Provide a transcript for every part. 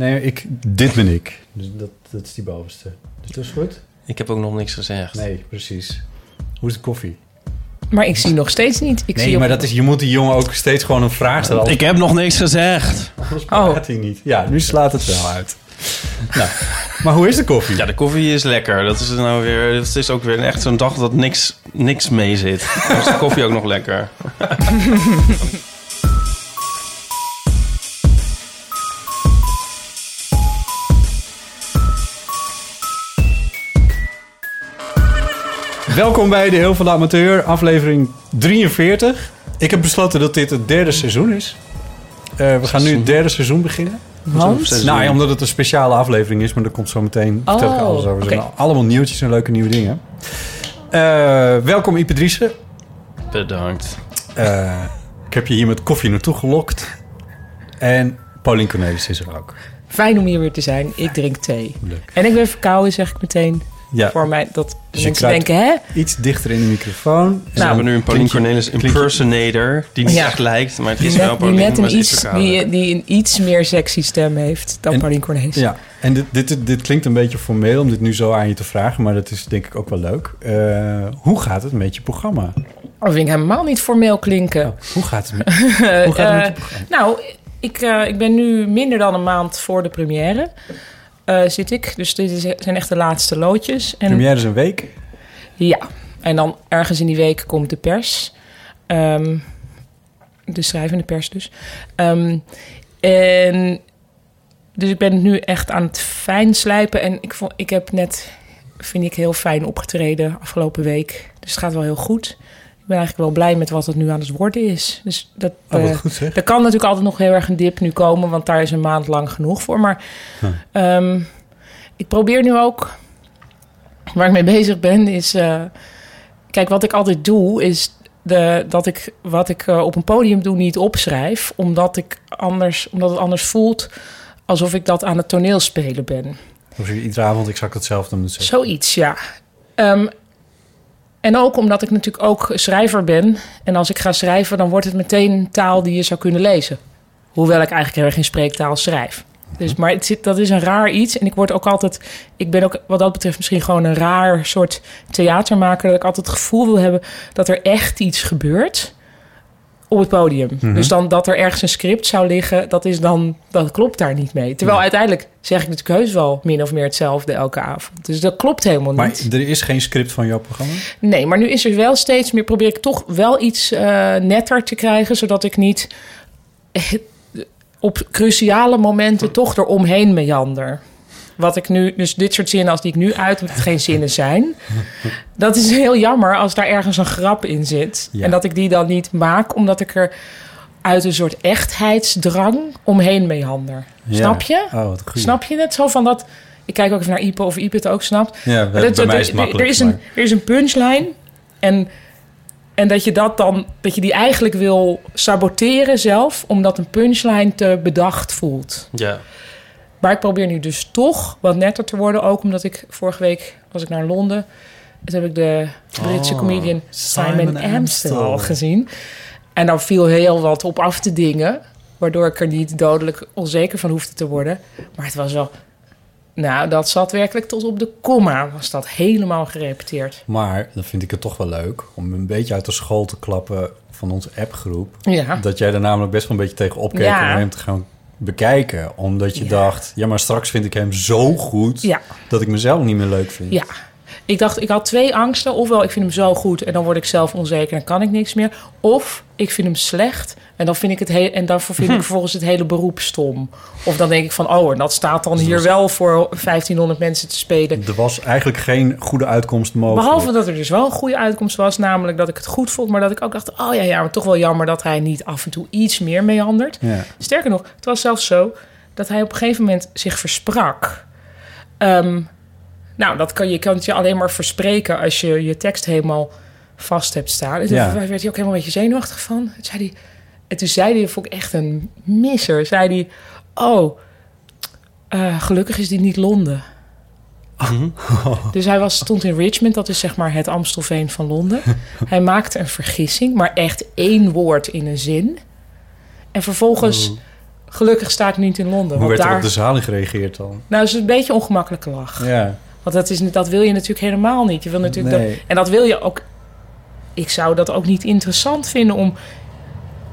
Nee, ik, dit ben ik. Dus dat, dat is die bovenste. Dus dat is goed? Ik heb ook nog niks gezegd. Nee, precies. Hoe is de koffie? Maar ik zie nog steeds niet. Ik nee, zie op- maar dat is, je moet die jongen ook steeds gewoon een vraag stellen. Ik heb nog niks gezegd. Anders praat hij niet. Ja, nu slaat het wel uit. nou, maar hoe is de koffie? Ja, de koffie is lekker. Dat is nou weer. Het is ook weer echt zo'n dag dat niks, niks mee zit. Dan is de koffie ook nog lekker. Welkom bij de Heel van de Amateur, aflevering 43. Ik heb besloten dat dit het derde seizoen is. Eh, we gaan nu het derde seizoen beginnen. Want? Nou ja, omdat het een speciale aflevering is, maar er komt zo meteen Oh, vertel ik alles over. Er allemaal nieuwtjes en leuke nieuwe dingen. Eh, welkom Ipe Driessen. Bedankt. Eh, ik heb je hier met koffie naartoe gelokt. En Paulien Cornelis is er ook. Fijn om hier weer te zijn. Ik drink thee. Leuk. En ik ben verkouden, zeg ik meteen. Ja, Voor mij dat Dus mensen denken, hè? iets dichter in de microfoon. we hebben nu een Pauline Cornelis impersonator. Die niet Ja. echt lijkt, maar het Die is wel die, Pauline. net maar een iets, die, die een iets meer sexy stem heeft dan En- Pauline Cornelis. Ja, en dit, dit, dit klinkt een beetje formeel om dit nu zo aan je te vragen, maar dat is denk ik ook wel leuk. Eh, hoe gaat het met je programma? Dat vind ik helemaal niet formeel klinken. Oh, hoe gaat het met, hoe gaat het met je Eh, programma? nou, ik, eh, ik ben nu minder dan een maand voor de première. Eh, zit ik. Dus dit is- zijn echt de laatste loodjes. En Première is een week. Ja, en dan ergens in die week komt de pers. Ehm, de schrijvende pers dus. Ehm, en dus ik ben nu echt aan het fijn slijpen. En ik, vond, ik heb net, vind ik, heel fijn opgetreden afgelopen week. Dus het gaat wel heel goed. Ben eigenlijk wel blij met wat het nu aan het worden is. Dus dat, Oh, eh, goed er kan natuurlijk altijd nog heel erg een dip nu komen, want daar is een maand lang genoeg voor. Maar Huh. ehm, ik probeer nu ook, waar ik mee bezig ben, is. eh, kijk, wat ik altijd doe, is de, dat ik wat ik eh, op een podium doe niet opschrijf, omdat, ik anders, omdat het anders voelt alsof ik dat aan het toneel spelen ben. Of je iedere avond exact hetzelfde moet zeggen. Zoiets, ja. Ehm, en ook omdat ik natuurlijk ook schrijver ben. En als ik ga schrijven, dan wordt het meteen taal die je zou kunnen lezen. Hoewel ik eigenlijk heel erg in spreektaal schrijf. Dus, maar het zit, dat is een raar iets. En ik word ook altijd... Ik ben ook wat dat betreft misschien gewoon een raar soort theatermaker... dat ik altijd het gevoel wil hebben dat er echt iets gebeurt op het podium. Mhm. Dus dan dat er ergens een script zou liggen, dat, is dan, dat klopt daar niet mee. Terwijl uiteindelijk zeg ik natuurlijk heus wel min of meer hetzelfde elke avond. Dus dat klopt helemaal Maar niet. er is geen script van jouw programma? Nee, maar nu is er wel steeds meer, probeer ik toch wel iets eh, netter te krijgen, zodat ik niet eh, op cruciale momenten toch eromheen meander. Wat ik nu, dus dit soort zinnen als die ik nu uit, het geen zinnen zijn. Dat is heel jammer als daar ergens een grap in zit. Ja. En dat ik die dan niet maak, omdat ik er uit een soort echtheidsdrang omheen meander. Ja. Snap je? Oh. Snap je het? Zo van dat. Ik kijk ook even naar Ipe of Ipe het ook snapt. Ja, bij, Dat- bij mij dat- is het er- makkelijk. Er is, een, er is een punchline. En, en dat je dat dan, dat je die eigenlijk wil saboteren zelf, omdat een punchline te bedacht voelt. Ja. Maar ik probeer nu dus toch wat netter te worden. Ook omdat ik vorige week was ik naar Londen. Toen heb ik de Britse Oh, comedian Simon, Simon Amstel Amstel. gezien. En daar viel heel wat op af te dingen. Waardoor ik er niet dodelijk onzeker van hoefde te worden. Maar het was wel... Nou, dat zat werkelijk tot op de komma. Was dat helemaal gerepeteerd. Maar dan vind ik het toch wel leuk om een beetje uit de school te klappen van onze appgroep. Ja. Dat jij er namelijk best wel een beetje tegen opkeek Ja. om hem te gaan bekijken. Omdat je Ja. dacht, ja, maar straks vind ik hem zo goed... Ja. dat ik mezelf niet meer leuk vind. Ja. Ik dacht, ik had twee angsten. Ofwel, ik vind hem zo goed en dan word ik zelf onzeker en kan ik niks meer. Of ik vind hem slecht en dan vind ik het heel en daarvoor vind ik vervolgens het hele beroep stom. Of dan denk ik van, oh, en dat staat dan hier wel voor 1500 mensen te spelen. Er was eigenlijk geen goede uitkomst mogelijk. Behalve dat er dus wel een goede uitkomst was, namelijk dat ik het goed vond, maar dat ik ook dacht, oh ja, ja, maar toch wel jammer dat hij niet af en toe iets meer meandert. Ja. Sterker nog, het was zelfs zo dat hij op een gegeven moment zich versprak. Ehm, nou, dat kan, je kan het je alleen maar verspreken als je je tekst helemaal vast hebt staan. En toen Ja. werd hij ook helemaal een beetje zenuwachtig van. Toen zei hij, en toen zei hij, vond ik echt een misser, zei hij... Oh, eh, gelukkig is dit niet Londen. Dus hij was, stond in Richmond, dat is zeg maar het Amstelveen van Londen. Hij maakte een vergissing, maar echt één woord in een zin. En vervolgens, gelukkig sta ik niet in Londen. Hoe want werd er op de zaal gereageerd dan? Nou, het is een beetje een ongemakkelijke lach. Ja, Want dat, is, dat wil je natuurlijk helemaal niet. Je wil natuurlijk Nee. dat, en dat wil je ook... Ik zou dat ook niet interessant vinden om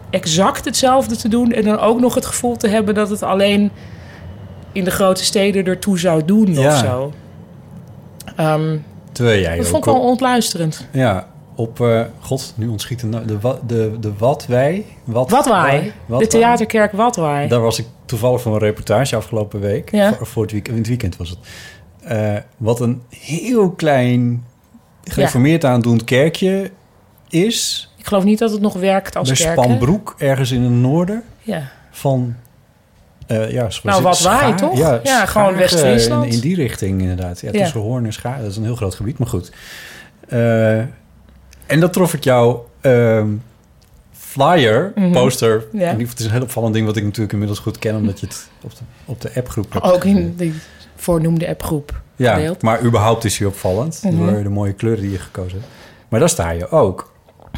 exact hetzelfde te doen... en dan ook nog het gevoel te hebben dat het alleen in de grote steden ertoe zou doen Ja. of zo. Terwijl jij dat vond ik wel ontluisterend. ja, op... eh, God, nu ontschiet de, na- de, wa- de, de Watwij. Wat, Watwaai. Wat De theaterkerk Watwaai. Daar was ik toevallig voor een reportage afgelopen week. Ja. Voor, voor het, weekend, in het weekend was het. Eh, wat een heel klein gereformeerd aandoend kerkje is. Ik geloof niet dat het nog werkt als bij kerk. hè? Spanbroek, ergens in het noorden Ja. van... eh ja, Nou, Watwaai, Schaar- toch? Ja, Ja, gewoon West-Friesland. In, in die richting inderdaad. Ja, Ja. tussen Hoorn en Schaar. Dat is een heel groot gebied, maar goed. Eh, en dat trof ik jou... ehm, flyer, Mhm. poster. Ja. In ieder geval, het is een heel opvallend ding wat ik natuurlijk inmiddels goed ken, omdat je het op de, op de appgroep hebt. Ook in die voornoemde appgroep. Ja, gedeeld. maar überhaupt is hij opvallend Mhm. door de mooie kleuren die je gekozen hebt. Maar daar sta je ook.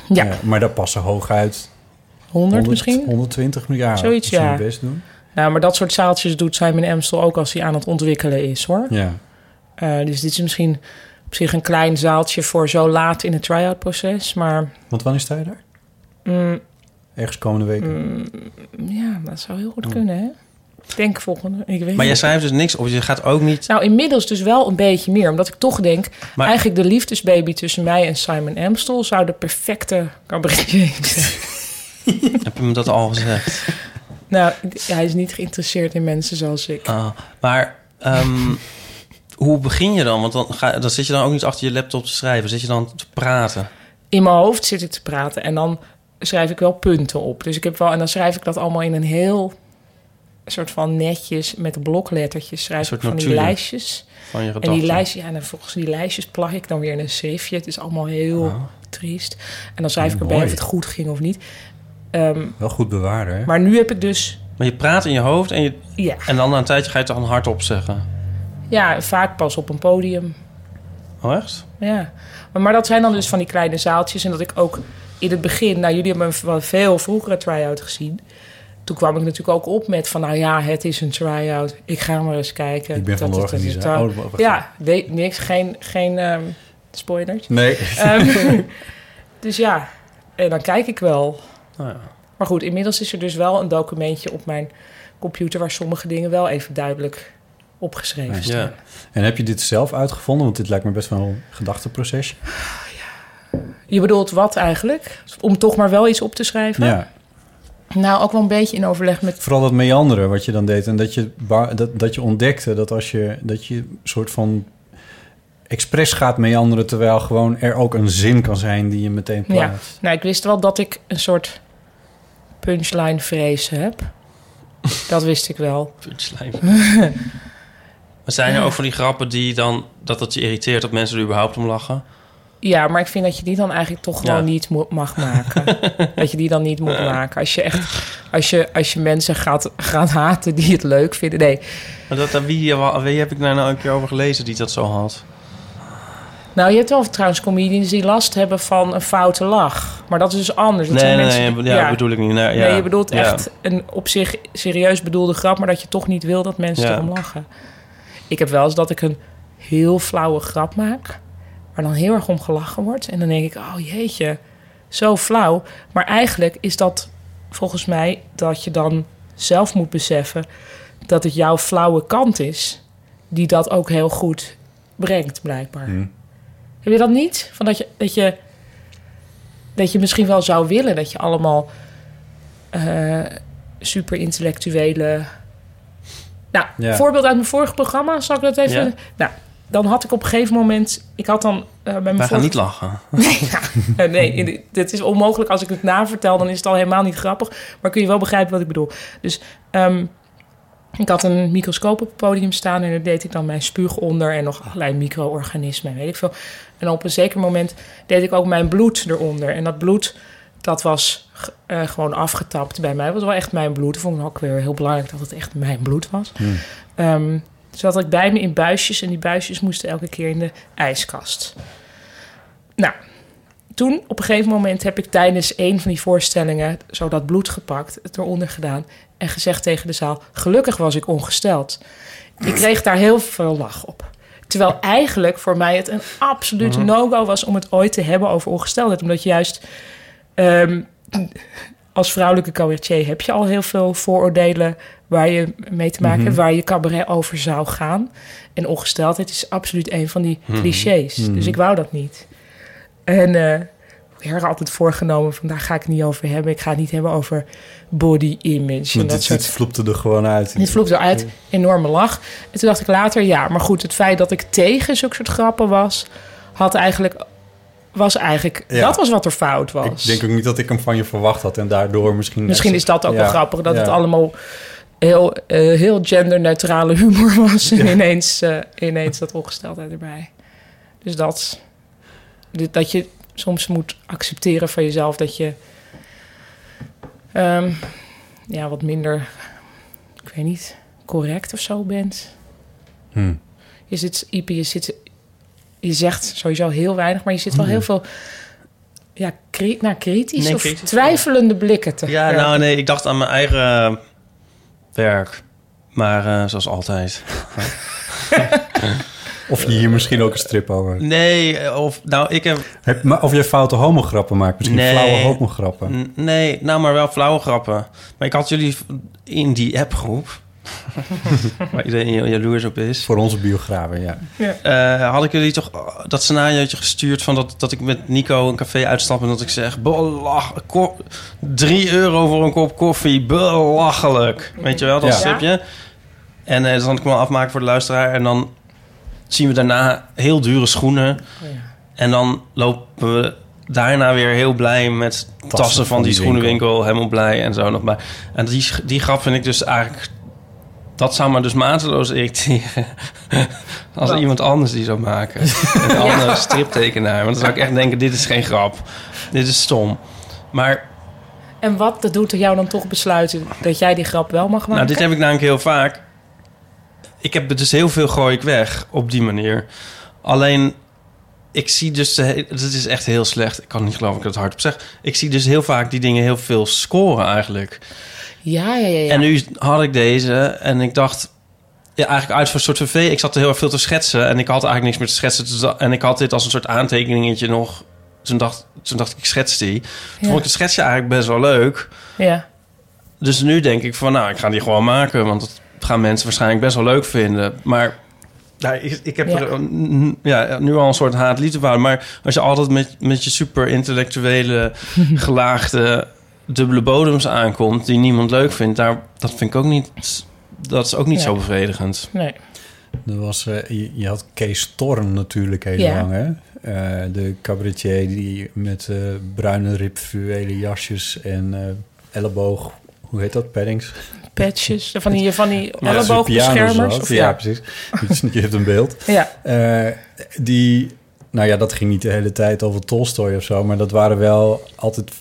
Ja, Eh, maar daar passen hooguit 100 misschien. 120 jaar. Zoiets, ja. best doen. Ja, maar dat soort zaaltjes doet Simon Amstel ook als hij aan het ontwikkelen is, hoor. Ja. Eh, dus dit is misschien op zich een klein zaaltje voor zo laat in het try-out proces. Maar Want wanneer sta je daar? mm, Ergens komende week. mm, ja, dat zou heel goed Oh. kunnen, hè? Ik denk volgende, ik weet Maar jij schrijft dus niks op. Je gaat ook niet... Nou, inmiddels dus wel een beetje meer. Omdat ik toch denk, Maar- eigenlijk de liefdesbaby tussen mij en Simon Amstel... zou de perfecte cabaretier zijn. Heb je me dat al gezegd? nou, hij is niet geïnteresseerd in mensen zoals ik. Ah, maar ehm, hoe begin je dan? Want dan, ga, dan zit je dan ook niet achter je laptop te schrijven. Zit je dan te praten? in mijn hoofd zit ik te praten en dan schrijf ik wel punten op. Dus ik heb wel en dan schrijf ik dat allemaal in een heel soort van netjes met bloklettertjes schrijf Een ik van die lijstjes. Van je En die lijstjes, ja, en volgens die lijstjes plak ik dan weer in een schriftje. Het is allemaal heel Oh. triest. En dan schrijf ik erbij Mooi. of het goed ging of niet. Ehm, Wel goed bewaren, hè? maar nu heb ik dus, Maar je praat in je hoofd en, je, ja, en dan na een tijdje ga je het dan hardop zeggen. ja, vaak pas op een podium. Oh, echt? Ja, maar, maar dat zijn dan dus van die kleine zaaltjes. En dat ik ook in het begin... Nou, jullie hebben een veel vroegere try-out gezien. Toen kwam ik natuurlijk ook op met van... Nou ja, het is een try-out. Ik ga maar eens kijken. Ik ben van de Dat, organisatie. Oh. Ja, weet niks. Geen, geen ehm spoilers. Nee. Ehm, dus ja, en dan kijk ik wel. Nou ja. Maar goed, inmiddels is er dus wel een documentje op mijn computer... waar sommige dingen wel even duidelijk opgeschreven Ja. staan. Ja. En heb je dit zelf uitgevonden? Want dit lijkt me best wel een gedachteprocesje. Je bedoelt wat eigenlijk? Om toch maar wel iets op te schrijven? Ja. Nou, ook wel een beetje in overleg met... Vooral dat meanderen wat je dan deed. En dat je, dat, dat je ontdekte dat als je, dat je een soort van expres gaat meanderen... terwijl gewoon er ook een zin kan zijn die je meteen Ja. plaatst. Nou, ik wist wel dat ik een soort punchline-vrees heb. Dat wist ik wel. Punchline. maar zijn er ook van die grappen die dan... dat het je irriteert dat mensen er überhaupt om lachen? Ja, maar ik vind dat je die dan eigenlijk toch gewoon Ja. niet mo- mag maken. dat je die dan niet moet maken. Als je echt... Als je, als je mensen gaat, gaat haten die het leuk vinden. Nee. Maar dat, dat- wie, wie heb ik daar nou een keer over gelezen die dat zo had? Nou, je hebt wel trouwens comedians die last hebben van een foute lach. Maar dat is dus anders. Dat Nee, zijn nee, mensen nee, die- ja, bedoel ik niet. Nee, ja. Nee, je bedoelt Ja. echt een op zich serieus bedoelde grap, maar dat je toch niet wil dat mensen Ja. erom lachen. Ik heb wel eens dat ik een heel flauwe grap maak, waar dan heel erg om gelachen wordt. En dan denk ik, oh jeetje, zo flauw. Maar eigenlijk is dat volgens mij dat je dan zelf moet beseffen dat het jouw flauwe kant is, die dat ook heel goed brengt, blijkbaar. Hm. Heb je dat niet? Van dat, je, dat, je, dat je misschien wel zou willen dat je allemaal eh, super intellectuele. Nou, Ja. voorbeeld uit mijn vorige programma, zal ik dat even. Ja. Nou, dan had ik op een gegeven moment. Ik had dan eh, bij mijn Wij gaan vorige niet lachen. Eh, nee, in de- dit is onmogelijk. Als ik het navertel, dan is het al helemaal niet grappig. Maar kun je wel begrijpen wat ik bedoel. Dus ehm, ik had een microscoop op het podium staan... en daar deed ik dan mijn spuug onder... en nog allerlei micro-organismen, weet ik veel. En op een zeker moment deed ik ook mijn bloed eronder. En dat bloed, dat was eh, gewoon afgetapt bij mij. Het was wel echt mijn bloed. Ik vond het ook weer heel belangrijk dat het echt mijn bloed was. Hmm. Ehm, dus dat had ik bij me in buisjes... en die buisjes moesten elke keer in de ijskast. Nou, toen op een gegeven moment heb ik tijdens een van die voorstellingen zo dat bloed gepakt, het eronder gedaan en gezegd tegen de zaal: Gelukkig was ik ongesteld. Ik kreeg daar heel veel lach op. Terwijl eigenlijk voor mij het een absolute no-go was om het ooit te hebben over ongesteldheid. Omdat juist ehm, als vrouwelijke cabaretier heb je al heel veel vooroordelen waar je mee te maken hebt, waar je cabaret over zou gaan. En ongesteldheid is absoluut een van die clichés. Dus ik wou dat niet. En eh erg altijd voorgenomen van daar ga ik het niet over hebben. Ik ga het niet hebben over body image. Want dit, soort vloepte er gewoon uit. dit vloog eruit, enorme lach. En toen dacht ik later, ja, maar goed, het feit dat ik tegen zulke soort grappen was, had eigenlijk, was eigenlijk, Ja. dat was wat er fout was. Ik denk ook niet dat ik hem van je verwacht had en daardoor misschien... Misschien is dat ook Ja, wel grappig, dat ja. het allemaal heel, eh, heel genderneutrale humor was. En ineens, eh, ineens dat ongesteldheid erbij. Dus dat, dat je soms moet accepteren van jezelf dat je ehm, ja, wat minder, ik weet niet, correct of zo bent. Hm. Je zit, Ipe, je zit, je zegt sowieso heel weinig, maar je zit wel heel veel, ja, kri nou, kritisch Nee, of kritisch. twijfelende blikken te Ja, nou nee, ik dacht aan mijn eigen eh, werk. Maar eh, zoals altijd. Of je hier misschien ook een strip over... Nee, eh, of nou, ik heb... Heb, maar of je foute homograppen maakt. Misschien Nee. flauwe homograppen. Nee, nou maar wel flauwe grappen. Maar ik had jullie in die appgroep... waar iedereen heel jaloers op is... Voor onze biografen, ja. eh, had ik jullie toch eh, dat scenariootje gestuurd... van dat, dat ik met Nico een café uitstap... en dat ik zeg... belach, ko- 3 euro voor een kop koffie, belachelijk. Weet je wel, dat Ja. stripje? En eh, dan kan ik hem wel afmaken voor de luisteraar... en dan zien we daarna heel dure schoenen... Oh ja. En dan lopen we daarna weer heel blij met tassen, van, die, schoenenwinkel. Helemaal blij en zo nog bij. En die, die grap vind ik dus eigenlijk... Dat zou me dus mateloos irriteren. Als iemand anders die zou maken. Een andere striptekenaar. Want dan zou ik echt denken, dit is geen grap. Dit is stom. Maar En wat dat doet er jou dan toch besluiten dat jij die grap wel mag maken? nou, dit heb ik namelijk heel vaak. Ik heb dus heel veel gooi ik weg op die manier. Alleen, ik zie dus... Het is echt heel slecht. Ik kan niet geloven dat ik het hardop zeg. Ik zie dus heel vaak die dingen heel veel scoren eigenlijk. Ja, ja, ja. ja. En nu had ik deze en ik dacht... Ja, eigenlijk uit voor een soort tv. Ik zat er heel erg veel te schetsen en ik had eigenlijk niks meer te schetsen. Dus En ik had dit als een soort aantekeningetje nog. Toen dacht, toen dacht ik, ik schets die. Toen Ja. vond ik het schetsje eigenlijk best wel leuk. ja. Dus nu denk ik van, nou, ik ga die gewoon maken. Want dat gaan mensen waarschijnlijk best wel leuk vinden. Maar nou, ik, ik heb Ja. er ja, nu al een soort haat-liefde. Maar als je altijd met, met je super intellectuele, gelaagde, dubbele bodems aankomt... die niemand leuk vindt, daar, dat vind ik ook niet... Dat is ook niet zo bevredigend. Nee. Er was, eh, je, je had Kees Storm natuurlijk heel Ja. lang, hè? Eh, de cabaretier die met eh, bruine ribfluwelen jasjes en eh, elleboog... Hoe heet dat? Paddings? Patches, van die, van die Ja, elleboogbeschermers. Of. Ja, precies. Je hebt een beeld. ja. Eh, die, nou ja, dat ging niet de hele tijd over Tolstoy of zo, maar dat waren wel altijd,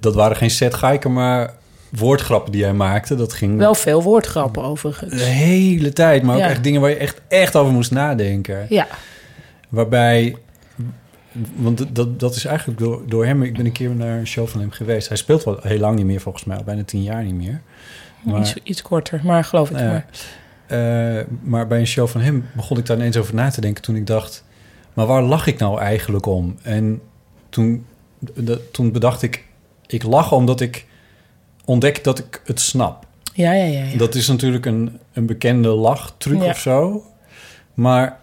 dat waren geen set Geiken, maar woordgrappen die hij maakte. Dat ging Wel veel woordgrappen overigens. de hele tijd, maar ook Ja. echt dingen waar je echt, echt over moest nadenken. Ja. Waarbij, want dat- dat, is eigenlijk door, door hem, ik ben een keer naar een show van hem geweest. Hij speelt wel heel lang niet meer volgens mij, al bijna tien jaar niet meer. Maar- Iets, iets korter, maar geloof ik Ja. maar. Eh, maar bij een show van hem begon ik daar ineens over na te denken toen ik dacht, maar waar lach ik nou eigenlijk om? En toen, de- toen bedacht ik, ik lach omdat ik ontdek dat ik het snap. Ja, ja, ja. ja. Dat is natuurlijk een, een bekende lachtruc Ja. of zo. Maar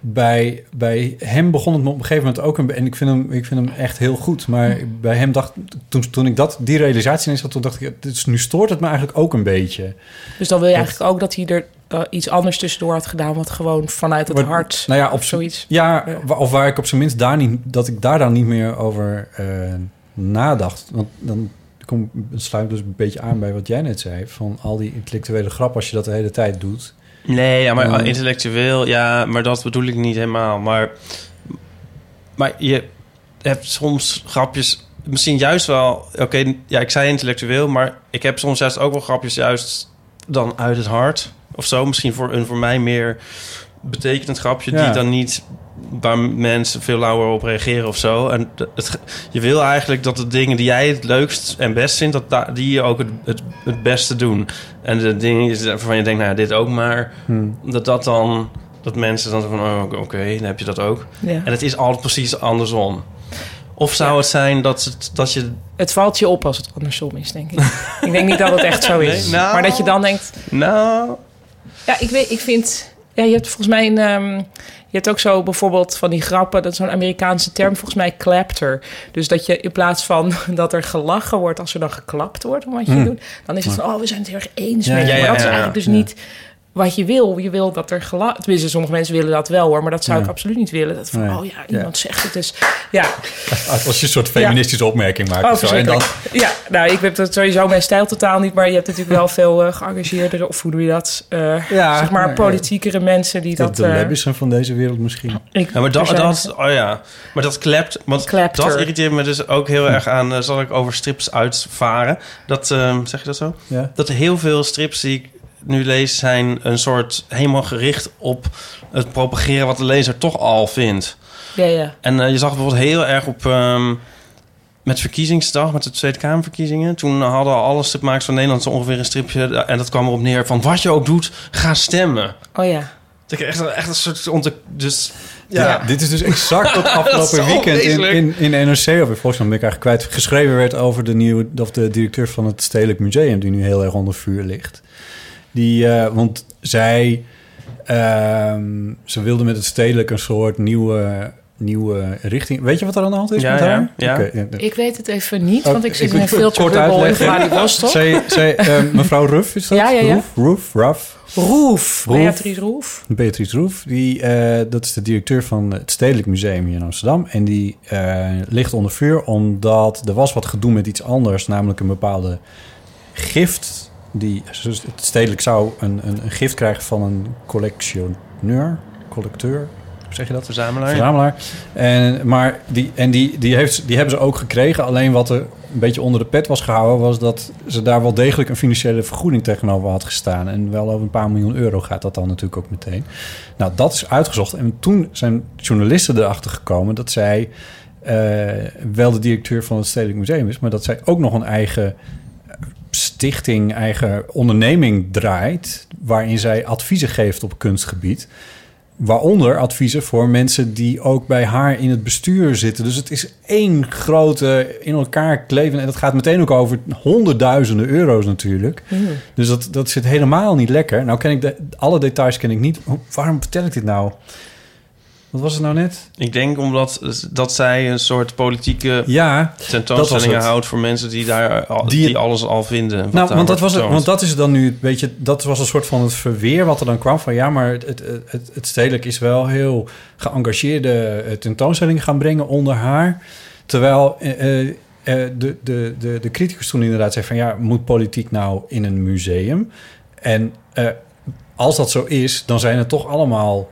bij, bij hem begon het me op een gegeven moment ook... Een, en ik vind, hem, ik vind hem echt heel goed. Maar bij hem dacht... Toen, toen ik dat, die realisatie ineens had... Toen dacht ik, dus nu stoort het me eigenlijk ook een beetje. Dus dan wil je Dat- eigenlijk ook dat hij er eh, iets anders tussendoor had gedaan... wat gewoon vanuit het Maar- hart Nou ja, of op zoiets. Ja, of waar ik op zijn minst daar niet... Dat ik daar dan niet meer over eh, nadacht. Want dan kom, sluit ik dus een beetje aan bij wat jij net zei. Van al die intellectuele grap als je dat de hele tijd doet. Nee, ja, maar Ja. intellectueel, ja, maar dat bedoel ik niet helemaal. Maar, maar je hebt soms grapjes, misschien juist wel, oké, ja, ik zei intellectueel, maar ik heb soms juist ook wel grapjes juist dan uit het hart of zo. Misschien voor een voor mij meer betekenend grapje Ja. die dan niet waar mensen veel lauwer op reageren of zo. En het, je wil eigenlijk dat de dingen die jij het leukst en best vindt, dat da- die je ook het, het, het beste doen. En de dingen is waarvan je denkt, nou ja, dit ook maar Hmm. dat dat dan dat mensen dan zo van oh, oké, dan heb je dat ook. Ja. En het is altijd precies andersom. Of zou het zijn dat, het, dat je Het valt je op als het andersom is, denk ik. ik denk niet dat het echt zo is. Nee, nou. Maar dat je dan denkt... nou Ja, ik weet, ik vind... Ja, je hebt volgens mij een... ehm, je hebt ook zo bijvoorbeeld van die grappen... dat is zo'n Amerikaanse term, volgens mij clapter. Dus dat je in plaats van dat er gelachen wordt... als er dan geklapt wordt om wat je Hmm. doet... dan is het van, oh, we zijn het heel erg eens Ja, met je. ja, Maar dat is eigenlijk dus niet wat je wil. Je wil dat er gelachen... Tenminste, sommige mensen willen dat wel, hoor. Maar dat zou Ja. ik absoluut niet willen. Dat van, Nee. oh ja, iemand zegt het dus... Ja, Als je een soort feministische opmerking maakt. Oh, of zo. En dan, verschrikkelijk. Ja, nou, ik heb dat sowieso mijn stijl totaal niet, maar je hebt natuurlijk wel veel eh geëngageerdere, of hoe doe je dat? Eh, ja, zeg maar politiekere mensen die de, dat. de eh, Lebbisen van deze wereld misschien. ik, Ja, maar dat, zijn- dat, oh ja, maar dat klept, want dat irriteert me dus ook heel erg aan. zal ik over strips uitvaren? Dat ehm, zeg je dat zo? Ja. Dat heel veel strips die ik nu lees zijn een soort helemaal gericht op het propageren wat de lezer toch al vindt. Ja, ja. En eh, je zag bijvoorbeeld heel erg op ehm, met verkiezingsdag, met de Tweede Kamerverkiezingen. Toen hadden alle stripmakers van Nederland zo ongeveer een stripje en dat kwam erop neer van wat je ook doet, ga stemmen. Oh ja. Dat ik echt, echt een soort onte, dus Ja, Ja. dit is dus exact wat afgelopen weekend in, in, in NRC, of in Volkskrant ben ik eigenlijk kwijt, geschreven werd over de nieuwe, of de directeur van het Stedelijk Museum, die nu heel erg onder vuur ligt. Die, eh, want zij, ehm, ze wilde met het Stedelijk een soort nieuwe, nieuwe richting. Weet je wat er aan de hand is Ja, met ja, haar? ja. Ik weet het even niet, Oh, want ik zit ik in een filter kort bubbel in uitleggen. Vladivostok. Zij, zij, eh, mevrouw Ruff is dat? Ja, ja, ja. Roef, Roef, Ruff. Roef. Roef. Beatrice Roef. Beatrice Roef, die, eh, dat is de directeur van het Stedelijk Museum hier in Amsterdam. En die eh, ligt onder vuur omdat er was wat gedoe met iets anders, namelijk een bepaalde gift. Die, Stedelijk zou een, een, een gift krijgen van een collectioneur, collecteur, hoe zeg je dat? verzamelaar. Verzamelaar. En, maar die, en die, die, heeft, die hebben ze ook gekregen. Alleen wat er een beetje onder de pet was gehouden... was dat ze daar wel degelijk een financiële vergoeding tegenover had gestaan. En wel over een paar miljoen euro gaat dat dan natuurlijk ook meteen. Nou, dat is uitgezocht. En toen zijn journalisten erachter gekomen... dat zij eh, wel de directeur van het Stedelijk Museum is... maar dat zij ook nog een eigen stichting, eigen onderneming draait... waarin zij adviezen geeft op kunstgebied... Waaronder adviezen voor mensen die ook bij haar in het bestuur zitten. Dus het is één grote in elkaar kleven. En dat gaat meteen ook over honderdduizenden euro's natuurlijk. Hmm. Dus dat, dat zit helemaal niet lekker. Nou ken ik de, alle details ken ik niet. Waarom vertel ik dit nou? Wat was het nou net? Ik denk omdat dat zij een soort politieke Ja, tentoonstellingen het. houdt voor mensen die daar al, Die- die, alles al vinden. nou, want dat, was het, want dat is dan nu, weet je, dat was een soort van het verweer wat er dan kwam van ja, maar het, het, het, het stedelijk is wel heel geëngageerde eh, tentoonstellingen gaan brengen onder haar. Terwijl eh, eh, de, de, de, de criticus toen inderdaad zei van ja, moet politiek nou in een museum? En als dat zo is, dan zijn er toch allemaal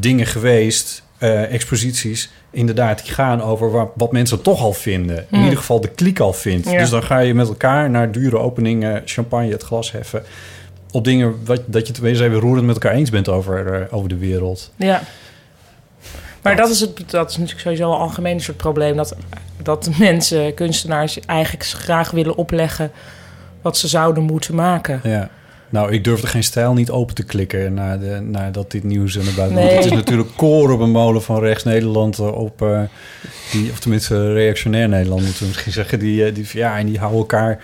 dingen geweest, eh, exposities, inderdaad, die gaan over wat, wat mensen toch al vinden. In ieder geval de kliek al vindt. Ja. Dus dan ga je met elkaar naar dure openingen, champagne, het glas heffen. Op dingen wat, dat je tenminste even roerend met elkaar eens bent over, eh, over de wereld. Ja. Maar dat is, het, dat is natuurlijk sowieso een algemeen soort probleem. Dat, dat mensen, kunstenaars, eigenlijk graag willen opleggen wat ze zouden moeten maken. Ja. Nou, ik durfde geen stijl niet open te klikken na de, nadat dit nieuws naar buiten. Nee. Het is natuurlijk koor op een molen van rechts Nederland eh, op... eh, die, of tenminste reactionair Nederland moeten we misschien zeggen. Die, eh, die, ja, en die houden elkaar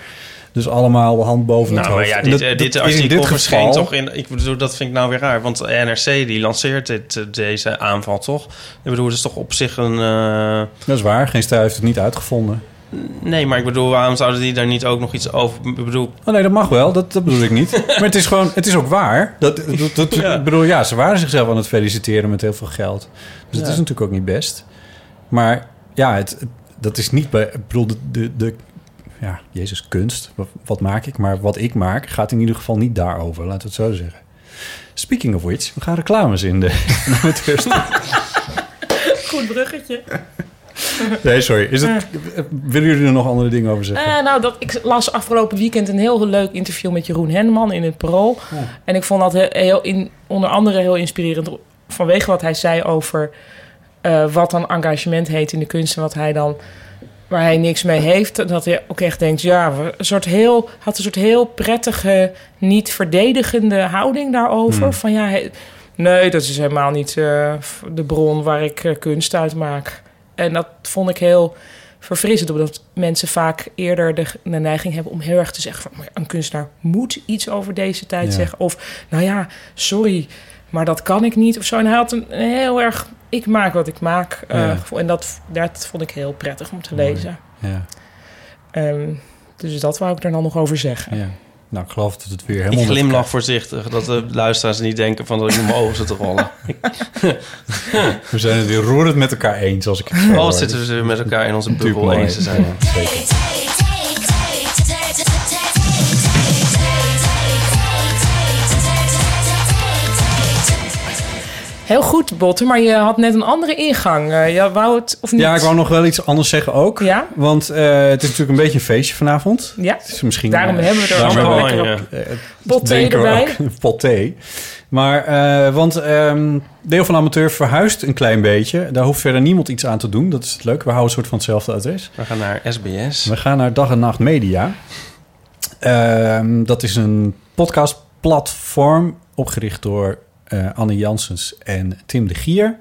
Dus allemaal de hand boven het Nou, maar hoofd. ja, En dit, dat- dit artikel dit verscheen geval- toch in... Ik bedoel, dat vind ik nou weer raar. Want NRC die lanceert dit, deze aanval, toch? Ik bedoel, het is toch op zich een... eh, Dat is waar, geen stijl heeft het niet uitgevonden. Nee, maar ik bedoel, waarom zouden die daar niet ook nog iets over... Ik bedoel, Oh nee, dat mag wel, dat, dat bedoel ik niet. maar het is gewoon, het is ook waar. Dat, dat, dat- Ja. Ik bedoel, ja, ze waren zichzelf aan het feliciteren met heel veel geld. Dus dat Ja. is natuurlijk ook niet best. Maar ja, het, dat is niet bij... Ik bedoel, de, de, de ja, Jezus, kunst. Wat, wat maak ik? Maar wat ik maak gaat in ieder geval niet daarover. Laten we het zo zeggen. Speaking of which, we gaan reclames in de. Goed bruggetje. Nee, sorry. Is het, willen jullie er nog andere dingen over zeggen? Eh, nou, dat, ik las afgelopen weekend een heel leuk interview met Jeroen Henneman in het Parool. En ik vond dat heel, heel in, onder andere heel inspirerend vanwege wat hij zei over eh, wat dan engagement heet in de kunst en wat hij dan waar hij niks mee heeft. Dat hij ook echt denkt, ja, een soort heel, had een soort heel prettige, niet verdedigende houding daarover. Hmm. Van ja, nee, dat is helemaal niet eh, de bron waar ik kunst uit maak. En dat vond ik heel verfrissend, omdat mensen vaak eerder de, de neiging hebben om heel erg te zeggen van "Maar een kunstenaar moet iets over deze tijd Ja. zeggen. Of nou ja, sorry, maar dat kan ik niet of zo. En hij had een, een heel erg, ik maak wat ik maak. eh, Ja. En dat, dat vond ik heel prettig om te Mooi. lezen. Ja, Ehm, dus dat wou ik er dan nog over zeggen. Nou, ik geloof dat het weer helemaal... ik met glimlach voorzichtig. Dat de luisteraars niet denken van dat ik met mijn ogen zit te rollen. We zijn het weer roerend met elkaar eens, als ik het zo Oh, hoor. zitten we met elkaar in onze bubbel eens te zijn. Heel goed, Botte, maar je had net een andere ingang. Eh, je wou het of niet? Ja, ik wou nog wel iets anders zeggen ook. Ja? Want eh, het is natuurlijk een beetje een feestje vanavond. Ja, Het is misschien, daarom hebben we er daarom allemaal hebben we- lekker op. ja. eh, pot thee erbij. ook, een pot thee. Maar, eh, want ehm, deel van amateur verhuist een klein beetje. Daar hoeft verder niemand iets aan te doen. Dat is het leuk. We houden een soort van hetzelfde adres. We gaan naar SBS. We gaan naar Dag en Nacht Media. Ehm, dat is een podcastplatform opgericht door eh, Anne Janssens en Tim de Gier.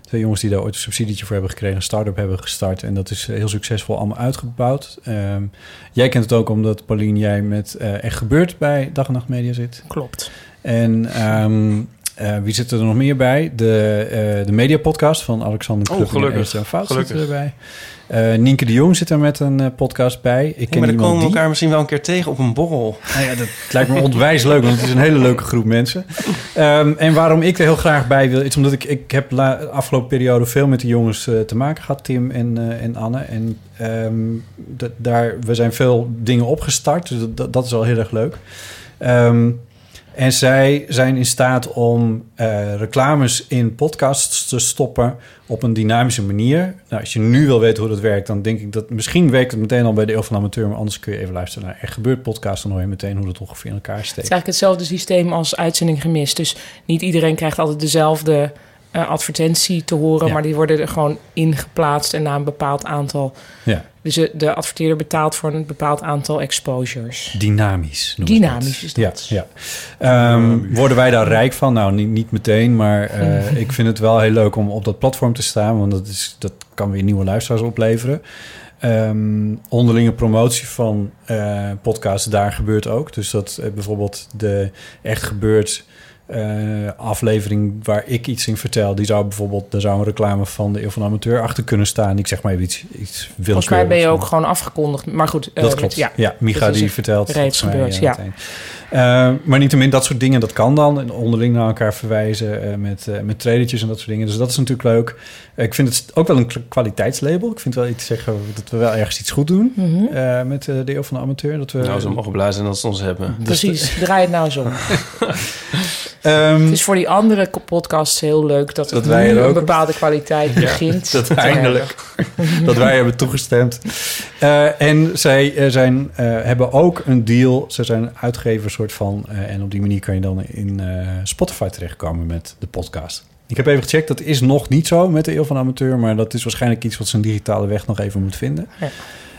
Twee jongens die daar ooit een subsidietje voor hebben gekregen, een start-up hebben gestart. En dat is heel succesvol allemaal uitgebouwd. Ehm, jij kent het ook omdat, Paulien, jij met eh Echt Gebeurd bij Dag en Nacht Media zit. Klopt. En ehm, eh, wie zit er nog meer bij? De, eh de Media Podcast van Alexander Oh, en gelukkig. Esther Fout Gelukkig. zit erbij. Eh Nienke de Jong zit er met een eh, podcast bij. Ik Hey, ken maar dan komen we die... elkaar misschien wel een keer tegen op een borrel. Nou ja, dat lijkt me onwijs leuk, want het is een hele leuke groep mensen. Ehm, en waarom ik er heel graag bij wil, is omdat ik, ik heb la, de afgelopen periode veel met de jongens eh, te maken gehad, Tim en, en Anne. En ehm, daar, we zijn veel dingen opgestart, dus dat, dat is al heel erg leuk. Ehm, en zij zijn in staat om eh, reclames in podcasts te stoppen op een dynamische manier. Nou, als je nu wil weten hoe dat werkt, dan denk ik dat misschien werkt het meteen al bij de Eeuw van Amateur, maar anders kun je even luisteren naar Er Gebeurt podcast, dan hoor je meteen hoe dat ongeveer in elkaar Het is steekt. eigenlijk hetzelfde systeem als uitzending gemist. Dus niet iedereen krijgt altijd dezelfde eh, advertentie te horen, Ja. maar die worden er gewoon ingeplaatst en na een bepaald aantal. Ja, Dus de- de adverteerder betaalt voor een bepaald aantal exposures. dynamisch. Dynamisch is dat. Ja, ja. Ehm, worden wij daar rijk van? Nou, niet, niet meteen, maar eh, ik vind het wel heel leuk om op dat platform te staan, want dat, is, dat kan weer nieuwe luisteraars opleveren. Ehm, onderlinge promotie van eh podcasts, daar gebeurt ook. Dus dat bijvoorbeeld de Echt Gebeurt eh, aflevering waar ik iets in vertel, die zou bijvoorbeeld, daar zou een reclame van de Eeuw van de Amateur achter kunnen staan. Ik zeg maar even iets, iets Volgens mij ben je ook gewoon afgekondigd. Maar goed, eh, Dat klopt. Ja. Ja, Micha die er vertelt. reeds gebeurd, eh, ja. Eh, maar niettemin, dat soort dingen, dat kan dan. En onderling naar elkaar verwijzen eh, met, met trailertjes en dat soort dingen. Dus dat is natuurlijk leuk. Ik vind het ook wel een kwaliteitslabel. Ik vind wel iets zeggen dat we wel ergens iets goed doen Mhm. eh, met de Eeuw van de Amateur. Dat we, Nou, ze mogen blij zijn dat ze ons hebben. Precies, draai het nou eens Ehm, Het is voor die andere podcasts heel leuk dat, Dat het wij er een ook- bepaalde kwaliteit begint. dat eindelijk. dat wij hebben toegestemd. Eh, en zij eh, zijn, eh, hebben ook een deal. Ze zijn uitgever soort van. en op die manier kan je dan in Spotify terechtkomen met de podcast. Ik heb even gecheckt, dat is nog niet zo met de Eeuw van Amateur. Maar dat is waarschijnlijk iets wat zijn digitale weg nog even moet vinden. Ja.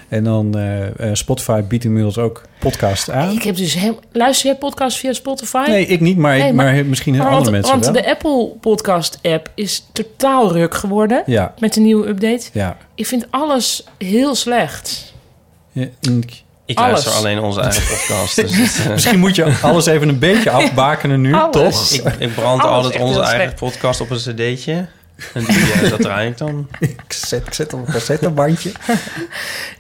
En dan eh, eh, Spotify biedt inmiddels ook podcast aan. Ik heb dus heel... Luister jij podcast via Spotify? Nee, ik niet, maar, Nee, maar, maar- misschien heel Maar andere want, mensen want wel. de Apple Podcast app is totaal ruk geworden Ja, met de nieuwe update. ja. Ik vind alles heel slecht. Ja, Ik Alles. luister alleen onze eigen podcast. Dus het, eh, Misschien moet je alles even een beetje afbakenen nu, Alles. toch? ik, ik brand Alles altijd onze eigen slecht. podcast op een cd'tje. En die, eh, dat draai ik dan. Ik zet, ik zet op een cassettebandje.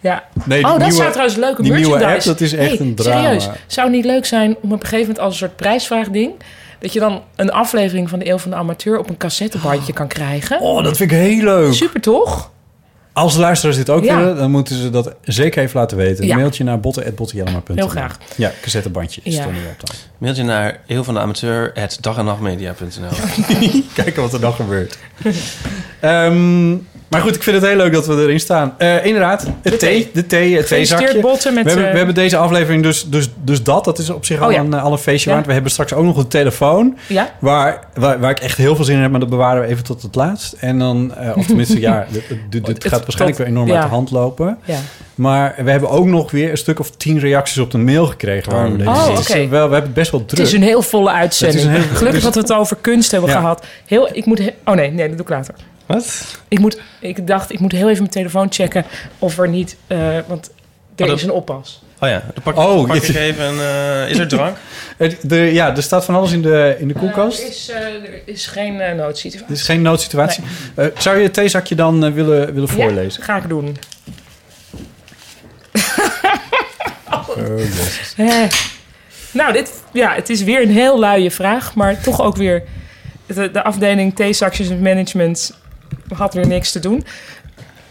Ja. Nee, oh, dat nieuwe- zou trouwens leuke die nieuwe app, dat is echt Hey, een drama. Serieus, zou het niet leuk zijn om op een gegeven moment als een soort prijsvraagding... dat je dan een aflevering van de Eeuw van de Amateur op een cassettebandje kan krijgen? Oh, dat vind ik heel leuk. Super toch? Als de luisteraars dit ook Ja. willen, dan moeten ze dat zeker even laten weten. Een Ja. mailtje naar botten.bottenjellema.nl. Heel graag. Ja, cassettebandje is Ja. het onderwerp dan. Mailtje naar heel van de amateur dag en nachtmedia.nl. Kijken wat er dan gebeurt. Ehm, maar goed, ik vind het heel leuk dat we erin staan. Eh, inderdaad, het thee, de thee, het theezakje. Botten met... We hebben, eh, we hebben deze aflevering dus, dus, dus dat. Dat is op zich al, Oh ja. een, eh, al een feestje Ja. waard. We hebben straks ook nog een telefoon. Ja? Waar, waar, waar ik echt heel veel zin in heb, maar dat bewaren we even tot het laatst. En dan, eh, of tenminste, ja, dit, dit, dit Het- gaat waarschijnlijk tot- weer enorm uit de hand lopen. Ja. Maar we hebben ook nog weer een stuk of tien reacties op de mail gekregen. Waar we, Oh, deze- oh, het is, wel, we hebben het best wel Het druk. is een heel volle uitzending. Het heel- Gelukkig dat we het over kunst hebben Ja. gehad. Heel, ik moet... oh nee, nee, dat doe ik later. Wat? Ik, moet, ik dacht, ik moet heel even mijn telefoon checken of er niet... eh, want er Oh, dat- is een oppas. Oh ja, dan pak, Oh, pak je- ik even een... eh, is er drank? Er- de, ja, er staat van alles in de, in de Eh, koelkast. er, is, eh, er is geen noodsituatie. Dit is geen noodsituatie. Zou je het theezakje dan willen, willen voorlezen? Ja, ga ik doen. Oh. Eh, nou, dit, ja, het is weer een heel luie vraag, maar toch ook weer... De, de afdeling en management had weer niks te doen.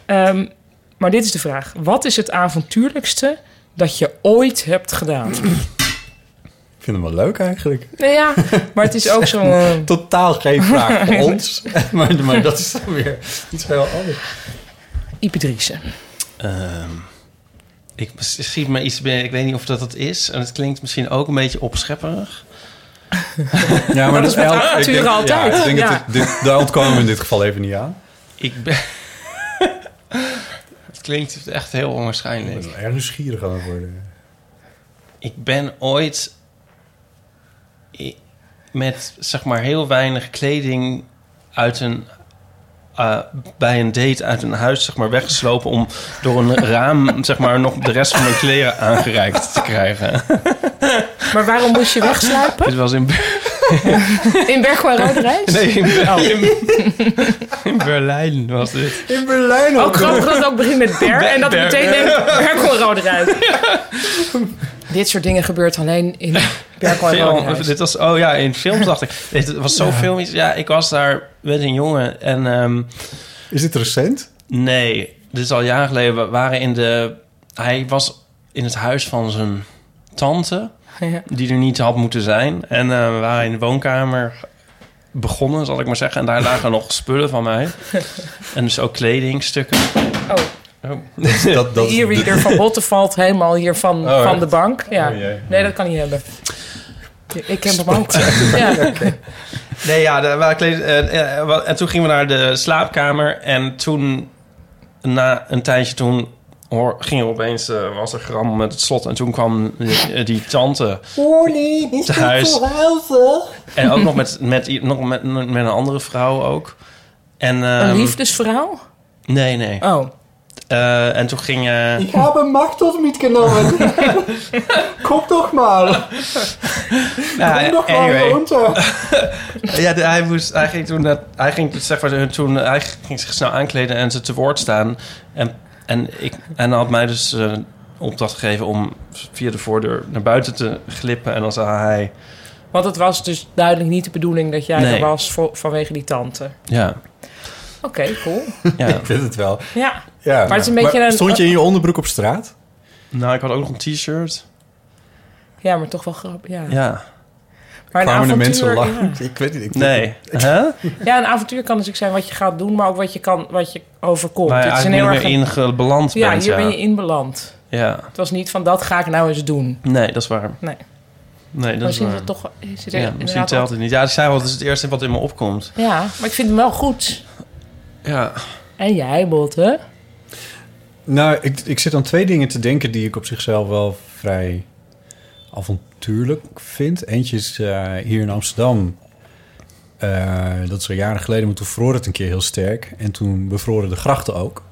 Ehm, maar dit is de vraag. Wat is het avontuurlijkste dat je ooit hebt gedaan? Ik vind hem wel leuk eigenlijk. nou ja, maar het is ook zo... eh, Totaal geen vraag voor ons. maar, maar dat is dan weer iets heel anders. Ipe Driessen. Ik schiet me iets binnen. Ik weet niet of dat het is. En het klinkt misschien ook een beetje opschepperig. Ja, maar Dat is elk- ik avonturen denk- altijd. Ja, ik denk Ja. dat dit, dit, daar ontkomen we in dit geval even niet aan. Ik ben... het klinkt echt heel Ik onwaarschijnlijk. ben erg nieuwsgierig aan het worden. Ik ben ooit met zeg maar heel weinig kleding uit een eh, bij een date uit een huis zeg maar weggeslopen om door een raam zeg maar nog de rest van mijn kleren aangereikt te krijgen. Maar waarom moest je wegsluipen? Dit was in, In Bergwijn Rode Reis? nee, in, Ber- Oh. in, in Berlijn was dit. In Berlijn Ook grappig dat het ook begint met Ber en dat meteen denk Bergwijn Rode Reis. Dit soort dingen gebeurt alleen in Film, dit was, oh ja, in films dacht ik. Het was zo filmisch. Ja, ik was daar met een jongen en ehm, Is dit recent? Nee, dit is al jaren geleden. We waren in de... Hij was in het huis van zijn tante, Ja. die er niet had moeten zijn. En eh, we waren in de woonkamer begonnen, zal ik maar zeggen. En daar lagen nog spullen van mij. En dus ook kledingstukken. Oh, Oh. Dat, de e-reader van Botten valt helemaal hier van, Oh, van de bank. Ja. Oh, jee. Nee, dat kan niet hebben. Ik heb hem ook. Ja. Nee, ja, de, eh, eh, en toen gingen we naar de slaapkamer. En toen, na een tijdje toen... Hoor, ging er opeens, eh, was er gram met het slot. En toen kwam die, die tante te huis. En ook nog met, met, nog met, met een andere vrouw ook. En, Een ehm, liefdesvrouw? Nee, nee. Oh. Eh, en toen ging... eh, Ik heb een machtig mitgenomen. Kom toch maar. nou, Kom nog anyway. runter. Ja, de- hij, moest, hij ging toen, net- hij ging toen, zeg maar, toen, hij ging zich snel aankleden en ze te woord staan. En, en, ik, en hij had mij dus eh, opdracht gegeven om via de voordeur naar buiten te glippen. En dan zei hij, Want het was dus duidelijk niet de bedoeling dat jij Nee. er was voor, vanwege die tante. ja, Oké, cool. ja. Ik vind het wel. Ja. Ja, het is een beetje een- Stond je in je onderbroek op straat? Nou, ik had ook nog een t-shirt. ja, maar toch wel grappig. Ja. Ja. Maar een Kwamen de avontuur, mensen lang? ja. Ik weet het niet. Nee. Huh? Ja, een avontuur kan natuurlijk zijn wat je gaat doen, maar ook wat je, kan, wat je overkomt. Je het is een heel erg... in beland Ja, bent. hier ja. ben je in beland. Ja. Het was niet van dat ga ik nou eens doen. Nee, dat is waar. Nee. Nee, dat is misschien is waar. het toch... Is het Ja, misschien telt het niet. Ja, ik zei wel, het is het eerste wat in me opkomt. Ja, maar ik vind hem wel goed. Ja. En jij, Botte? Nou, ik, ik zit aan twee dingen te denken die ik op zichzelf wel vrij avontuurlijk vind. Eentje is eh, hier in Amsterdam. Eh, dat is al jaren geleden, maar toen vroor het een keer heel sterk. En toen bevroren de grachten ook.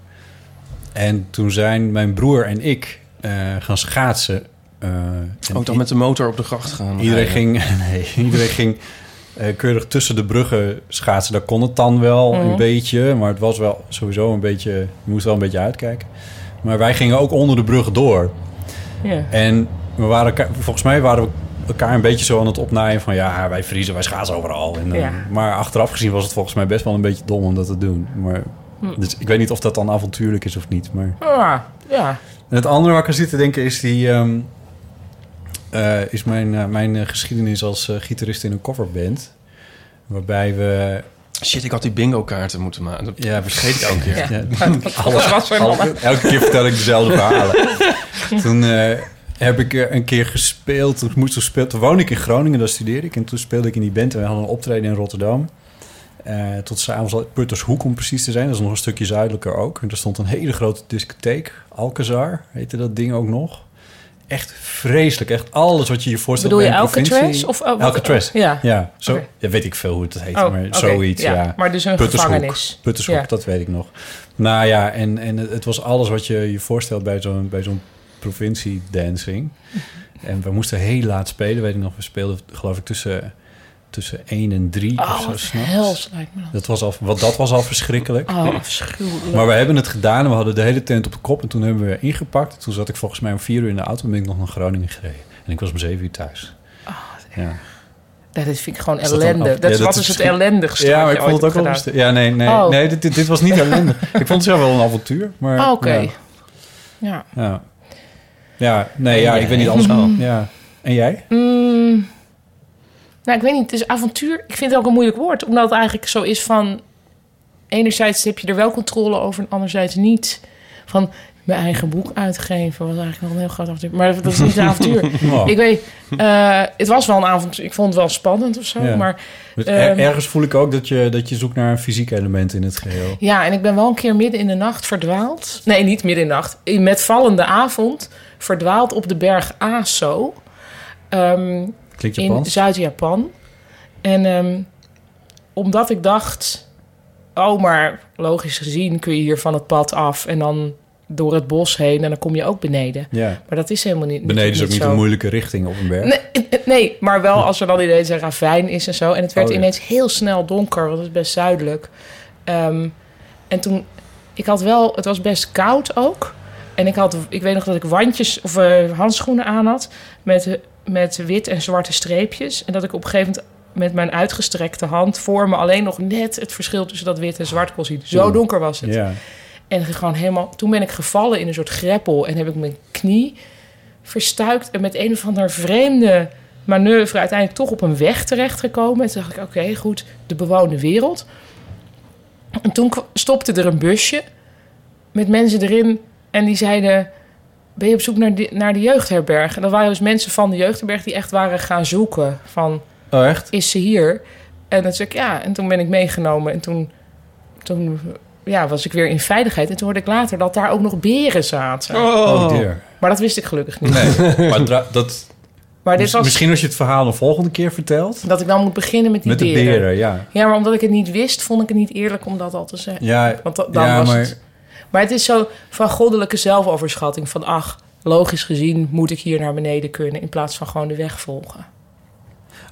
En toen zijn mijn broer en ik... eh, gaan schaatsen. En Ook dan met de motor op de gracht gaan. Iedereen rijden. ging, nee, iedereen ging keurig tussen de bruggen schaatsen. Daar kon het dan wel Mhm. een beetje, maar het was wel sowieso een beetje... Je moest wel een beetje uitkijken. Maar wij gingen ook onder de brug door. En we waren volgens mij waren we elkaar een beetje zo aan het opnaaien van... ja, wij vriezen, wij schaatsen overal. En, Ja. Maar achteraf gezien was het volgens mij best wel een beetje dom om dat te doen. Maar, Hm. dus ik weet niet of dat dan avontuurlijk is of niet, maar... Ah, ja. En het andere waar ik aan zit te denken is die... ehm, eh, is mijn, eh, mijn eh, geschiedenis als gitarist in een coverband. Waarbij we... Shit, ik had die bingo kaarten moeten maken. Dat Ja, vergeet ik elke keer. Ja. Ja, alles, was alle- nog. elke keer vertel ik dezelfde verhalen. toen eh, heb ik een keer gespeeld. Toen, moest, toen, speel, toen woonde ik in Groningen, daar studeerde ik. En toen speelde ik in die band en we hadden een optreden in Rotterdam. Eh, tot s'avonds al Puttershoek om precies te zijn. Dat is nog een stukje zuidelijker ook. En er stond een hele grote discotheek. Alcazar heette dat ding ook nog. Echt vreselijk. Echt alles wat je je voorstelt Bedoel je Alcatraz? provincie. Of, oh, wat- Alcatraz. Ja. Ja, zo, ja, weet ik veel hoe het heet. Oh, maar zoiets, ja. Maar dus een Puttershoek. gevangenis. Puttershoek, Ja. dat weet ik nog. Nou ja, en, en het was alles wat je je voorstelt bij zo'n, bij zo'n provincie-dancing. En we moesten heel laat spelen, weet ik nog. We speelden geloof ik tussen, tussen 1 en 3 of Oh, zo s'nachts. hels lijkt me dat. Dat was al, wat, dat was al verschrikkelijk. Oh, afschuwelijk. Maar we hebben het gedaan en we hadden de hele tent op de kop. En toen hebben we ingepakt. Toen zat ik volgens mij om vier uur in de auto en ben ik nog naar Groningen gereden. En ik was om zeven uur thuis. ja. Ja, dit vind ik gewoon Is dat dan ellende. af- Dat is, Ja, dat het ellendigste ja, maar ik vond het ook wel... Ja, nee, nee, Oh. nee dit, dit, dit was niet ellendig. ik vond het zelf wel een avontuur. Maar. Oh, Oké. ja. Ja. Ja. Ja, nee, ja, ik weet niet alles. Oh. Ja. En jij? Mm, nou, ik weet niet. Het is avontuur. Ik vind het ook een moeilijk woord. Omdat het eigenlijk zo is van... Enerzijds heb je er wel controle over en anderzijds niet. Van mijn eigen boek uitgeven was eigenlijk nog een heel groot avontuur. Maar dat is niet een avontuur. Ik weet, eh, het was wel een avontuur. Ik vond het wel spannend of zo. Ja. Maar Dus er- Ehm. ergens voel ik ook dat je, dat je zoekt naar een fysiek element in het geheel. ja, en ik ben wel een keer midden in de nacht verdwaald. Nee, niet midden in de nacht. In- Met vallende avond verdwaald op de berg Aso. Ehm, Klinkt in? Zuid-Japan. En ehm, omdat ik dacht, oh, maar logisch gezien kun je hier van het pad af en dan door het bos heen en dan kom je ook beneden. Ja. Maar dat is helemaal niet. Beneden is ook niet zo. een moeilijke richting op een berg. Nee, nee, maar wel als er dan ineens een ravijn is en zo. En het werd Oh, ja. ineens heel snel donker, want het is best zuidelijk. Ehm, en toen, ik had wel, het was best koud ook. En ik had, ik weet nog dat ik wandjes of eh, handschoenen aan had met, met wit en zwarte streepjes. En dat ik op een gegeven moment met mijn uitgestrekte hand voor me alleen nog net het verschil tussen dat wit en zwart kon zien. Zo donker was het. Ja. En gewoon helemaal, toen ben ik gevallen in een soort greppel en heb ik mijn knie verstuikt en met een of andere vreemde manoeuvre uiteindelijk toch op een weg terechtgekomen. En toen dacht ik, oké, goed, de bewoonde wereld. En toen stopte er een busje met mensen erin en die zeiden, ben je op zoek naar de, naar de jeugdherberg? En dat waren dus mensen van de jeugdherberg die echt waren gaan zoeken van, Oh, echt? is ze hier? En dan zei ik, ja. En toen ben ik meegenomen. En toen, toen ja, was ik weer in veiligheid. En toen hoorde ik later dat daar ook nog beren zaten. Oh, dear. Maar dat wist ik gelukkig niet. Nee, maar dat, Maar dit was misschien als je het verhaal een volgende keer vertelt. dat ik dan moet beginnen met die Met de beren. beren, ja. Ja, maar omdat ik het niet wist, vond ik het niet eerlijk om dat al te zeggen. Ja, Want da- dan ja was maar het... Maar het is zo van goddelijke zelfoverschatting. Van ach, logisch gezien moet ik hier naar beneden kunnen... in plaats van gewoon de weg volgen.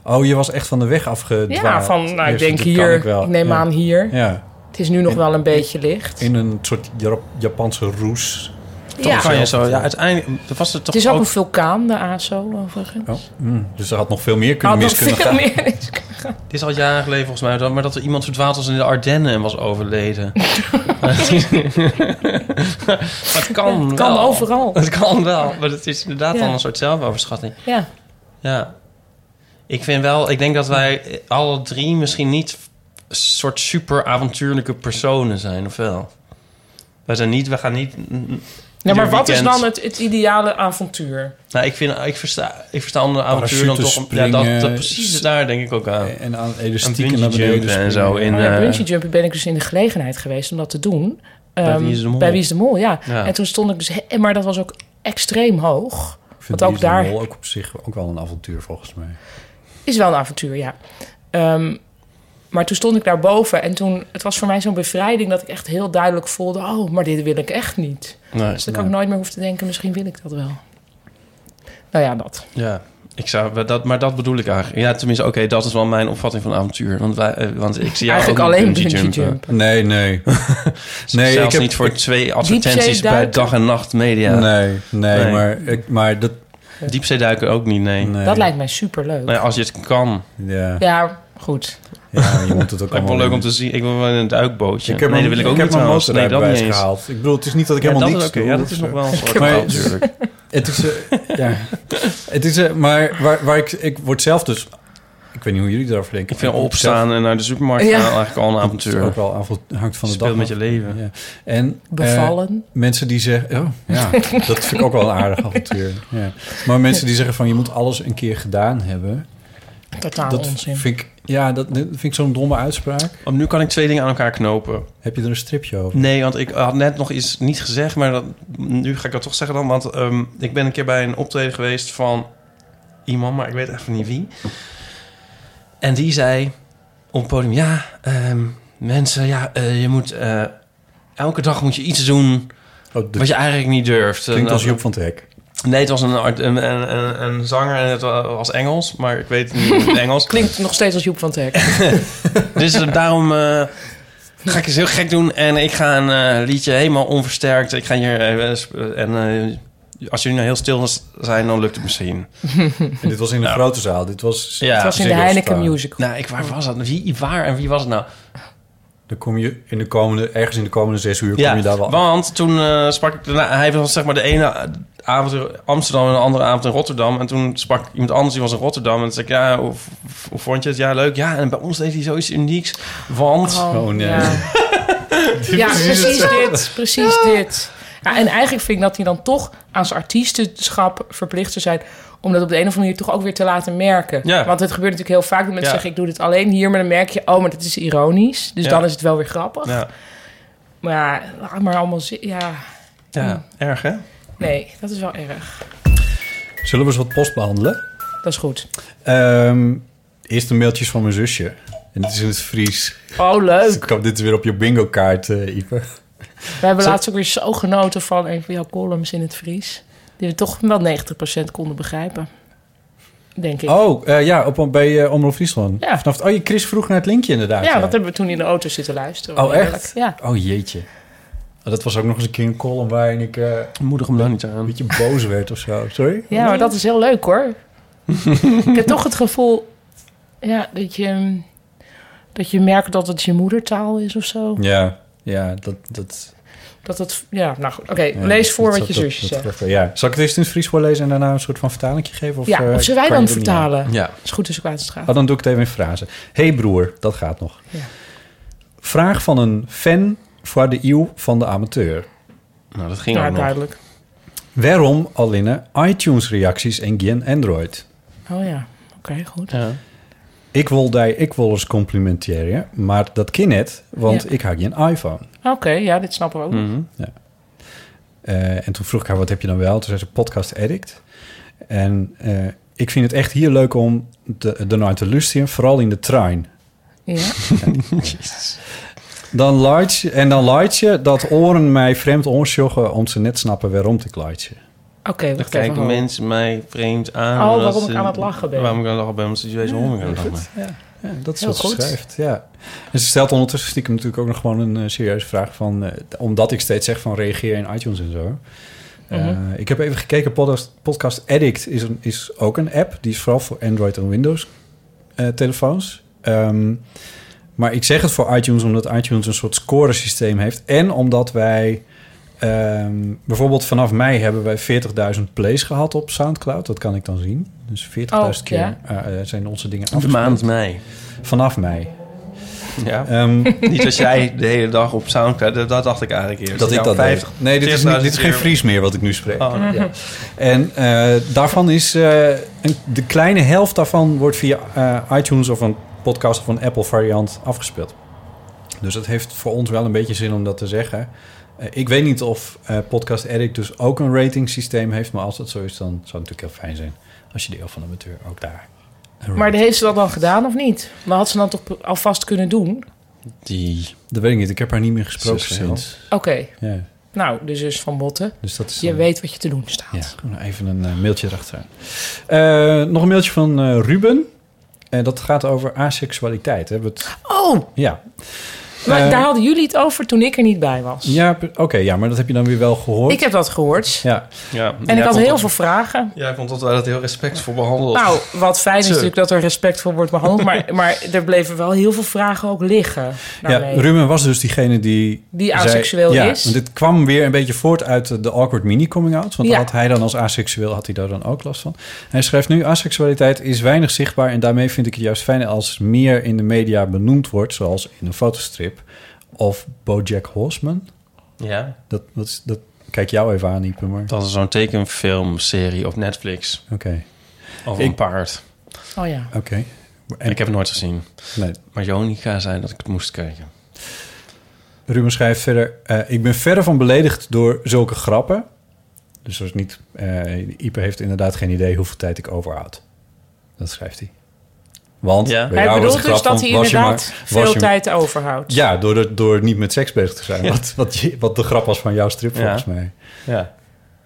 Oh, je was echt van de weg afgedwaald. Ja, van nou, ik denk hier, ik neem Ja. aan hier. Ja, Het is nu nog In- wel een beetje licht. in een soort Jap- Japanse roes. Ja. Kan je zo, ja, uiteindelijk was het toch Het is ook ook... een vulkaan, de ASO, overigens. Oh, mm, dus er had nog veel meer kunnen Had mis nog kunnen veel gaan. meer. Dit is al jaren geleden volgens mij, maar dat er iemand verdwaald was in de Ardennen en was overleden. maar het kan Het kan wel. overal. Het kan wel, maar het is inderdaad Ja. dan een soort zelfoverschatting. Ja. Ja. Ik vind wel, ik denk dat wij alle drie misschien niet een soort super avontuurlijke personen zijn, of wel? Wij zijn niet, we gaan niet... Ja, maar wat is dan het, het ideale avontuur? Nou, ik, vind, ik, versta, ik versta onder avontuur dan toch... Ja, dat, dat, precies daar denk ik ook aan. En aan Een elastieken naar beneden en zo in, ja, eh, bungee jumping ben ik dus in de gelegenheid geweest om dat te doen. Bij Ehm, Wie is de Mol? Bij Wie is de Mol, ja. Ja. En toen stond ik dus... he- Maar dat was ook extreem hoog. Ik vind Want ook de daar- Mol ook op zich ook wel een avontuur volgens mij. Is wel een avontuur, ja. Ehm, Maar toen stond ik daar boven en toen... Het was voor mij zo'n bevrijding dat ik echt heel duidelijk voelde... Oh, maar dit wil ik echt niet. Nee. Dus dan kan ik nooit meer hoeven te denken... Misschien wil ik dat wel. Nou ja, dat. Ja, ik zou, dat, maar dat bedoel ik eigenlijk. Ja, tenminste, oké, dat is wel mijn opvatting van avontuur. Want, wij, eh, want ik zie jou Eigenlijk ook niet alleen bungee bungee jumpen. jumpen. Nee, nee. nee, Zelfs ik heb, niet voor ik- twee advertenties bij dag en nacht media. Nee, nee, Nee. maar, ik, maar dat... Diepzeeduiken ook niet, nee. Nee. Dat lijkt mij superleuk. Maar ja, als je het kan. Ja, Ja, goed. Ja, je moet het ook Lijkt wel allemaal leuk om te zien. Ik wil wel in een duikbootje. Ik heb nee, dat wil ik ook ik heb niet mijn. Nee, motorrijbewijs niet eens. gehaald. Ik bedoel, het is niet dat ik Ja, helemaal dat niks doe. Ja, dat is nog wel een soort Maar- natuurlijk. Het is, eh, ja. Het is, eh, maar waar, waar ik, ik word zelf dus... Ik weet niet hoe jullie erover denken. Ik vind opstaan en naar de supermarkt Ja. gaan eigenlijk al een Het is avontuur. ook wel avond, hangt van de Speel dag met je leven. Ja. En eh, Bevallen. mensen die zeggen... Oh, ja, dat vind ik ook wel een aardig avontuur. Ja. Maar mensen die zeggen van... je moet alles een keer gedaan hebben. Totaal dat onzin. vind ik... Ja, dat dat vind ik zo'n domme uitspraak. Oh, nu kan ik twee dingen aan elkaar knopen. Heb je er een stripje over? Nee, want ik had net nog iets niet gezegd, maar dat, nu ga ik dat toch zeggen dan. Want ehm, ik ben een keer bij een optreden geweest van iemand, maar ik weet even niet wie. En die zei op het podium, ja, ehm, mensen, ja, eh, je moet... eh, elke dag moet je iets doen Oh, de, wat je eigenlijk niet durft. klinkt En als Joep van het Hek. Nee, het was een, art- een, een, een, een zanger en het was Engels, maar ik weet niet het Engels. Klinkt nog steeds als Joep van Hek. Dus eh, daarom eh, ga ik eens heel gek doen. En ik ga een eh, liedje helemaal onversterkt. Ik ga hier... en eh, als jullie nou heel stil zijn, dan lukt het misschien. En dit was in een Ja. grote zaal. Dit was... Ja. het was in de Heineken. Musical. Nou, ik, waar was dat? Wie, waar en wie was het nou? Dan kom je in de komende, ergens in de komende zes uur kom je daar wel want toen eh, sprak ik... daarna- hij was zeg maar de ene avond in Amsterdam en de andere avond in Rotterdam. En toen sprak iemand anders, die was in Rotterdam. En toen zei ik, ja, hoe, hoe vond je het? Ja, leuk. Ja, en bij ons deed hij zoiets unieks. Want... Oh, nee. Ja, ja precies dit. Precies dit. Ja, en eigenlijk vind ik dat hij dan toch aan zijn artiestenschap verplicht zou zijn... om dat op de een of andere manier toch ook weer te laten merken. Ja. Want het gebeurt natuurlijk heel vaak dat mensen Ja. zeggen... ik doe dit alleen hier, maar dan merk je... oh, maar dat is ironisch. Dus Ja. dan is het wel weer grappig. Ja, Maar maar allemaal... Ja, ja erg hè? Nee, dat is wel erg. Zullen we eens wat post behandelen? Dat is goed. Ehm, eerst een mailtjes van mijn zusje. En dit is in het Fries. Oh, Dus leuk. ik hoop dit weer op je bingo kaart, eh Ipe. We hebben Zo- laatst ook weer zo genoten van een van jouw columns in het Fries. Die we toch wel 90% konden begrijpen. Denk ik. Oh, eh, ja, op, bij eh Omroep Friesland. Ja. Vanaf, oh, je Chris vroeg naar het linkje inderdaad. ja, dat hebben we toen in de auto zitten luisteren. Oh, echt? Ja. Oh, jeetje. Dat was ook nog eens een keer een column waarin ik eh, Moedig hem daar niet een aan. beetje boos werd of zo. Sorry? ja, maar dat is heel leuk hoor. ik heb toch het gevoel ja, dat, je, dat je merkt dat het je moedertaal is of zo. Ja, ja, dat... dat Dat het, ja, nou goed. Oké, ja, lees voor dat- wat je zusje dat- zegt. Ja. Zal ik het eerst in het Fries voorlezen en daarna een soort van vertaling geven? Of, Ja, eh, of zullen wij dan er vertalen? Ja. is goed als ik kwaad gaat. Oh, dan doe ik het even in frase. hey broer, dat gaat nog. Ja. Vraag van een fan voor de eeuw van de amateur. Nou, dat ging Ja, ook nog. duidelijk. Waarom alleen iTunes-reacties en geen Android? Oh ja, oké, goed. Ja. Ik wil die ik wil eens complimenteren, maar dat kan net, want Ja. ik heb geen iPhone. Oké, ja, dit snappen we ook. Mhm. Eh, en toen vroeg ik haar, wat heb je dan wel? Toen zei ze, podcast addict. En eh, ik vind het echt heel leuk om de, de naar te luisteren, vooral in de trein. Ja. Dan laat je, en dan laat je dat oren mij vreemd onsjoggen om ze net snappen waarom ik laat je. Oké, Dan wacht kijken even. mensen mij vreemd aan. Oh, waarom ze- ik aan het lachen ben. Waarom ik aan het lachen ben, omdat ze deze aan het lachen. Ja, dat is Heel wat ze goed. schrijft. Ja. En ze stelt ondertussen stiekem natuurlijk ook nog gewoon een eh, serieuze vraag van... eh, omdat ik steeds zeg van reageer in iTunes en zo. Eh, Mhm. ik heb even gekeken, podcast, podcast Addict is, een, is ook een app. Die is vooral voor Android en Windows eh, telefoons. Ehm, maar ik zeg het voor iTunes omdat iTunes een soort scoresysteem heeft. En omdat wij... ehm, bijvoorbeeld vanaf mei hebben wij 40.000 plays gehad op Soundcloud. Dat kan ik dan zien. Dus 40.000 Oh, keer ja. eh, eh, zijn onze dingen De afgespeeld. maand mei. Vanaf mei. Ja. Ehm, Niet als jij de hele dag op Soundcloud... Dat, dat dacht ik eigenlijk eerst. dat ik dat 50 deed. Nee, dit is, niet, dit is geen Fries meer wat ik nu spreek. Oh, nee. Ja. En eh, daarvan is eh, een, de kleine helft daarvan wordt via eh, iTunes of een podcast of een Apple variant afgespeeld. Dus het heeft voor ons wel een beetje zin om dat te zeggen. Eh, ik weet niet of eh, Podcast Addict dus ook een rating systeem heeft, maar als dat zo is, dan zou het natuurlijk heel fijn zijn als je de Eeuw van de Amateur ook daar Maar heeft ze dat dan gedaan of niet? Maar had ze dan toch alvast kunnen doen? Die Dat weet ik niet. Ik heb haar niet meer gesproken sinds. Oké, Ja, nou, de zus van Botten. dus dat is Je dan- weet wat je te doen staat. Ja, even een eh, mailtje erachteraan. Eh, nog een mailtje van eh, Ruben. En dat gaat over asexualiteit. Het... Oh, Ja. Maar Eh, daar hadden jullie het over toen ik er niet bij was. Ja, oké, ja, maar dat heb je dan weer wel gehoord. Ik heb dat gehoord. Ja, Ja, En ik had heel veel vragen. Jij vond dat wij dat heel respectvol behandeld. Nou, wat fijn is Zo. natuurlijk dat er respectvol wordt behandeld. Maar, maar er bleven wel heel veel vragen ook liggen. ja. Ruben was dus diegene die... Die zei- ja, is. want dit kwam weer een beetje voort uit de- awkward mini-coming-out. Want Ja. had hij dan als asexueel, had hij daar dan ook last van. Hij schrijft nu, asexualiteit is weinig zichtbaar... en daarmee vind ik het juist fijn als meer in de media benoemd wordt... zoals in een fotostrip of BoJack Horseman. Ja, Dat, dat, is, dat kijk jou even aan, Ipe, maar... dat is zo'n tekenfilmserie op Netflix Oké, Ik- een paard. Oh ja. oké. En ik heb het nooit gezien. Nee. Maar Jonica zei dat ik het moest kijken. Ruben schrijft verder... eh, ik ben verre van beledigd door zulke grappen. Dus dat is niet... eh Ipe heeft inderdaad geen idee hoeveel tijd ik overhoud. Dat schrijft hij. Want Ja. bij Hij jou bedoelt dus dat hij inderdaad maar- veel je- tijd overhoudt. Ja, door, de- door niet met seks bezig te zijn. Wat, wat, je- wat de grap was van jouw strip Ja. volgens mij. Ja.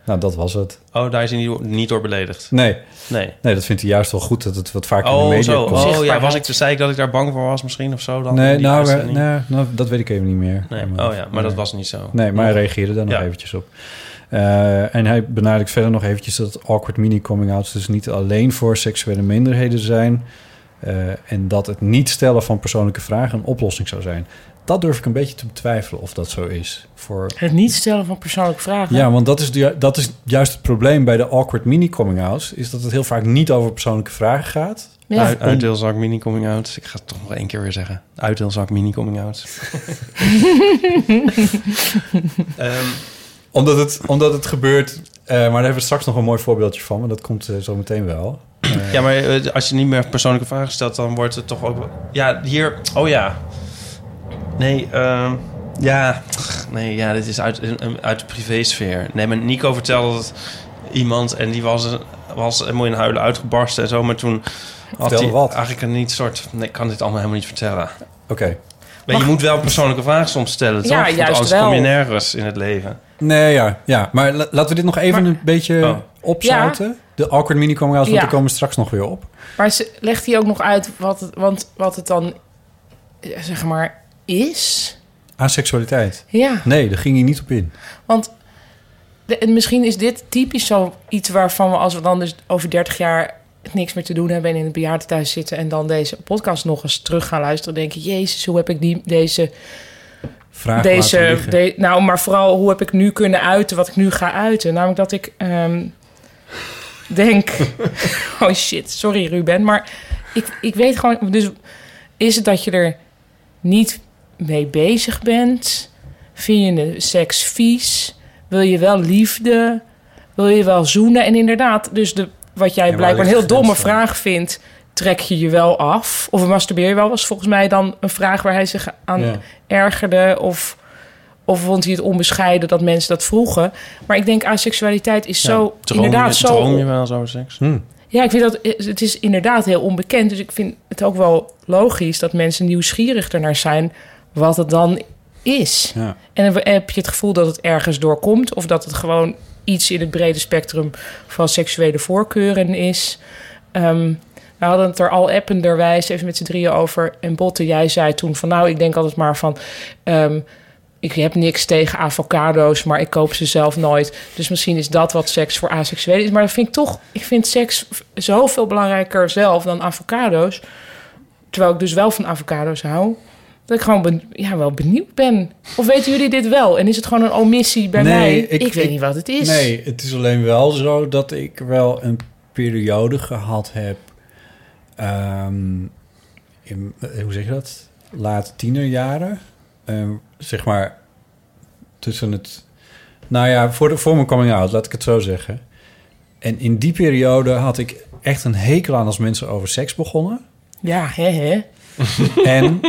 Nou, dat was het. Oh, daar is hij niet, niet door beledigd. Nee, Nee. nee, dat vindt hij juist wel goed dat het wat vaker in de Oh, media zo. komt. Oh ja, was ik, zei ik dat ik daar bang voor was misschien of zo dan? nee, nou, we- nee, nou, dat weet ik even niet meer. Nee. Maar- Oh ja, maar dat was niet zo. Nee, maar hij reageerde daar nog eventjes op. Eh, en hij benadrukt verder nog eventjes dat awkward mini-coming-outs dus niet alleen voor seksuele minderheden zijn. Eh, en dat het niet stellen van persoonlijke vragen een oplossing zou zijn. Dat durf ik een beetje te betwijfelen of dat zo is. Voor... Het niet stellen van persoonlijke vragen. Ja, want dat is, de, dat is juist het probleem bij de awkward mini-coming-outs. Is dat het heel vaak niet over persoonlijke vragen gaat. Ja. Uit, uitdeelzak mini coming out. Ik ga het toch nog één keer weer zeggen. Uitdeelzak mini coming out. Ehm, Omdat het, omdat het gebeurt... eh, maar daar hebben we straks nog een mooi voorbeeldje van. Maar dat komt eh, zo meteen wel. Ja, maar eh, als je niet meer persoonlijke vragen stelt, dan wordt het toch ook. Ja, hier. Oh ja. Nee, ehm, ja. Nee, ja, dit is uit, een- uit de privésfeer. Nee, maar Nico vertelde dat iemand en die was, was helemaal in huilen uitgebarsten en zo. Maar toen had hij wat? eigenlijk een niet soort. Nee, ik kan dit allemaal helemaal niet vertellen. Oké. Maar je moet wel persoonlijke vragen soms stellen, toch? Ja, Want juist anders wel. kom je nergens in het leven. Nee, ja. ja. Maar la- laten we dit nog even Maar- een beetje Oh. opzouten. De awkward mini coming outs, want Ja. die komen straks nog weer op. Maar ze, legt hij ook nog uit wat het, want, wat het dan, eh, zeg maar, is? Asexualiteit. Ja, Nee, daar ging hij niet op in. want de- en misschien is dit typisch zo iets waarvan we als we dan dus over 30 jaar niks meer te doen hebben en in het bejaardentehuis zitten en dan deze podcast nog eens terug gaan luisteren, denken, jezus, hoe heb ik die, deze, Vraag deze, de, nou, maar vooral hoe heb ik nu kunnen uiten wat ik nu ga uiten? Namelijk dat ik ehm, denk, oh shit, sorry Ruben, maar ik, ik weet gewoon, dus is het dat je er niet mee bezig bent? Vind je de seks vies? Wil je wel liefde? Wil je wel zoenen? En inderdaad, dus de, wat jij Ja, blijkbaar een heel domme vraag vindt, trek je je wel af? Of masturbeer je wel? Was volgens mij dan een vraag waar hij zich aan Ja. ergerde of, of vond hij het onbescheiden dat mensen dat vroegen. Maar ik denk asexualiteit is zo droom inderdaad je, zo. Droom je wel zo seks? Hm. Ja, ik vind dat het is inderdaad heel onbekend. Dus ik vind het ook wel logisch dat mensen nieuwsgierig ernaar zijn wat het dan is. Ja. En heb heb je het gevoel dat het ergens doorkomt of dat het gewoon iets in het brede spectrum van seksuele voorkeuren is. Ehm, we hadden het er al appenderwijs even met z'n drieën over. En Botte, jij zei toen van nou, ik denk altijd maar van... ehm, ik heb niks tegen avocado's, maar ik koop ze zelf nooit. Dus misschien is dat wat seks voor asexuelen is. Maar dat vind ik toch... Ik vind seks zoveel belangrijker zelf dan avocado's. Terwijl ik dus wel van avocado's hou. Dat ik gewoon ben, ja, wel benieuwd ben. Of weten jullie dit wel? En is het gewoon een omissie bij Nee, mij? ik- Ik, weet ik- niet wat het is. Nee, het is alleen wel zo dat ik wel een periode gehad heb. Ehm, in, eh, hoe zeg je dat? Late tienerjaren. Ehm, zeg maar tussen het. Nou ja, voor, de, voor mijn coming out, laat ik het zo zeggen. En in die periode had ik echt een hekel aan als mensen over seks begonnen. Ja, hè, hè. En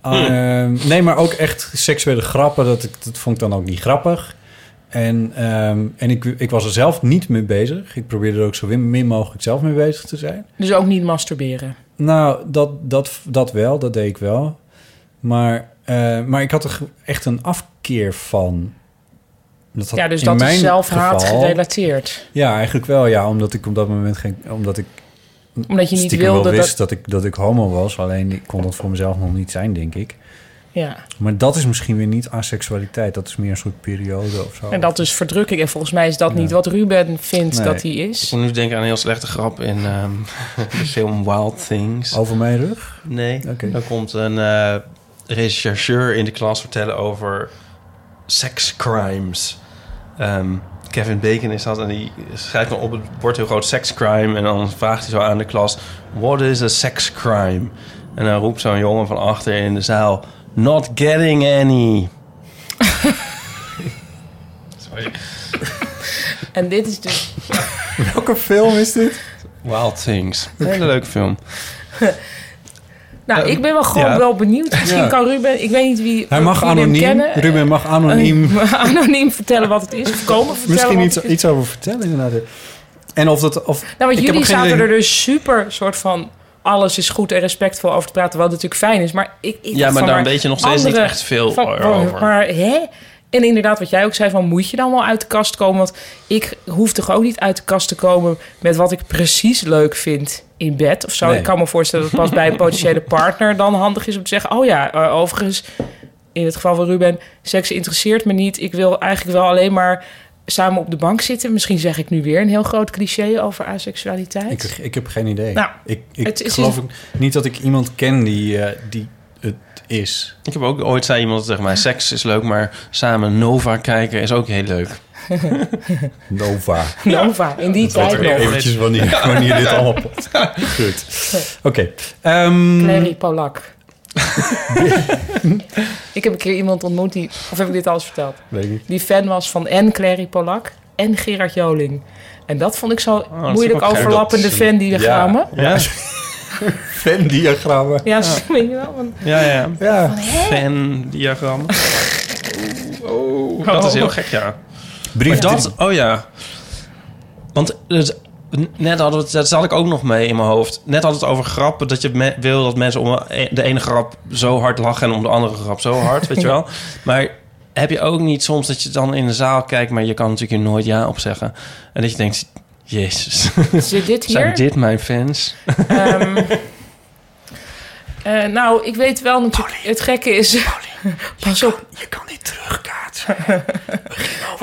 ehm, nee, maar ook echt seksuele grappen. Dat, ik, dat vond ik dan ook niet grappig. En, ehm, en ik, ik was er zelf niet mee bezig. Ik probeerde er ook zo min, mogelijk zelf mee bezig te zijn. Dus ook niet masturberen. Nou, dat, dat, dat wel, dat deed ik wel. Maar, eh, maar ik had er echt een afkeer van. Dat Ja, dus dat is zelfhaat geval- gerelateerd. Ja, eigenlijk wel, ja. Omdat ik op dat moment geen... Omdat ik Omdat je niet wilde wel wist dat... dat... ik, dat ik homo was. Alleen ik kon dat voor mezelf nog niet zijn, denk ik. Ja. Maar dat is misschien weer niet asexualiteit. Dat is meer een soort periode of zo. En dat is verdrukking. En volgens mij is dat Ja. niet wat Ruben vindt Nee. dat hij Ik is. moet nu denken aan een heel slechte grap in ehm, de film Wild Things. Over mijn rug? Nee, Oké. dan komt een eh, rechercheur in de klas vertellen over sex crimes. Ehm, Kevin Bacon is dat en die schrijft dan op het bord heel groot sex crime en dan vraagt hij zo aan de klas: What is a sex crime? En dan roept zo'n jongen van achter in de zaal: Not getting any. Sorry. En dit is dus... Welke film is dit? Wild Things. Een hele leuke film. Nou, Eh, ik ben wel gewoon ja. wel benieuwd. Misschien Ja. kan Ruben... Ik weet niet wie... Hij mag wie anoniem. kennen. Ruben mag anoniem. Eh, anoniem vertellen wat het is. Of komen vertellen misschien iets, iets over vertellen, inderdaad. En of dat... Of, Nou, want ik heb jullie zaten idee. er dus super soort van... Alles is goed en respectvol over te praten, wat natuurlijk fijn is. Maar ik, ik Ja, maar daar weet je nog steeds niet echt veel van- over. Maar hè? En inderdaad, wat jij ook zei, van moet je dan wel uit de kast komen? Want ik hoef toch ook niet uit de kast te komen met wat ik precies leuk vind in bed of zo. Nee. Ik kan me voorstellen dat het pas bij een potentiële partner dan handig is om te zeggen: Oh ja, eh, overigens, in het geval van Ruben, seks interesseert me niet. Ik wil eigenlijk wel alleen maar samen op de bank zitten. Misschien zeg ik nu weer een heel groot cliché over asexualiteit. ik, ik heb geen idee. Nou, ik ik het is- geloof niet dat ik iemand ken die, eh, die het is. Ik heb ook ooit zei iemand tegen mij: seks is leuk, maar samen Nova kijken is ook heel leuk. Nova. Nova, in die tijd nog. Eventjes wanneer, wanneer dit allemaal. Goed. Oké. ehm, Clary Polak. ik heb een keer iemand ontmoet die, of heb ik dit al eens verteld? weet ik niet. Die fan was van en Clary Polak en Gerard Joling. En dat vond ik zo Oh, moeilijk overlappende fan-diagrammen. Ja, Venn-diagrammen. Ja, zo weet je wel. want- ja, ja. Ja. Fan-diagram. Oh, dat is heel gek, ja. Brief dat, oh ja. Want het, net hadden we het, dat zat ik ook nog mee in mijn hoofd. Net had het over grappen, dat je me- wil dat mensen om de ene grap zo hard lachen en om de andere grap zo hard, weet je wel. Maar heb je ook niet soms dat je dan in de zaal kijkt, maar je kan natuurlijk nooit ja op zeggen. En dat je denkt, jezus, Zit dit zijn hier? dit mijn fans? Ehm, eh, nou, ik weet wel natuurlijk... Het gekke is... Pas op. Je kan niet terugkaatsen.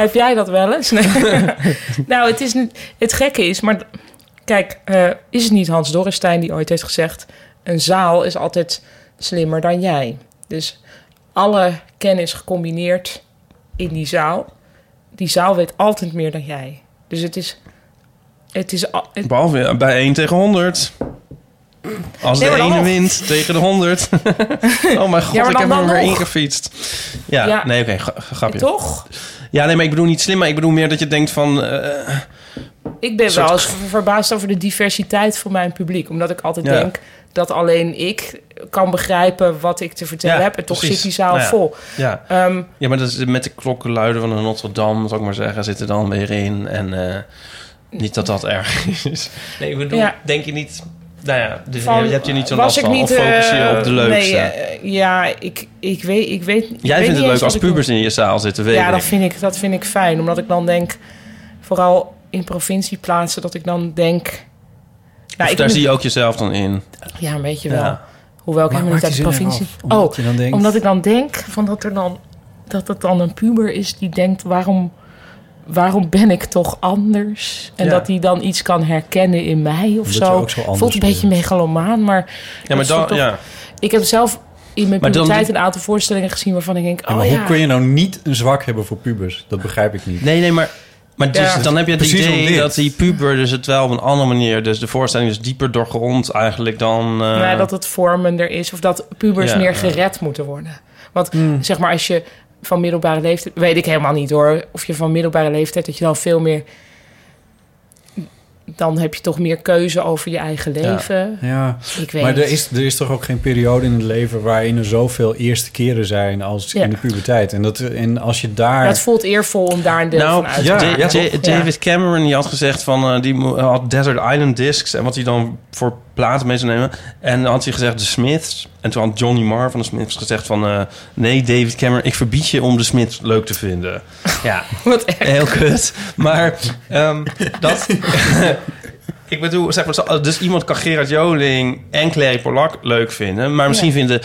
Heb jij dat wel eens? Nee. nou, het, is het gekke is, maar kijk, eh, is het niet Hans Dorrestein die ooit heeft gezegd: een zaal is altijd slimmer dan jij. Dus alle kennis gecombineerd in die zaal, die zaal weet altijd meer dan jij. Dus het is, het is, al- het- Behalve bij 1 tegen 100. Als Nee, de ene nog. wint tegen de 100. oh mijn god, Ja, ik heb hem weer ingefietst. Ja, Ja. nee, oké, gra- grapje. toch? Ja, nee, maar ik bedoel niet slim, maar ik bedoel meer dat je denkt van... eh, Ik ben soort- wel eens ver- verbaasd over de diversiteit van mijn publiek. Omdat ik altijd Ja. denk dat alleen ik kan begrijpen wat ik te vertellen Ja, heb. En toch precies. zit die zaal Nou ja. vol. ja. Ehm, ja, maar dat is met de klokkenluiden van de Notre Dame, zou ik maar zeggen, zit er dan weer in. En eh, niet dat dat erg is. Nee, ik bedoel, Ja. denk je niet... Nou ja, dus van, je hebt je niet zo'n was last ik van. niet, of focus je eh, op de leukste. Nee, eh, ja, ik, ik weet... Ik weet ik Jij niet vindt het leuk als ik pubers in je zaal zitten, weet Ja, ik. dat vind, ik, dat vind ik fijn. Omdat ik dan denk... Vooral in provincieplaatsen dat ik dan denk... Nou, ik daar zie je ook jezelf dan in. Ja, een beetje wel. Ja. Hoewel ik Maar helemaal niet uit de provincie... eraf? Omdat oh, je dan denkt... omdat ik dan denk van dat er dan dat het dan een puber is die denkt waarom waarom ben ik toch anders en Ja. dat hij dan iets kan herkennen in mij of Omdat zo. ook zo Voelt een beetje megalomaan, maar Ja, maar dan... toch- Ja. ik heb zelf in mijn puberteit een aantal voorstellingen gezien waarvan ik denk, Ja, oh maar ja, hoe kun je nou niet een zwak hebben voor pubers? Dat begrijp ik niet. Nee, nee, maar... Maar dus, Ja. dan heb je het idee dat die puber dus het wel op een andere manier... Dus de voorstelling is dieper doorgrond eigenlijk dan... eh, nou, dat het vormender is of dat pubers Ja, meer ja. gered moeten worden. Want zeg maar als je van middelbare leeftijd, weet ik helemaal niet hoor, of je van middelbare leeftijd dat je dan veel meer dan heb je toch meer keuze over je eigen leven. Ja, Ik weet maar er is, er is toch ook geen periode in het leven waarin er zoveel eerste keren zijn als Ja. in de puberteit. En, dat, en als je daar. Het voelt eervol om daar een deel Nou, van uit te ja, maken. Ja, David Cameron die had gezegd van eh, die had Desert Island Discs en wat hij dan voor platen mee zou nemen. En dan had hij gezegd de Smiths. En toen had Johnny Marr van de Smiths gezegd van eh, nee David Cameron, ik verbied je om de Smiths leuk te vinden. Ja, Wat heel kut. Maar ehm, dat. ik bedoel, zeg maar, zo- dus iemand kan Gerard Joling en Clary Polak leuk vinden, maar misschien Ja. vinden.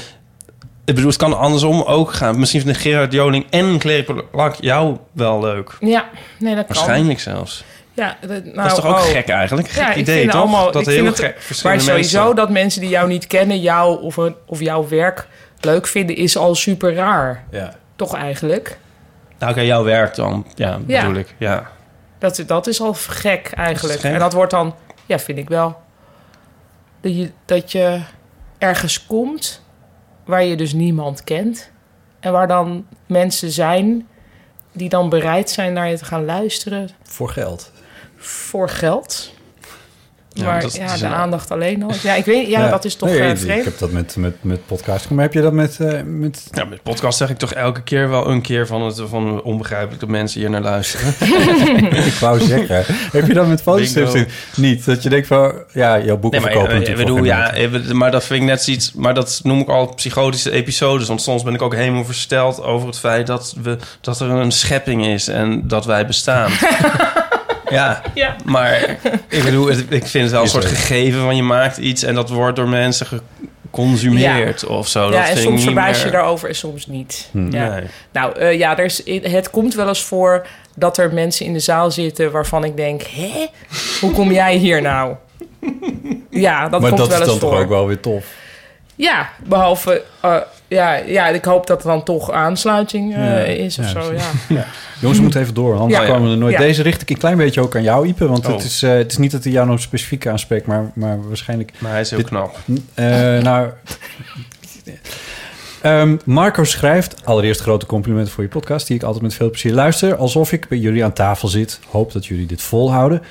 Ik bedoel, het kan andersom ook gaan. Misschien vinden Gerard Joling en Clary Polak jou wel leuk. Ja, nee, dat kan. Waarschijnlijk zelfs. Ja, dat, nou, dat is toch ook oh. gek eigenlijk? Gek Ja, idee, toch? allemaal- dat ik heel het- gek Maar verschillende sowieso mensen- dat mensen die jou niet kennen, jou of, een- of jouw werk leuk vinden, is al super raar. ja. Toch eigenlijk? Nou, oké, jouw werk dan. Ja, Ja. bedoel ik. Ja. Dat, dat is al gek eigenlijk. Gek? En dat wordt dan, ja, vind ik wel. Dat je, dat je ergens komt waar je dus niemand kent. En waar dan mensen zijn die dan bereid zijn naar je te gaan luisteren Voor geld. Voor geld. Ja, maar dat ja, is de een- aandacht alleen al. Ja, ik weet, ja, dat is toch Nee, eh, ik- vreemd. Ik heb dat met, met, met podcast. Maar heb je dat met... eh, met... ja, met podcast zeg ik toch elke keer wel een keer van het van onbegrijpelijk dat mensen hier naar luisteren. ik wou zeggen. heb je dat met fotostrips niet? Dat je denkt van... Ja, jouw boeken Nee, maar, verkopen eh, ik bedoel, ja, maar dat vind ik net zoiets. Maar dat noem ik al psychotische episodes. Want soms ben ik ook helemaal versteld over het feit dat, we, dat er een schepping is en dat wij bestaan. ja, Ja. maar ik bedoel, ik vind het wel een Is soort gegeven van je maakt iets en dat wordt door mensen geconsumeerd of zo. Ja, dat en soms verbaas je daarover en soms niet. Hmm. Ja. Nee. Nou eh, ja, er is, het komt wel eens voor dat er mensen in de zaal zitten waarvan ik denk: hè, hoe kom jij hier nou? Ja, dat maar komt dat wel is eens dan voor. toch ook wel weer tof. Ja, behalve, eh, ja, ja, ik hoop dat er dan toch aansluiting eh, Ja, is of ja, zo. precies. Ja. Jongens, we moeten even door, anders Ja. komen we er nooit. Ja. Deze richt ik een klein beetje ook aan jou, Ipe. Want Oh. het, is, eh, het is niet dat hij jou nog specifiek aanspreekt, maar, maar waarschijnlijk... Maar hij is heel Dit- knap. Eh, nou... Ehm, Marco schrijft, allereerst grote complimenten voor je podcast... die ik altijd met veel plezier luister. Alsof ik bij jullie aan tafel zit. Hoop dat jullie dit volhouden.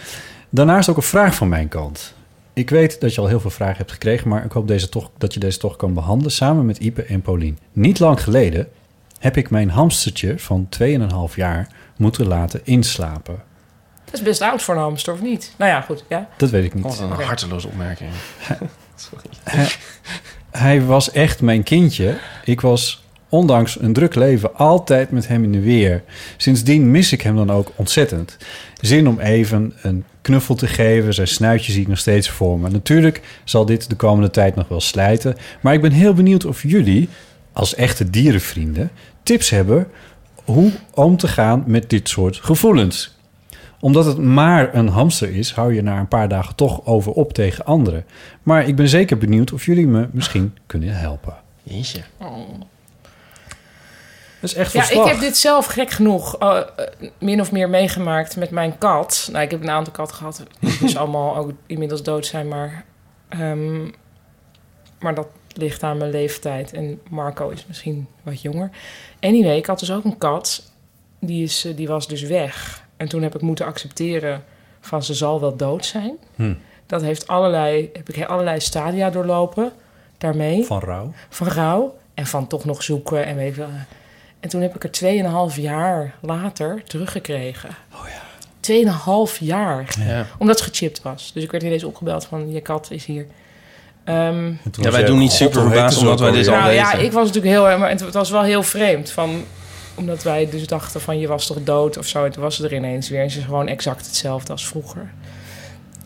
Daarnaast ook een vraag van mijn kant. Ik weet dat je al heel veel vragen hebt gekregen... maar ik hoop deze toch, dat je deze toch kan behandelen... samen met Ipe en Paulien. Niet lang geleden heb ik mijn hamstertje van 2,5 jaar... moeten laten inslapen. Dat is best oud voor een hamster, of niet? Nou ja, goed. Ja. Dat weet ik niet. Wat een harteloze opmerking. Hij was echt mijn kindje. Ik was, ondanks een druk leven, altijd met hem in de weer. Sindsdien mis ik hem dan ook ontzettend. Zin om even een knuffel te geven. Zijn snuitje zie ik nog steeds voor me. Natuurlijk zal dit de komende tijd nog wel slijten. Maar ik ben heel benieuwd of jullie, als echte dierenvrienden, tips hebben hoe om te gaan met dit soort gevoelens omdat het maar een hamster is, hou je na een paar dagen toch over op tegen anderen. Maar ik ben zeker benieuwd of jullie me misschien kunnen helpen. Jeetje. Dat is echt Ja, verslag. ik heb dit zelf gek genoeg eh, eh, min of meer meegemaakt met mijn kat. Nou, ik heb een aantal katten gehad, die dus allemaal ook inmiddels dood zijn, maar, ehm, maar dat ligt aan mijn leeftijd. En Marco is misschien wat jonger. Anyway, ik had dus ook een kat, die, is, eh, die was dus weg. En toen heb ik moeten accepteren van ze zal wel dood zijn. Hm. Dat heeft allerlei, heb ik allerlei stadia doorlopen daarmee Van rouw. van rouw en van toch nog zoeken en weet. En toen heb ik er 2,5 jaar later teruggekregen. Oh ja. 2,5 jaar. Ja. Omdat ze gechipt was. Dus ik werd ineens opgebeld van je kat is hier. Ehm, toen Ja, wij doen niet super verbaasd omdat wij dit al nou ja, weten. ik was natuurlijk heel erg... Maar het, het was wel heel vreemd. Van, omdat wij dus dachten van je was toch dood of zo. En toen was ze er ineens weer. En ze is gewoon exact hetzelfde als vroeger.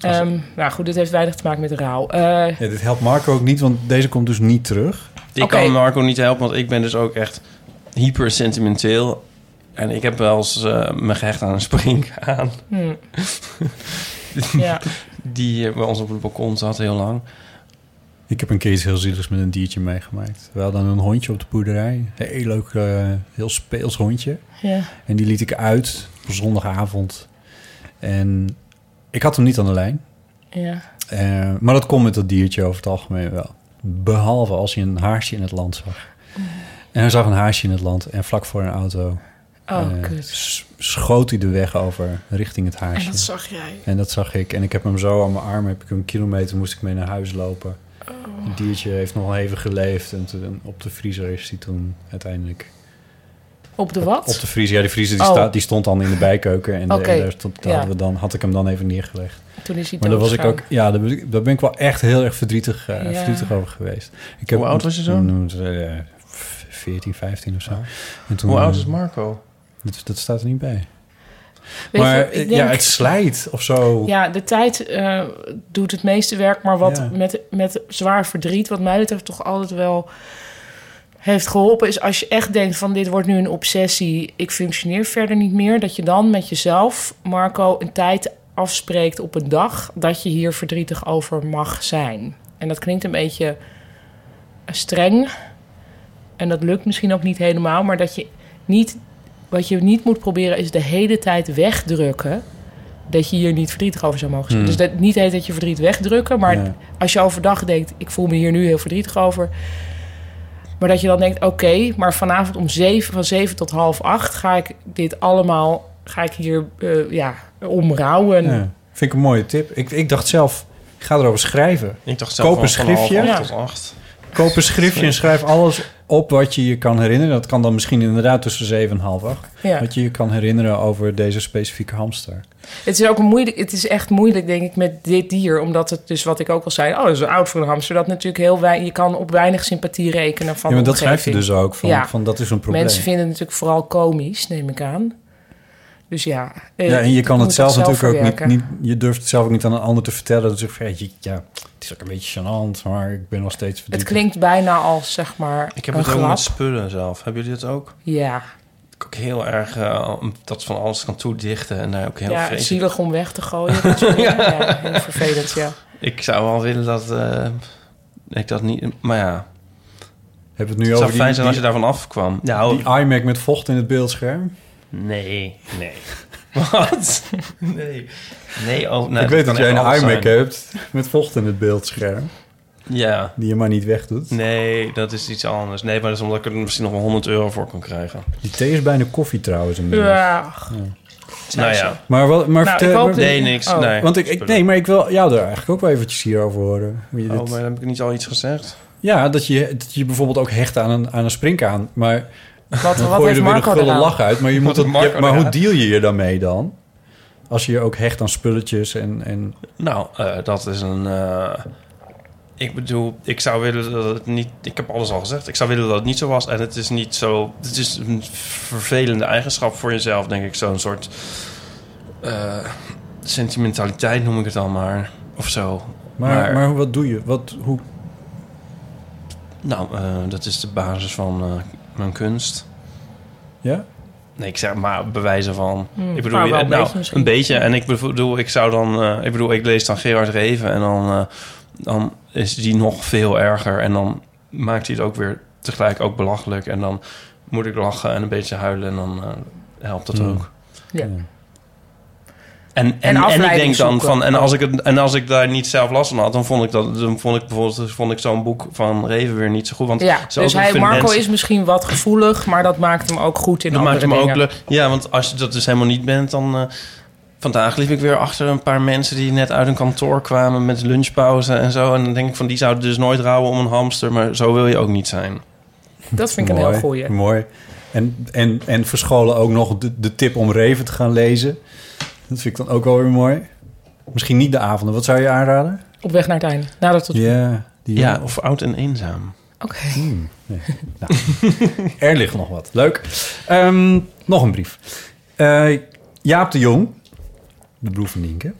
Als- Ehm, nou goed, dit heeft weinig te maken met rouw. Eh, Ja, dit helpt Marco ook niet, want deze komt dus niet terug. Ik kan Marco niet helpen, want ik ben dus ook echt hyper sentimenteel. En ik heb wel eens eh, me gehecht aan een springhaan. hm. ja. Die eh, bij ons op het balkon zat heel lang. Ik heb een keer iets heel zieligs met een diertje meegemaakt. We hadden een hondje op de boerderij. Een heel leuk, eh, heel speels hondje. ja. En die liet ik uit op zondagavond. En ik had hem niet aan de lijn. Ja. Eh, maar dat komt met dat diertje over het algemeen wel. Behalve als je een haarsje in het land zag. En hij zag een haarsje in het land en vlak voor een auto Oh, eh, schoot hij de weg over richting het huisje. En dat zag jij. En dat zag ik. En ik heb hem zo aan mijn arm, heb ik een kilometer, moest ik mee naar huis lopen. Oh. Het diertje heeft nog even geleefd. En toen, op de vriezer is hij toen uiteindelijk... Op de wat? Op de vriezer, ja, die vriezer die, Oh. staat, die stond dan in de bijkeuken. En, de- en daar, stond, daar ja. hadden we dan, had ik hem dan even neergelegd. Toen is hij Maar daar was ik ook, ja, daar ben ik, daar ben ik wel echt heel erg verdrietig, eh, Ja. verdrietig over geweest. Ik Hoe oud was je toen? Uh, 14, 15 of zo. En toen, Hoe oud is Marco? Dat, dat staat er niet bij. Maar je, ja, het slijt of zo. Ja, de tijd eh, doet het meeste werk. Maar wat Ja. met, met zwaar verdriet, wat mij betreft toch altijd wel heeft geholpen... is als je echt denkt van dit wordt nu een obsessie... ik functioneer verder niet meer... dat je dan met jezelf, Marco, een tijd afspreekt op een dag... dat je hier verdrietig over mag zijn. En dat klinkt een beetje streng. En dat lukt misschien ook niet helemaal. Maar dat je niet... Wat je niet moet proberen is de hele tijd wegdrukken dat je hier niet verdrietig over zou mogen zijn. Hmm. Dus dat niet heet dat je verdriet wegdrukken, maar Ja. als je overdag denkt, ik voel me hier nu heel verdrietig over. Maar dat je dan denkt, oké, maar vanavond om zeven, van zeven tot half acht ga ik dit allemaal, ga ik hier, eh, ja, omrouwen. Ja, vind ik een mooie tip. Ik, ik dacht zelf, ik ga erover schrijven. Ik dacht zelf Koop een van half schriftje. acht Ja. tot acht. Koop een schriftje en schrijf alles op wat je je kan herinneren. Dat kan dan misschien inderdaad tussen zeven en half acht. Ja. Wat je je kan herinneren over deze specifieke hamster. Het is ook een moeilijk, het is echt moeilijk, denk ik, met dit dier, omdat het dus, wat ik ook al zei, oh, dat is een oud voor een hamster, dat natuurlijk heel weinig, je kan op weinig sympathie rekenen van ja, maar dat schrijf je dus ook. Van, Ja. van dat is een probleem. Mensen vinden het natuurlijk vooral komisch, neem ik aan. Dus ja. eh, ja, en je kan het zelf natuurlijk ook niet. Je durft het zelf ook niet aan een ander te vertellen. Dus ja, je- ja, het is ook een beetje gênant, maar ik ben nog steeds Het verdrietig. klinkt bijna als, zeg maar, Ik heb een het ook grap. met spullen zelf. Hebben jullie dat ook? Ja, Ik ook heel erg eh, dat van alles kan toedichten en daar ook heel ja vreselijk- zielig om weg te gooien. ja. heel vervelend, ja. Ik zou wel willen dat eh, ik dat niet... Maar ja, we het nu het zou over fijn die, zijn als je daarvan afkwam. Nou, die iMac met vocht in het beeldscherm? Nee, nee. Wat? Nee. Nee, oh, nee, ik weet dat jij een iMac zijn. hebt met vocht in het beeldscherm. Ja. Die je maar niet wegdoet. Nee, dat is iets anders. Nee, maar dat is omdat ik er misschien nog wel 100 euro voor kan krijgen. Die thee is bijna koffie trouwens. inmiddels. Ja, nou ja. Maar, wat, maar Nou, vertel... ik hoop maar- dat- Nee, niks. Oh. Nee. Want ik, ik, nee, maar ik wil jou daar eigenlijk ook wel eventjes hierover horen. Hoe je dit... Oh, maar heb ik niet al iets gezegd? Ja, dat je, dat je bijvoorbeeld ook hecht aan een, aan een springkaan. Maar wat, dan wat gooi je heeft er weer een Marco gulle eraan? lach uit. Maar, je moet het, ja, maar hoe deal je je daarmee dan? Als je je ook hecht aan spulletjes en... en Nou, eh, dat is een... eh, ik bedoel, ik zou willen dat het niet... Ik heb alles al gezegd. Ik zou willen dat het niet zo was. En het is niet zo... Het is een vervelende eigenschap voor jezelf, denk ik. Zo'n soort... eh, sentimentaliteit noem ik het dan maar. Of zo. maar, Maar- maar, wat doe je? Wat, hoe, Nou, eh, dat is de basis van eh, mijn kunst. ja? Nee, ik zeg maar bewijzen van. Hmm, ik bedoel, maar wel je- een nou, beetje misschien. een beetje. En ik bedoel, ik zou dan, eh, ik bedoel, ik lees dan Gerard Reven en dan, eh, dan is die nog veel erger en dan maakt hij het ook weer tegelijk ook belachelijk en dan moet ik lachen en een beetje huilen en dan eh, helpt dat Hmm. ook. Ja. En, en, en, ik denk dan zoeken. van, en als ik het, en als ik daar niet zelf last van had, dan vond ik dat, dan vond ik bijvoorbeeld, vond ik zo'n boek van Reven weer niet zo goed. Want Ja, dus hij, Marco mensen- is misschien wat gevoelig, maar dat maakt hem ook goed in dat andere maakt hem ook dingen. leuk. Ja, want als je dat dus helemaal niet bent, dan... eh, vandaag liep ik weer achter een paar mensen die net uit een kantoor kwamen met lunchpauze en zo. En dan denk ik van, die zouden dus nooit rouwen om een hamster, maar zo wil je ook niet zijn. Dat vind ik een heel goeie. Mooi. En, en, en verscholen ook nog de, de tip om Reven te gaan lezen. Dat vind ik dan ook wel weer mooi. Misschien niet de avonden. Wat zou je aanraden? Op weg naar het einde. Nadat tot... Ja, die Ja, of oud en eenzaam. Oké. Hmm, nee. nou, er ligt nog wat. Leuk. Ehm, nog een brief. Eh, Jaap de Jong, de broer van Nienke.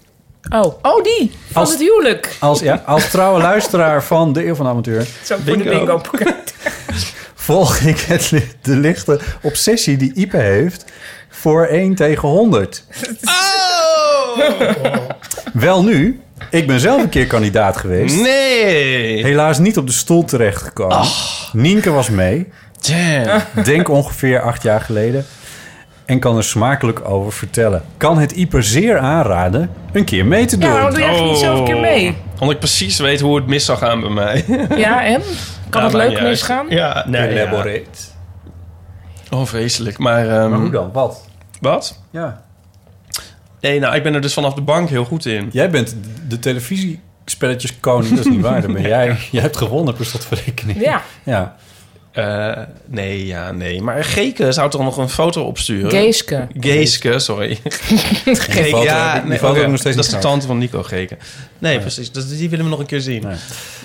Oh. oh, die. Van Als- het huwelijk. Als, ja, als trouwe luisteraar van de Eeuw van de Amateur... Zo voor de Bingo. volg ik het, de lichte obsessie die Ipe heeft... voor 1 tegen 100. Wel nu, ik ben zelf een keer kandidaat geweest. Nee! Helaas niet op de stoel terechtgekomen. Nienke was mee. Damn. Denk ongeveer acht jaar geleden. En kan er smakelijk over vertellen. Kan het Iper zeer aanraden een keer mee te doen. Ja, waarom doe je eigenlijk niet zelf een keer mee? Omdat ik precies weet hoe het mis zou gaan bij mij. Ja, en? Kan Ja, het maakt leuk niet uit. misgaan? Ja, nee, ja. Elaborate. Oh, vreselijk. Maar, ehm, Maar hoe dan? Wat? Wat? Ja. Nee, nou, ik ben er dus vanaf de bank heel goed in. Jij bent de televisiespelletjes koning. Dat is niet waar. Dan ben jij. Jij hebt gewonnen per slotverrekening. Ja, Ja. Eh, nee, ja, nee. Maar Geke zou toch nog een foto opsturen? Geeske. Geeske, sorry. Die Geke, foto- ja, die nee, foto nog steeds Dat is de tante van Nico Geke. Nee, precies. Dus die willen we nog een keer zien. Nee.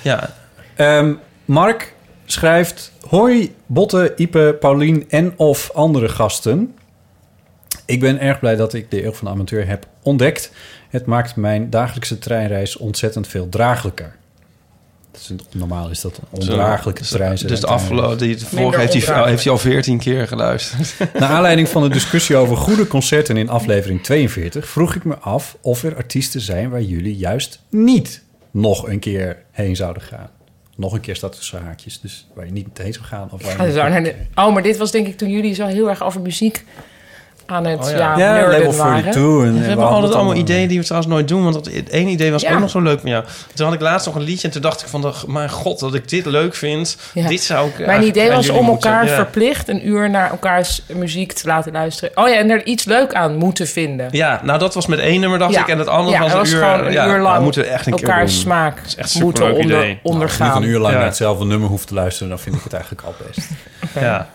Ja. Ehm, Mark schrijft... Hoi, Botte, Ipe, Paulien en of andere gasten. Ik ben erg blij dat ik de Eeuw van de Amateur heb ontdekt. Het maakt mijn dagelijkse treinreis ontzettend veel draaglijker. Dat is een- normaal is dat een ondraaglijke treinreis. Dus de afgelopen, die, de vorige heeft hij, ondraaglijk. heeft hij al veertien keer geluisterd. Naar aanleiding van de discussie over goede concerten in aflevering 42... vroeg ik me af of er artiesten zijn waar jullie juist niet nog een keer heen zouden gaan. Nog een keer staat tussen haakjes, dus waar je niet heen zou gaan. Of waar je niet- Oh, maar dit was denk ik toen jullie zo heel erg over muziek aan het Oh, ja. ja. ja, level waren. 42. En, We en hebben hadden altijd allemaal ideeën die we trouwens nooit doen. Want dat het ene idee was Ja. ook nog zo leuk van jou. Toen had ik laatst nog een liedje en toen dacht ik van... de- Mijn god, dat ik dit leuk vind. Ja. Dit zou ik Mijn idee was om moeten- elkaar ja. verplicht een uur naar elkaars muziek te laten luisteren. Oh ja, en er iets leuk aan moeten vinden. Ja, nou dat was met één nummer dacht Ja. ik. En het andere Ja, was het een was uur. gewoon een ja, uur nou, lang moeten we echt een keer elkaars doen. smaak is echt moeten onder, idee. Als ondergaan. ik niet een uur lang Ja. naar hetzelfde nummer hoef te luisteren... dan vind ik het eigenlijk al best. Ja.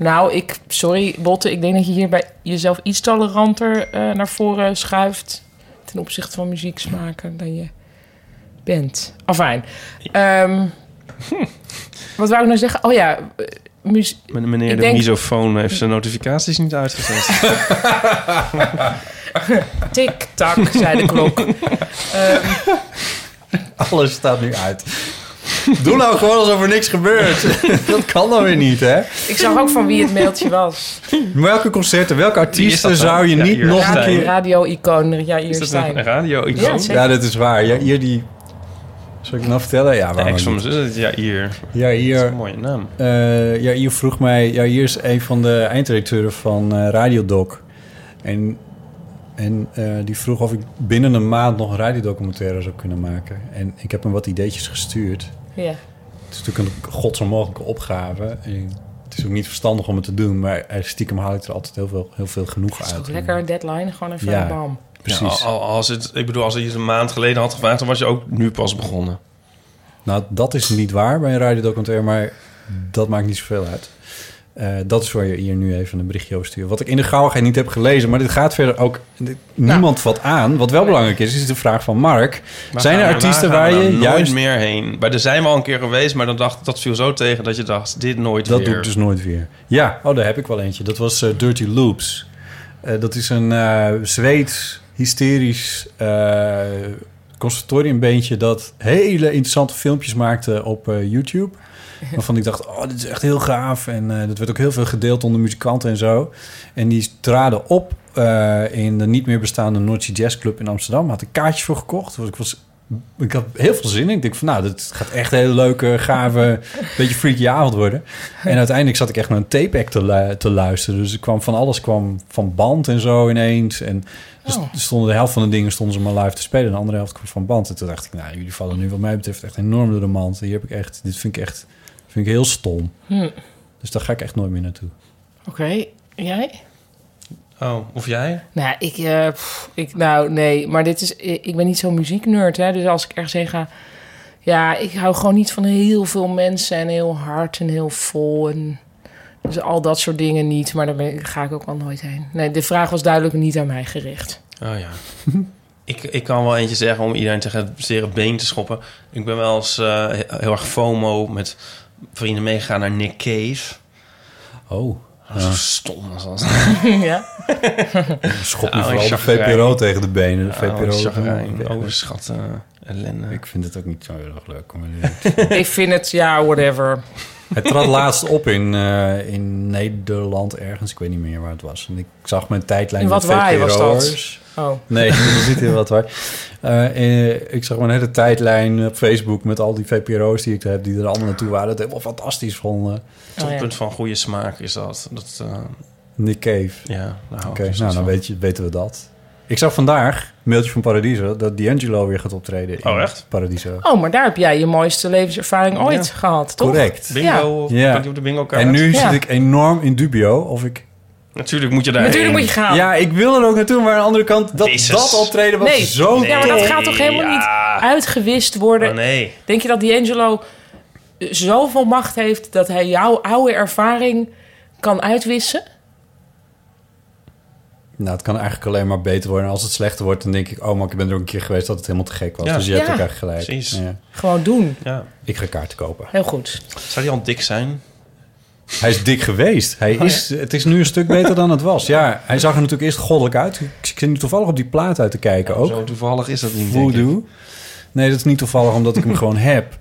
Nou, ik, sorry Botte, ik denk dat je hier bij jezelf iets toleranter eh, naar voren schuift ten opzichte van muzieksmaken dan je bent. Afijn. Ehm, wat wou ik nou zeggen? Oh ja, eh, muzie- Men- Meneer Ik de denk- misofoon heeft zijn notificaties niet uitgezet. tik-tak, zei de klok. Ehm, Alles staat nu uit. Doe nou gewoon alsof er niks gebeurt. dat kan dan weer niet, hè? ik zag ook van wie het mailtje was. Welke concerten, welke is artiesten zou je Ja, niet hier. nog een keer... radio-icoon, ja, hier Is een radio? Ik Ja, ja. Ja, dat is waar. Ja, hier die... Zal ik het nou vertellen? Ja, waarom ex van niet? mijn zus. Ja, hier. Dat Ja, is hier... een mooie naam. Eh, ja, hier vroeg mij... Ja, hier is een van de eindredacteuren van eh Radiodoc. En, en eh, die vroeg of ik binnen een maand nog een radiodocumentaire zou kunnen maken. En ik heb hem wat ideetjes gestuurd. Ja. Het is natuurlijk een godsonmogelijke opgave. En het is ook niet verstandig om het te doen. Maar stiekem haal ik er altijd heel veel, heel veel genoeg Het is uit. ook lekker een deadline, gewoon even Ja. bam. Precies. Ja, als het, ik bedoel, als je het een maand geleden had gevraagd... dan was je ook nu pas begonnen. Nou, dat is niet waar bij een radiodocumentaire, maar dat maakt niet zoveel uit. Eh, dat is waar je hier nu even een berichtje over stuurt. Wat ik in de gauwigheid niet heb gelezen, maar dit gaat verder ook... dit- Niemand vat aan. Wat wel belangrijk is, is de vraag van Mark. Maar Zijn er artiesten waar je juist... meer heen? Bij er zijn we al een keer geweest, maar dan dacht, dat viel zo tegen dat je dacht, dit nooit Dat weer. doe ik dus nooit weer. Ja, oh, daar heb ik wel eentje. Dat was eh, Dirty Loops. Eh, dat is een eh Zweeds, hysterisch eh conservatoriumbeentje... dat hele interessante filmpjes maakte op eh, YouTube. Waarvan ik dacht, oh, dit is echt heel gaaf. En eh, dat werd ook heel veel gedeeld onder muzikanten en zo. En die traden op eh, in de niet meer bestaande Noordse Jazz Club in Amsterdam. Had ik kaartjes voor gekocht. Dus ik was ik had heel veel zin in. Ik denk van, nou, dit gaat echt een hele leuke, gave, beetje freaky avond worden. En uiteindelijk zat ik echt naar een tape-act te, lu- te luisteren. Dus er kwam van alles kwam van band en zo ineens. En dus Oh. stonden de helft van de dingen stonden ze maar live te spelen. En de andere helft kwam van band. En toen dacht ik, nou, jullie vallen nu wat mij betreft echt enorm door de mand. Hier heb ik echt, dit vind ik echt, vind ik heel stom. Hm. Dus daar ga ik echt nooit meer naartoe. Oké, jij? Oh, of jij? Nou, ik, eh, pff, ik, nou, nee, maar dit is, ik ik ben niet zo'n muzieknerd, hè. Dus als ik ergens heen ga, ja, ik hou gewoon niet van heel veel mensen en heel hard en heel vol en dus al dat soort dingen niet. Maar daar ben ik, ga ik ook al nooit heen. Nee, de vraag was duidelijk niet aan mij gericht. Oh ja. ik, ik kan wel eentje zeggen om iedereen tegen het zere been te schoppen. Ik ben wel eens eh, heel erg FOMO met vrienden meegegaan naar Nick Cave. Oh, Dat stom als dat. ja. schop me Oh, vooral de. VPRO tegen de benen. De Oh, VPRO. chagrijn, overschat, eh, ellende. ik vind het ook niet zo heel erg leuk. om ik vind het, ja, whatever. Hij trad laatst op in, eh, in Nederland ergens. Ik weet niet meer waar het was. En ik zag mijn tijdlijn In met wat waai was dat? Oh, Nee, dat is niet heel wat waar. Eh, eh, ik zag mijn hele tijdlijn op Facebook met al die VPRO's die ik heb... die er allemaal naartoe waren. Dat helemaal fantastisch vonden. oh ja. Toppunt van goede smaak is dat. dat eh, Nick Cave. ja, ik Oké, nou dan van. weet je, weten we dat. Ik zag vandaag, mailtje van Paradiso, dat D'Angelo weer gaat optreden in Oh, echt? Paradiso. Oh, maar daar heb jij je mooiste levenservaring ooit Ja. gehad, toch? Correct. Bingo, Ja. ja. op de bingo kaart. En nu Ja. zit ik enorm in dubio of ik... Natuurlijk moet je daar Natuurlijk moet je gaan. Ja, ik wil er ook naartoe, maar aan de andere kant, dat, Jezus. dat optreden was Nee. zo Ja, maar dat gaat toch helemaal Ja. niet uitgewist worden? Oh nee. Denk je dat D'Angelo zoveel macht heeft dat hij jouw oude ervaring kan uitwissen? Nou, het kan eigenlijk alleen maar beter worden. En als het slechter wordt, dan denk ik... oh, maar ik ben er ook een keer geweest dat het helemaal te gek was. Ja. Dus je hebt eigenlijk gelijk. Precies. Ja. Gewoon doen. Ja. Ik ga kaarten kopen. Heel goed. Zou die al dik zijn? Hij is dik geweest. Hij Oh, is, Het is nu een stuk beter dan het was. Ja, hij zag er natuurlijk eerst goddelijk uit. Ik zit nu toevallig op die plaat uit te kijken ook. Zo toevallig is dat niet, denk ik. Voodoo. Nee, dat is niet toevallig omdat ik hem gewoon heb.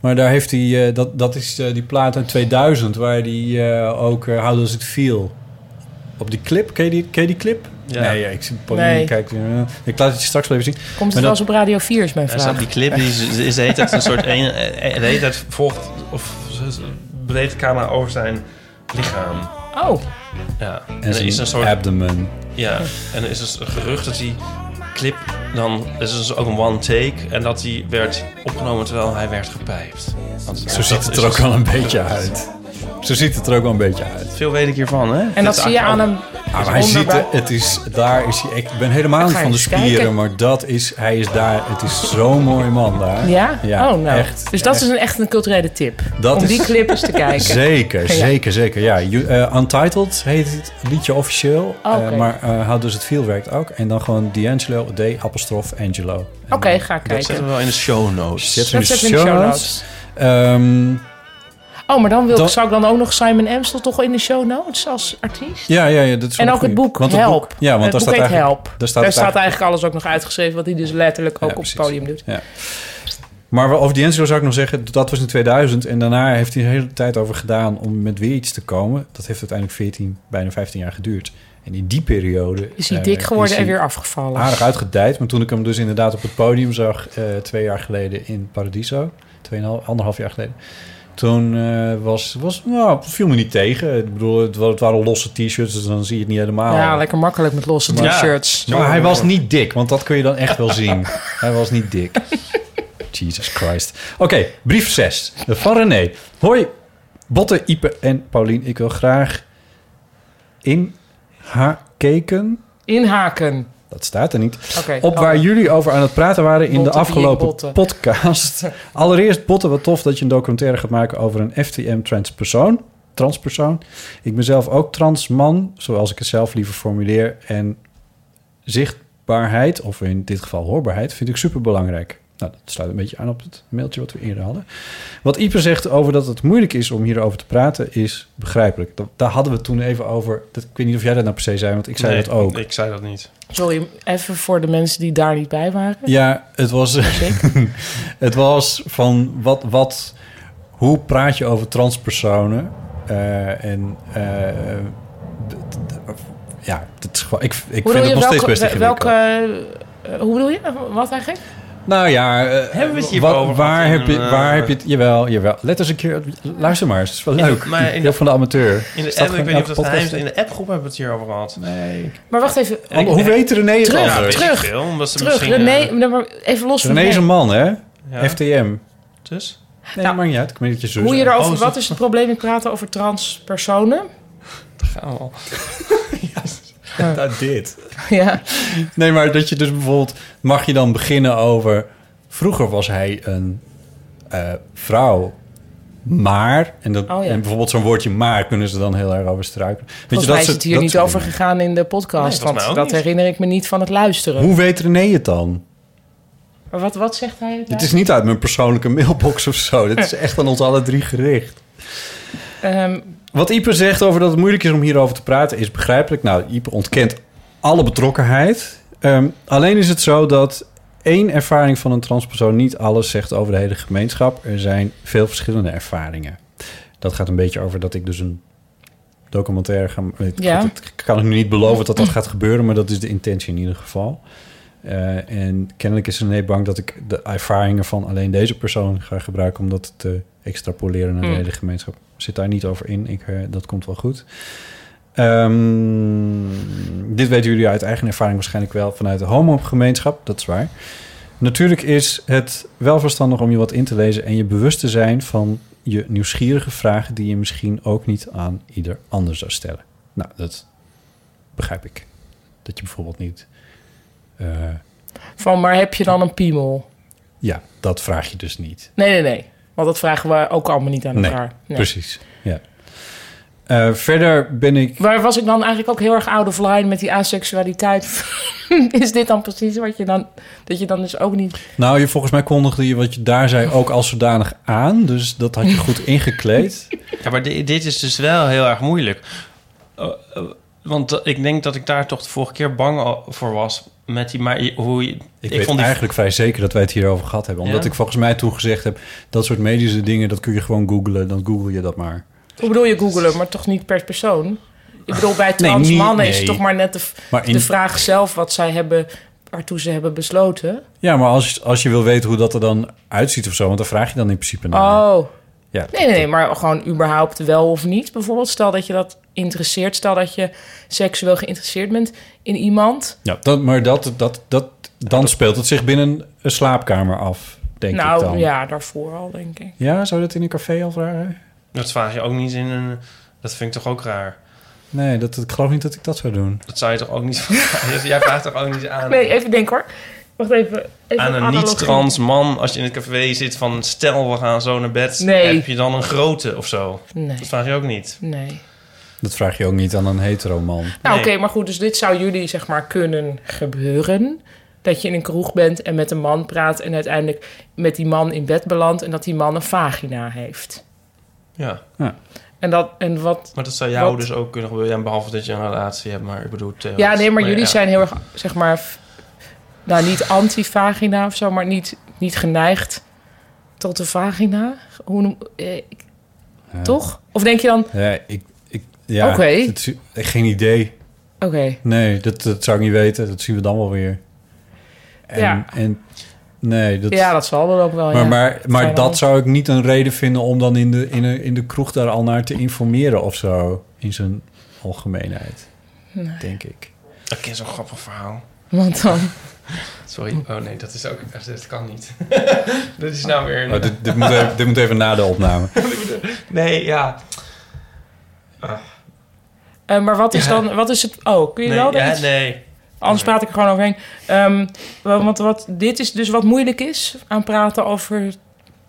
Maar daar heeft hij... eh, dat, dat is eh, die plaat uit 2000... waar hij eh, ook eh, How Does It Feel... Op die clip, ken je die, ken je die clip? Ja. Nee, ja, ik zie Pauline Nee. kijkt. eh, ik laat het je straks wel even zien. Komt het wel eens op Radio 4 is mijn Ja, zo, vraag. die clip die is, is de hele tijd een soort... Een, eh, de hele tijd volgt... Of breed de camera over zijn lichaam. Oh, Ja. En, En er zijn is een soort... abdomen. Ja. En er is dus een gerucht dat die clip dan... Is dus ook een one take. En dat die werd opgenomen terwijl hij werd gepijpt. Want Zo ziet het er ook dus- wel een beetje uit. Zo ziet het er ook wel een beetje uit. Veel weet ik hiervan, hè? en dat zie je aan hem. Ah, maar hij er, het is, daar is hij, ik ben helemaal niet van de spieren, kijken. maar dat is, hij is daar, het is zo'n mooi man daar. Ja? Ja, oh, nou. echt, dus dat echt. is een, echt een culturele tip. Dat om is- die clip eens te kijken. Zeker, Ja. zeker, zeker. Ja, You- eh, Untitled heet het liedje officieel, Oh, Oké. eh, maar eh How Does It Feel werkt ook. En dan gewoon D'Angelo, D, apostrof, Angelo. Oké, ga ik Dat zetten kijken. we wel in de show notes. Zetten we Dat in de show notes. Ehm, Oh, maar dan wil ik, zou ik dan ook nog Simon Amstel toch in de show notes als artiest? ja, ja, ja, dat is En ook het boek Want Help. boek- ja, want het daar staat eigenlijk, Help. Daar staat, Daar het staat eigenlijk alles ook nog uitgeschreven... wat hij dus letterlijk ook Ja, op het podium doet. Ja. Maar over D'Angelo zou ik nog zeggen, dat was in 2000. En daarna heeft hij de hele tijd over gedaan om met weer iets te komen. Dat heeft uiteindelijk 14, bijna 15 jaar geduurd. En in die periode... Is hij eh, dik geworden en weer afgevallen? Aardig uitgedijd. Maar toen ik hem dus inderdaad op het podium zag, eh, twee jaar geleden in Paradiso. Tweeënhalf, anderhalf jaar geleden. Toen eh, was, was, nou, viel me niet tegen. Ik bedoel, het, het waren losse t-shirts, dus dan zie je het niet helemaal. Ja, lekker makkelijk met losse Ja. t-shirts. Maar hij was niet dik, want dat kun je dan echt wel zien. Hij was niet dik. Jesus Christ. Oké, brief 6 van René. Hoi, Botte, Ipe en Paulien. Ik wil graag in haar keken. Inhaken. Dat staat er niet. Op Oh. waar jullie over aan het praten waren in de afgelopen podcast. Allereerst, Botte, wat tof dat je een documentaire gaat maken over een FTM-transpersoon. Transpersoon. Ik ben zelf ook transman, zoals ik het zelf liever formuleer. En zichtbaarheid, of in dit geval hoorbaarheid, vind ik super belangrijk. Nou, dat sluit een beetje aan op het mailtje wat we eerder hadden. Wat Ipe zegt over dat het moeilijk is om hierover te praten, is begrijpelijk. Dat, daar hadden we het toen even over. Dat, ik weet niet of jij dat nou per se zei, want ik zei Nee, dat ook. Ik zei dat niet. Sorry, even voor de mensen die daar niet bij waren. Ja, het was, het was van wat, wat, hoe praat je over transpersonen? Eh, en eh, ja, het is gewoon, ik, ik vind het nog steeds welke, best welke, ingewikkeld. eh, hoe bedoel je? Wat eigenlijk? Nou ja, eh, Hebben we het hier wat- over waar, heb in je, een, waar eh, heb je het? Jawel, jawel. Let eens een keer, luister maar eens. Het is wel In leuk. maar in de- van de amateur. In de app, ik weet niet of dat In de appgroep hebben we het hier over gehad. Nee. Maar wacht even. ik- Hoe weet René het Terug, Ja, anders? ik terug, veel, omdat ze Terug, misschien, René, eh, maar even los van René is een man, hè? ja. FTM. Dus? Nee, Nou, maakt niet uit. Ik weet dat je Hoe je erover, Oh, wat is het probleem met praten over transpersonen? Gaan we al. Nou, dit. ja. Nee, maar dat je dus bijvoorbeeld... Mag je dan beginnen over... Vroeger was hij een eh, vrouw, maar... En, dat, Oh ja. en bijvoorbeeld zo'n woordje maar kunnen ze dan heel erg over struikelen. Weet Volgens mij is het hier dat niet over dingen. gegaan in de podcast. Nee, want dat niet. herinner ik me niet van het luisteren. Hoe weet René het dan? Maar wat, wat zegt hij? Het is niet uit mijn persoonlijke mailbox of zo. Dit is echt aan ons alle drie gericht. Ehm, Wat Ipe zegt over dat het moeilijk is om hierover te praten... is begrijpelijk. Nou, Ipe ontkent alle betrokkenheid. Ehm, alleen is het zo dat één ervaring van een transpersoon... niet alles zegt over de hele gemeenschap. Er zijn veel verschillende ervaringen. Dat gaat een beetje over dat ik dus een documentaire ga... Ja. ik kan het nu niet beloven dat dat gaat gebeuren... maar dat is de intentie in ieder geval. Eh, en kennelijk is René bang dat ik de ervaringen van alleen deze persoon ga gebruiken... om dat te extrapoleren naar de Hmm. hele gemeenschap. Zit daar niet over in. Ik, eh, dat komt wel goed. Ehm, dit weten jullie uit eigen ervaring waarschijnlijk wel vanuit de homo-gemeenschap. Dat is waar. Natuurlijk is het wel verstandig om je wat in te lezen en je bewust te zijn van je nieuwsgierige vragen die je misschien ook niet aan ieder ander zou stellen. Nou, dat begrijp ik. Dat je bijvoorbeeld niet. eh, Van, maar heb je dan een piemel? ja, dat vraag je dus niet. Nee, nee, nee. Want dat vragen we ook allemaal niet aan elkaar. Nee. Precies. Ja. Eh, verder ben ik. Waar was ik dan eigenlijk ook heel erg out of line met die aseksualiteit? Is dit dan precies wat je dan... Dat je dan dus ook niet... Nou, je, volgens mij kondigde je wat je daar zei ook als zodanig aan. Dus dat had je goed ingekleed. Ja, maar di- dit is dus wel heel erg moeilijk. Uh, uh, want uh, ik denk dat ik daar toch de vorige keer bang voor was. Met die, maar hoe je, Ik, weet vond die, eigenlijk vrij zeker dat wij het hierover gehad hebben. Omdat Ja? ik volgens mij toen gezegd heb... dat soort medische dingen, dat kun je gewoon googlen. Dan google je dat maar. Hoe bedoel je googelen, maar toch niet per persoon? Ik bedoel, bij Nee, trans niet- mannen is het toch maar net de, Maar in- de vraag zelf wat zij hebben... waartoe ze hebben besloten. Ja, maar als, als je wil weten hoe dat er dan uitziet of zo... want dan vraag je dan in principe naar. Oh, Ja, nee, nee, nee, maar gewoon überhaupt wel of niet. Bijvoorbeeld, stel dat je dat interesseert. Stel dat je seksueel geïnteresseerd bent in iemand. Ja, dat, maar dat, dat, dat, dan speelt het zich binnen een slaapkamer af, denk ik nou, dan. ja, daarvoor al, denk ik. Ja, zou dat in een café al vragen? dat vraag je ook niet in een... Dat vind ik toch ook raar. Nee, dat, ik geloof niet dat ik dat zou doen. Dat zou je toch ook niet vragen? Jij vraagt toch ook niet aan, Nee, even denken hoor. Wacht even. even aan een niet-trans man... als je in het café zit van... stel, we gaan zo naar bed. Nee. Heb je dan een grote of zo? Nee, Dat vraag je ook niet. nee. Dat vraag je ook niet aan een hetero man. Nou, Nee. oké, maar goed, dus dit zou jullie zeg maar kunnen gebeuren. Dat je in een kroeg bent en met een man praat en uiteindelijk met die man in bed belandt en dat die man een vagina heeft. Ja, En dat en wat. maar dat zou jou Wat? dus ook kunnen gebeuren. Ja, behalve dat je een relatie hebt, maar ik bedoel... Ja, nee, maar jullie ja. zijn heel erg zeg maar, nou niet anti-vagina of zo, maar niet, niet geneigd tot de vagina. Hoe noem, eh, ik- Ja. toch? Of denk je dan, Ja, ik... ik ja, Oké. het is- geen idee. oké, Nee, dat, dat zou ik niet weten. Dat zien we dan wel weer. En, Ja. en nee, dat... ja, dat zal dan ook wel. maar ja. maar, maar dat zou ik niet een reden vinden om dan in de, in, de, in de kroeg daar al naar te informeren of zo. In zijn algemeenheid, Nee. denk ik. Ik ken zo'n grappig verhaal. Want dan. Sorry. Oh nee, dat is ook... Dat kan niet. dat is nou weer... een- Oh, dit, dit, moet even, dit moet even na de opname. Nee, ja. Eh, maar wat is Ja. dan, wat is het? Oh, kun je Nee, wel ja, iets? nee. Anders praat ik er gewoon overheen. Ehm, want wat, dit is dus wat moeilijk is aan praten over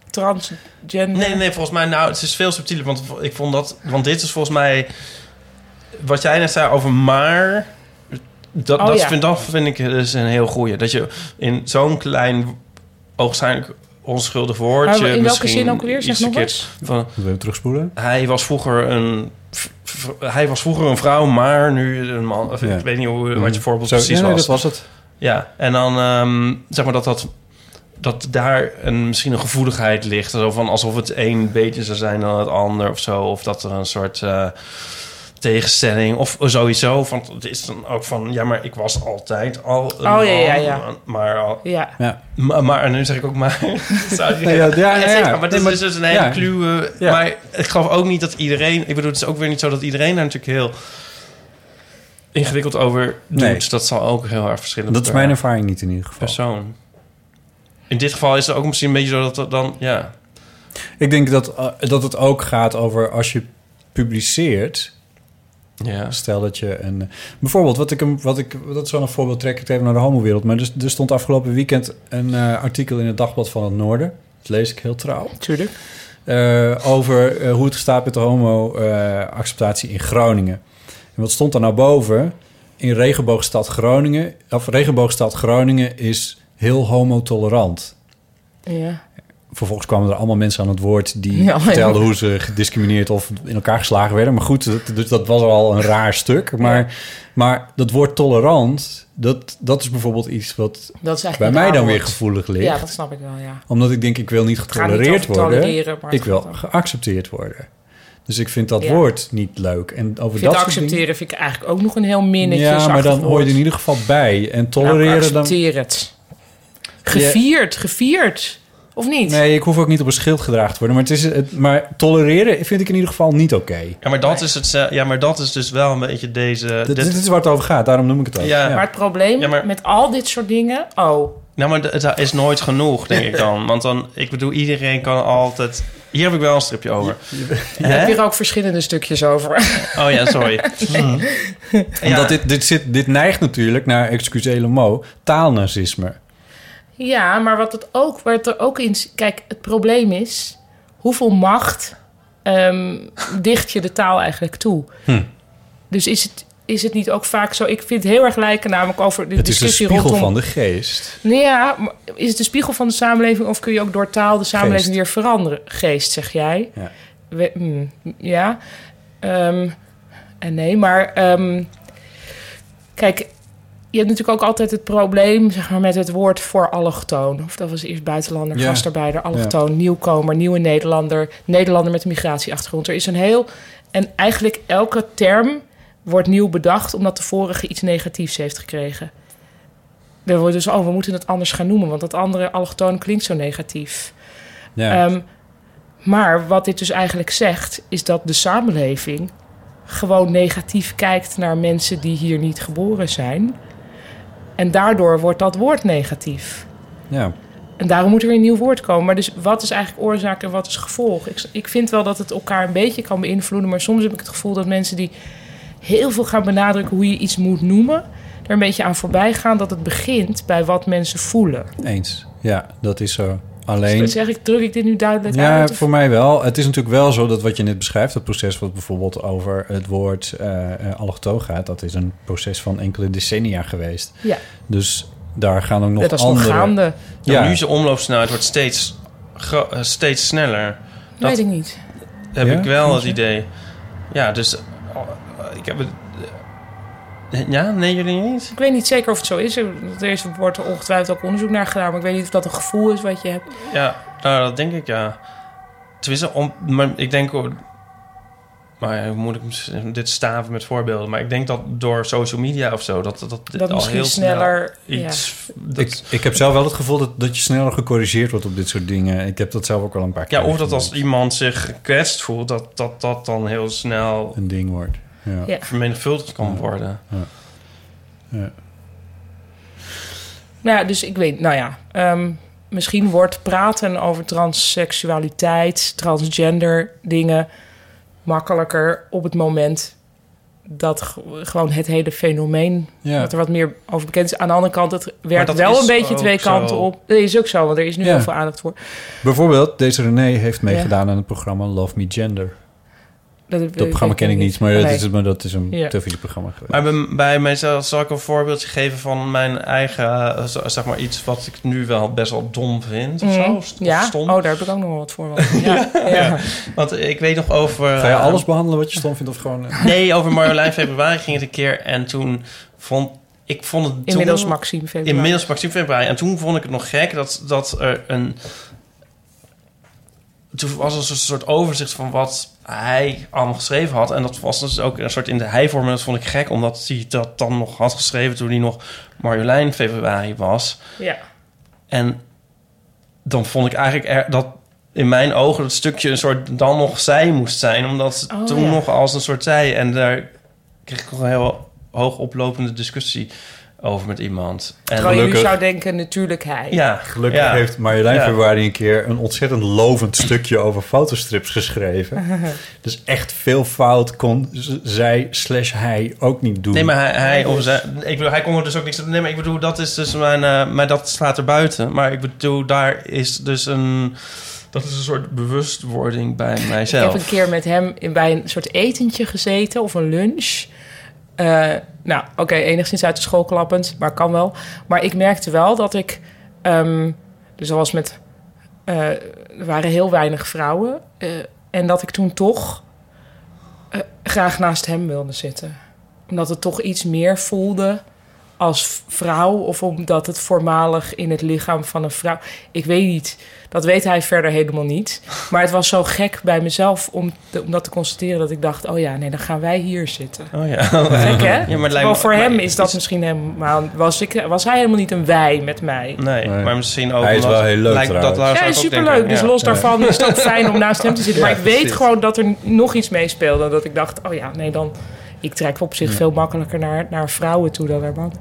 transgender. Nee, nee, volgens mij, nou, het is veel subtieler. Want ik vond dat, want dit is volgens mij, wat jij net zei over maar. Dat, Oh, dat, ja. vind, dat vind ik dus een heel goeie. Dat je in zo'n klein, oogschijnlijk onschuldig woordje. Maar in welke misschien zin ook weer? Zeg nog eens. Van, even terugspoelen? hij was vroeger een. Hij was vroeger een vrouw, maar nu een man. Of Ja. Ik weet niet hoe, wat je voorbeeld Zo, precies ja, nee, was. dat was het. Ja, en dan ehm, zeg maar dat dat dat daar een, misschien een gevoeligheid ligt. Zo van alsof het een beter zou zijn dan het ander of zo. Of dat er een soort eh, tegenstelling of sowieso. Van, het is dan ook van, ja, maar ik was altijd al een Oh, ja, ja, ja. Maar, al- Ja. Ja. maar, maar, en nu zeg ik ook maar. Nee, ja, ja, ja, ja. maar dat is dus een hele ja. kluwe... Ja. Maar ik geloof ook niet dat iedereen... Ik bedoel, het is ook weer niet zo dat iedereen daar natuurlijk heel ingewikkeld over doet. Nee. Dat zal ook heel erg verschillen. Dat is mijn ervaring niet in ieder geval. persoon. In dit geval is het ook misschien een beetje zo dat het dan... Ja, Ik denk dat, eh, dat het ook gaat over als je publiceert... ja. Stel dat je een... Bijvoorbeeld, wat ik, hem- wat ik, dat is wel een voorbeeld, trek ik even naar de homowereld. Maar er, er stond afgelopen weekend een eh, artikel in het Dagblad van het Noorden. Dat lees ik heel trouw. Tuurlijk. eh, over eh, hoe het staat met de homo-acceptatie in Groningen. En wat stond daar nou boven? In regenboogstad Groningen, of regenboogstad Groningen is heel homotolerant. Ja. Vervolgens kwamen er allemaal mensen aan het woord die Ja, vertelden ja. hoe ze gediscrimineerd of in elkaar geslagen werden. Maar goed, dat, dus dat was al een raar stuk. Maar, maar dat woord tolerant, dat, dat is bijvoorbeeld iets wat Dat is bij mij dan weer gevoelig ligt. Ja, dat snap ik wel, ja. Omdat ik denk, ik wil niet getolereerd worden. Ik wil geaccepteerd worden. Dus ik vind dat woord niet leuk. En over vind dat accepteren dingen- vind ik eigenlijk ook nog een heel minnetjes. Ja, maar dan hoor je er in ieder geval bij. En Nou, tolereren dan... accepteer het. Gevierd, gevierd. Of niet? Nee, ik hoef ook niet op een schild gedragen te worden. Maar, het is, het, maar tolereren vind ik in ieder geval niet oké. Ja, maar dat is het. Ja, maar dat is dus wel een beetje deze. Dit, dit- dit is waar het over gaat, daarom noem ik het ook. Ja. Maar het probleem Ja, maar- met al dit soort dingen... Oh, Nou, maar het is nooit genoeg, denk ik dan. Want dan, ik bedoel, iedereen kan altijd. Hier heb ik wel een stripje over. je hebt hier ook verschillende stukjes over. Oh ja, sorry. Omdat dit, dit, zit, dit neigt natuurlijk naar, excusez le mot, taalnazisme. Ja, maar wat het ook, waar het er ook in... Kijk, het probleem is... Hoeveel macht ehm, dicht je de taal eigenlijk toe? Hm. Dus is het, is het niet ook vaak zo... Ik vind het heel erg lijken namelijk over de Het is een discussie spiegel rondom... van de geest. Nee, ja, is het de spiegel van de samenleving... of kun je ook door taal de samenleving Geest. weer veranderen? Geest, zeg jij. Ja. We- mm, ja. Ehm, en nee, maar... ehm, kijk, je hebt natuurlijk ook altijd het probleem... Zeg maar, met het woord voor allochtoon. Of dat was eerst buitenlander, gastarbeider, allochtoon... nieuwkomer, nieuwe Nederlander... Nederlander met een migratieachtergrond. Er is een heel... En eigenlijk elke term wordt nieuw bedacht... omdat de vorige iets negatiefs heeft gekregen. Er wordt dus, oh, we moeten het anders gaan noemen... want dat andere allochtoon klinkt zo negatief. Ja. Ehm, maar wat dit dus eigenlijk zegt, is dat de samenleving gewoon negatief kijkt naar mensen die hier niet geboren zijn. En daardoor wordt dat woord negatief. ja. En daarom moet er weer een nieuw woord komen. Maar dus wat is eigenlijk oorzaak en wat is gevolg? Ik, ik vind wel dat het elkaar een beetje kan beïnvloeden. Maar soms heb ik het gevoel dat mensen die heel veel gaan benadrukken hoe je iets moet noemen, er een beetje aan voorbij gaan dat het begint bij wat mensen voelen. Eens. Ja, dat is zo. Alleen... Dus zeg ik, druk ik dit nu duidelijk Ja, uit? Of- voor mij wel. Het is natuurlijk wel zo dat wat je net beschrijft, het proces wat bijvoorbeeld over het woord eh eh, allochtoon gaat, dat is een proces van enkele decennia geweest. Ja, Dus daar gaan ook nog dat is andere... nog gaande. Ja. Ja, Nu zijn omloopsnelheid wordt steeds, gro- eh, steeds sneller. Dat- Weet ik niet. Heb Ja? ik wel het idee. Ja, dus... oh, ik heb het... Ja? Nee, jullie niet? Ik weet niet zeker of het zo is. Er is- wordt er ongetwijfeld ook onderzoek naar gedaan. Maar ik weet niet of dat een gevoel is wat je hebt. Ja, nou, dat denk ik, ja. Tenminste, om, maar ik denk... ook- Maar ja, hoe moet ik dit staven met voorbeelden? Maar ik denk dat door social media of zo... dat dat, Dat al misschien heel snel sneller... iets... Dat, ik, ik heb zelf wel het gevoel dat, dat je sneller gecorrigeerd wordt op dit soort dingen. Ik heb dat zelf ook wel een paar keer ja, of dat als iemand zich gekwetst voelt... dat dat, dat dan heel snel een ding wordt. Ja. Ja. vermenigvuldigd kan Ja. worden. Ja. Nou ja, dus ik weet... Nou ja, ehm, misschien wordt praten over transseksualiteit, transgender dingen... makkelijker op het moment dat gewoon het hele fenomeen... Ja. dat er wat meer over bekend is. Aan de andere kant, het werkt wel een beetje twee kanten zo. op. Dat is ook zo, want er is nu Ja. heel veel aandacht voor. Bijvoorbeeld, deze René heeft meegedaan aan het programma Love Me Gender. Dat, Dat programma ken ik niet, maar, dat, is, maar dat is een Ja. televisieprogramma geweest. Maar bij, bij mijzelf zal ik een voorbeeldje geven van mijn eigen, eh, zeg maar iets wat ik nu wel best wel dom vind of zo. Mhm. Of Ja, stom. oh, daar heb ik ook nog wel wat voor. Ja, ja. Want ik weet nog over... Ga je eh, alles behandelen wat je stom vindt of gewoon... eh, Nee, over Marjolein Februari ging het een keer en toen vond ik vond het Inmiddels toen- Maxime Februari. Inmiddels Maxime Februari. En toen vond ik het nog gek dat, dat er een... Toen was er een soort overzicht van wat hij allemaal geschreven had. En dat was dus ook een soort in de hij-vorm. En dat vond ik gek, omdat hij dat dan nog had geschreven... toen hij nog Marjolein Februari was. Ja. En dan vond ik eigenlijk er, dat in mijn ogen dat stukje een soort dan nog zij moest zijn. Omdat het Oh, toen ja. nog als een soort zij. En daar kreeg ik nog een heel hoog oplopende discussie over met iemand. En Terwijl gelukkig. zou denken, natuurlijk hij. ja, Gelukkig ja. heeft Marjolein Ja. Februari een keer een ontzettend lovend stukje over fotostrips geschreven. dus echt veel fout kon zij slash hij ook niet doen. Nee, maar hij, hij, of zij, ik bedoel, hij kon er dus ook niks aan Nee, maar ik bedoel, dat is dus mijn... eh, maar dat staat er buiten. Maar ik bedoel, daar is dus een... Dat is een soort bewustwording bij Ik heb mijzelf. een keer met hem in, bij een soort etentje gezeten of een lunch. Eh, nou, oké, enigszins uit de school klappend, maar kan wel. Maar ik merkte wel dat ik... ehm dus dat was met... eh, er waren heel weinig vrouwen. eh, en dat ik toen toch graag naast hem wilde zitten. Omdat het toch iets meer voelde als vrouw of omdat het voormalig in het lichaam van een vrouw. Ik weet niet. Dat weet hij verder helemaal niet. Maar het was zo gek bij mezelf om, te- om dat te constateren dat ik dacht: oh ja, nee, dan gaan wij hier zitten. Oh ja. Gek hè? Ja, maar lijkt me- voor maar hem is- is dat misschien helemaal. Was, ik, was hij helemaal niet een wij met mij? Nee, Nee. maar misschien ook Hij is wel heel leuk lijkt- trouwens. Dat Ja, hij is superleuk. Dus ja. los daarvan is het ook fijn om naast hem te zitten. Maar Ja, ik weet precies. gewoon dat er nog iets meespeelde. Dat ik dacht, oh ja, nee, dan... Ik trek op zich veel makkelijker naar, naar vrouwen toe dan naar mannen.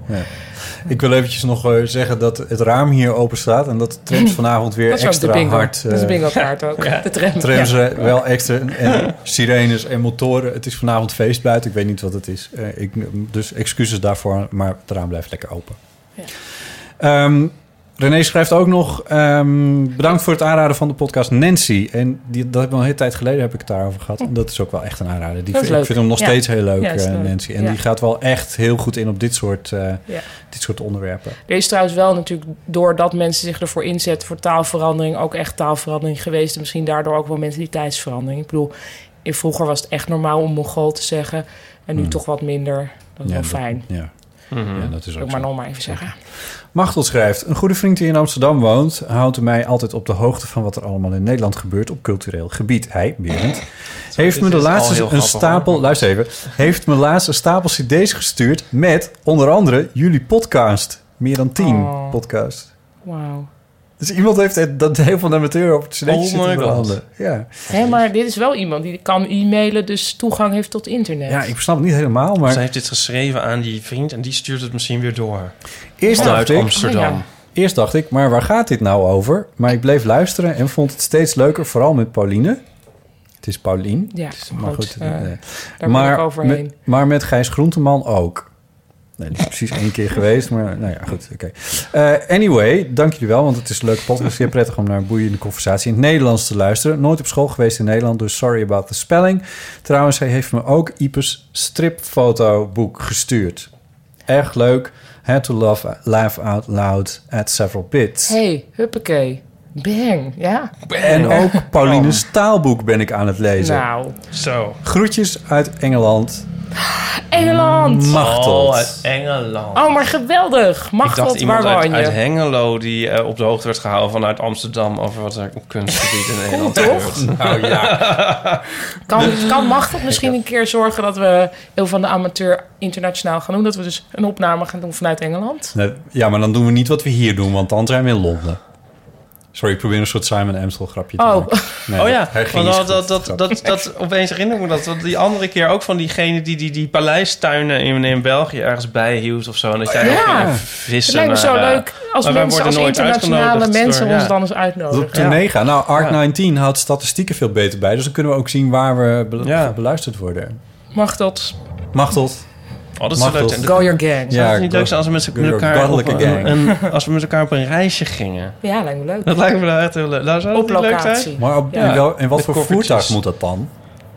Ik wil eventjes nog eh, zeggen dat het raam hier open staat... en dat de trams vanavond weer Dat is ook de extra bingo. hard... dat is de eh, bingo kaart ook. De tram. Trams Ja. wel extra en sirenes en motoren. Het is vanavond feest buiten. Ik weet niet wat het is. Eh, ik, dus excuses daarvoor, maar het raam blijft lekker open. Ja. René schrijft ook nog... ehm, bedankt voor het aanraden van de podcast Nancy. En die, dat heb ik al een hele tijd geleden heb ik het daarover gehad. En dat is ook wel echt een aanrader. Die Dat is vind- ik vind hem nog Ja. steeds heel leuk, Ja, eh, leuk. Nancy. En Ja. die gaat wel echt heel goed in op dit soort, eh, Ja. dit soort onderwerpen. Er is trouwens wel natuurlijk, doordat mensen zich ervoor inzetten voor taalverandering, ook echt taalverandering geweest. En misschien daardoor ook wel mentaliteitsverandering. Ik bedoel, in- vroeger was het echt normaal om Mongool te zeggen. En nu Hmm. toch wat minder. Dat is Ja, wel fijn. Ja, ja, dat is ook ik zo. maar nog maar even zeggen. Machtel schrijft... Een goede vriend die in Amsterdam woont... houdt mij altijd op de hoogte van wat er allemaal in Nederland gebeurt... op cultureel gebied. Hij, Berend, heeft me de laatste een grappig, stapel... hoor. Luister even. Heeft me laatst een stapel cd's gestuurd... met onder andere jullie podcast. Meer dan tien Oh. podcast. Wauw. Dus iemand heeft het, dat heel veel amateur op het cd'tje Oh zitten my God. verhandelen. Ja. Hé, maar dit is wel iemand die kan e-mailen, dus toegang heeft tot internet. ja, ik snap het niet helemaal, maar... Ze heeft dit geschreven aan die vriend en die stuurt het misschien weer door. Eerst Vanuit ik, Amsterdam. Ja. eerst dacht ik, maar waar gaat dit nou over? Maar ik bleef luisteren en vond het steeds leuker, vooral met Pauline. Het is Paulien. Ja, Maar goed, goed, eh, eh, daar ben maar, ik overheen. Met, maar met Gijs Groenteman ook. Nee, die is precies één keer geweest, maar nou ja, goed, oké. Eh, anyway, dank jullie wel, want het is een leuke podcast. Zeer prettig om naar een boeiende conversatie in het Nederlands te luisteren. Nooit op school geweest in Nederland, dus sorry about the spelling. Trouwens, hij heeft me ook Ipes stripfotoboek gestuurd. Erg leuk. Had to love, laugh out loud at several bits. hey, huppakee. Bang, ja? En ook Pauline's taalboek ben ik aan het lezen. Nou, Zo. Groetjes uit Engeland. Engeland! Machteld. Oh, uit Engeland. Oh, maar geweldig. ik dacht waar iemand uit, woon je? uit Hengelo die eh, op de hoogte werd gehouden vanuit Amsterdam over wat er op kunstgebied in Nederland toch? gebeurt. Nou ja. Kan, kan Machteld misschien een keer zorgen dat we heel van de amateur internationaal gaan doen? Dat we dus een opname gaan doen vanuit Engeland? Nee, ja, maar dan doen we niet wat we hier doen, want dan zijn we in Londen. Sorry, ik probeer een soort Simon Amstel grapje te Oh. maken. Nee, Oh ja, want dat, dat, dat, dat, dat, opeens herinner ik me dat. Want die andere keer ook van diegene die die, die paleistuinen in, in België ergens bijhield of zo. En dat jij Ja. ging Het vissen. lijkt me zo eh, leuk als maar wij mensen, worden als nooit internationale mensen door- ons ja. dan eens Dat uitnodigen. op tournee gaan. Nou, Art Ja. 19 houdt statistieken veel beter bij. Dus dan kunnen we ook zien waar we be- Ja. beluisterd worden. Machteld, Machteld. Oh, dat is zo Mag leuk. En go your gang. Zou het niet leuk zijn als we met, z'n- met Your elkaar op goddelijke een, als we met elkaar op een reisje gingen? Ja, lijkt me leuk. Dat lijkt me nou echt heel leuk. Nou, zou dat Op niet leuk locatie. zijn? Maar op, Ja. in, wel, in wat Met voor koffertjes. voertuig moet dat dan?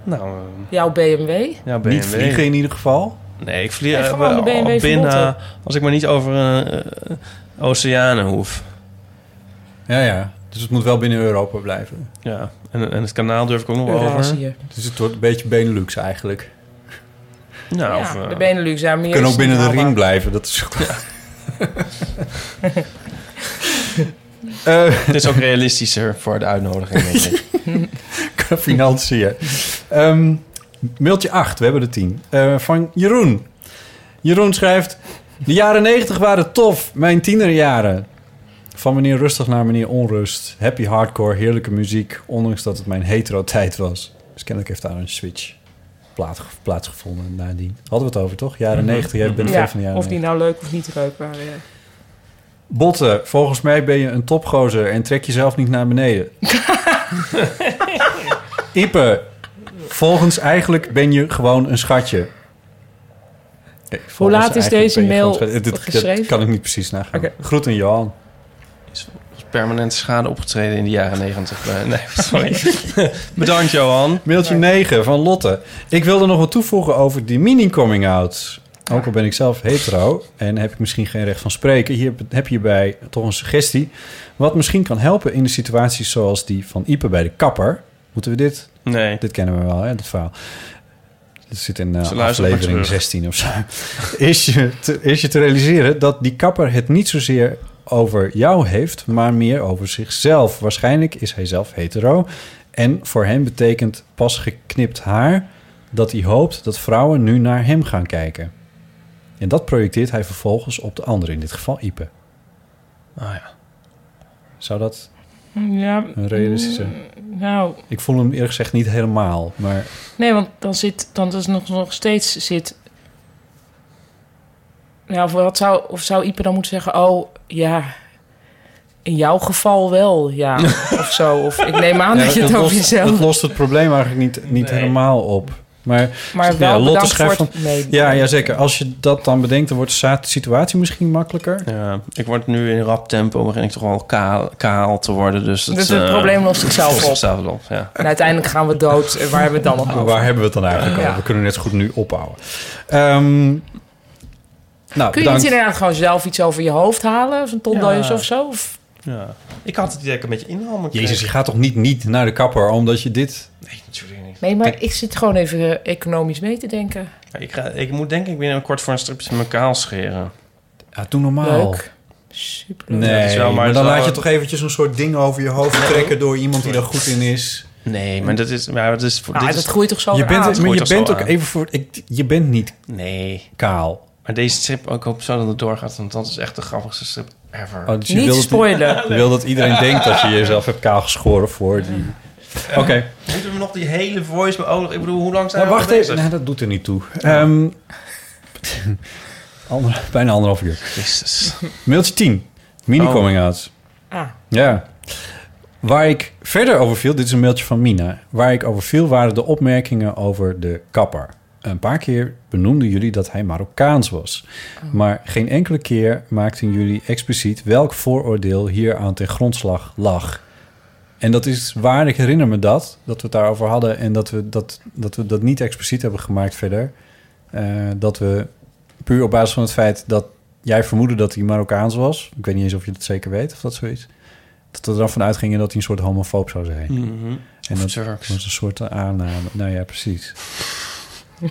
Nou, eh, Jouw BMW? ja, BMW. Niet vliegen in ieder geval. Nee, ik vlieg Nee, eh, gewoon de wel BMW binnen als ik maar niet over een eh, oceanen hoef. Ja, ja. Dus het moet wel binnen Europa blijven. Ja, en, en het kanaal durf ik ook nog wel over. Dus het wordt een beetje Benelux eigenlijk. Nou, Ja, of, eh, de Benelux, ja, meer We kunnen ook binnen de ring haalbaar. blijven. Dat is. Eh, het is ook realistischer voor de uitnodiging, denk ik. qua financiën. Ehm, mailtje 8, we hebben de 10. Eh, van Jeroen. Jeroen schrijft... De jaren 90 waren tof, mijn tienerjaren. Van meneer rustig naar meneer onrust. Happy hardcore, heerlijke muziek. Ondanks dat het mijn hetero tijd was. Dus kennelijk heeft daar een switch plaats, plaatsgevonden nadien. Hadden we het over, toch? Jaren 90, jij bent fan Ja, van de jaren of die 90. nou leuk of niet leuk waren. Ja. Botten, volgens mij ben je een topgozer en trek jezelf niet naar beneden. Ipe, volgens eigenlijk ben je gewoon een schatje. Nee, volgens laat is deze mail dit- geschreven? Dat kan ik niet precies nagaan. Oké. Groeten Johan. Permanente schade opgetreden in de jaren negentig. Eh, nee, sorry. Bedankt, Johan. Mailtje 9 van Lotte. Ik wilde nog wat toevoegen over die mini-coming-out. Ook al ben ik zelf hetero en heb ik misschien geen recht van spreken... hier heb je hierbij toch een suggestie... wat misschien kan helpen in de situaties zoals die van Ipe bij de kapper. Moeten we dit Nee. Dit kennen we wel, hè, dit verhaal. Dat zit in eh, luistert aflevering maar terug. 16 of zo. Is je, te, is je te realiseren dat die kapper het niet zozeer over jou heeft, maar meer over zichzelf. Waarschijnlijk is hij zelf hetero. En voor hem betekent pas geknipt haar dat hij hoopt dat vrouwen nu naar hem gaan kijken. En dat projecteert hij vervolgens op de ander, in dit geval Ipe. Ah ja. Zou dat Ja, een realistische... mm, Nou, Ik voel hem eerlijk gezegd niet helemaal, maar... nee, want dan zit, dan is nog, nog steeds zit. Ja, of wat zou, of zou Ipe dan moeten zeggen? Oh, ja, in jouw geval wel, ja, of zo. Of ik neem aan dat je het over jezelf. het lost het probleem eigenlijk niet, niet Nee. helemaal op. Maar Maar Ja, wel Lotte bedankt schrijft meedoen. ja, ja, zeker. Als je dat dan bedenkt, dan wordt de situatie misschien makkelijker. ja. Ik word nu in rap tempo, begin ik toch wel kaal, kaal te worden. Dus het, Dus het eh, probleem lost zichzelf op. zichzelf op. Ja. En uiteindelijk gaan we dood. En waar hebben we het dan nog over? Waar hebben we het dan eigenlijk Ja. over? We kunnen net zo goed nu ophouden. Ehm, nou, Kun je bedankt. niet inderdaad gewoon zelf iets over je hoofd halen? Of een tondeus Ja. of zo? Of- ja. Ik had het idee dat ik een beetje kreeg. Jezus, je gaat toch niet, niet naar de kapper omdat je dit... Nee, natuurlijk niet. Nee, maar ik zit gewoon even eh, economisch mee te denken. Ja, Ik, ga, ik moet denk ik binnenkort voor een stripje mijn kaal scheren. Ja, doe normaal. Leuk. Super. Nee, wel, maar dan laat je toch eventjes een soort ding over je hoofd trekken door iemand die daar goed in is. Nee, maar dat is... Maar dat is, voor, Nou, dit dat is groeit toch zo Je bent, aan? maar je bent ook aan. even voor... Ik, je bent niet Nee. kaal. Maar deze strip, ik hoop zo dat het doorgaat, want dat is echt de grappigste strip ever. Oh, dus je Niet wil dat- spoilen. Je wil dat iedereen denkt dat je jezelf hebt kaal geschoren voor die... Oké. Moeten we nog die hele voice beogen? Ik bedoel, hoe lang zijn Nou, we wacht even. Nee, dat doet er niet toe. Ehm, ander- bijna anderhalf uur. Jezus. Mailtje 10. Mini-coming-outs. Ah, Ja. Waar ik verder over viel, dit is een mailtje van Mina. Waar ik over viel waren de opmerkingen over de kapper. Een paar keer benoemden jullie dat hij Marokkaans was. Maar geen enkele keer maakten jullie expliciet welk vooroordeel hier aan ten grondslag lag. En dat is waar, ik herinner me dat, dat we het daarover hadden... en dat we dat, dat, we dat niet expliciet hebben gemaakt verder. Eh, dat we puur op basis van het feit dat jij vermoedde dat hij Marokkaans was... ik weet niet eens of je dat zeker weet of dat zo is... dat we er dan vanuit gingen dat hij een soort homofoob zou zijn. Mhm. En Of dat Turks. was een soort aanname. Nou ja, precies.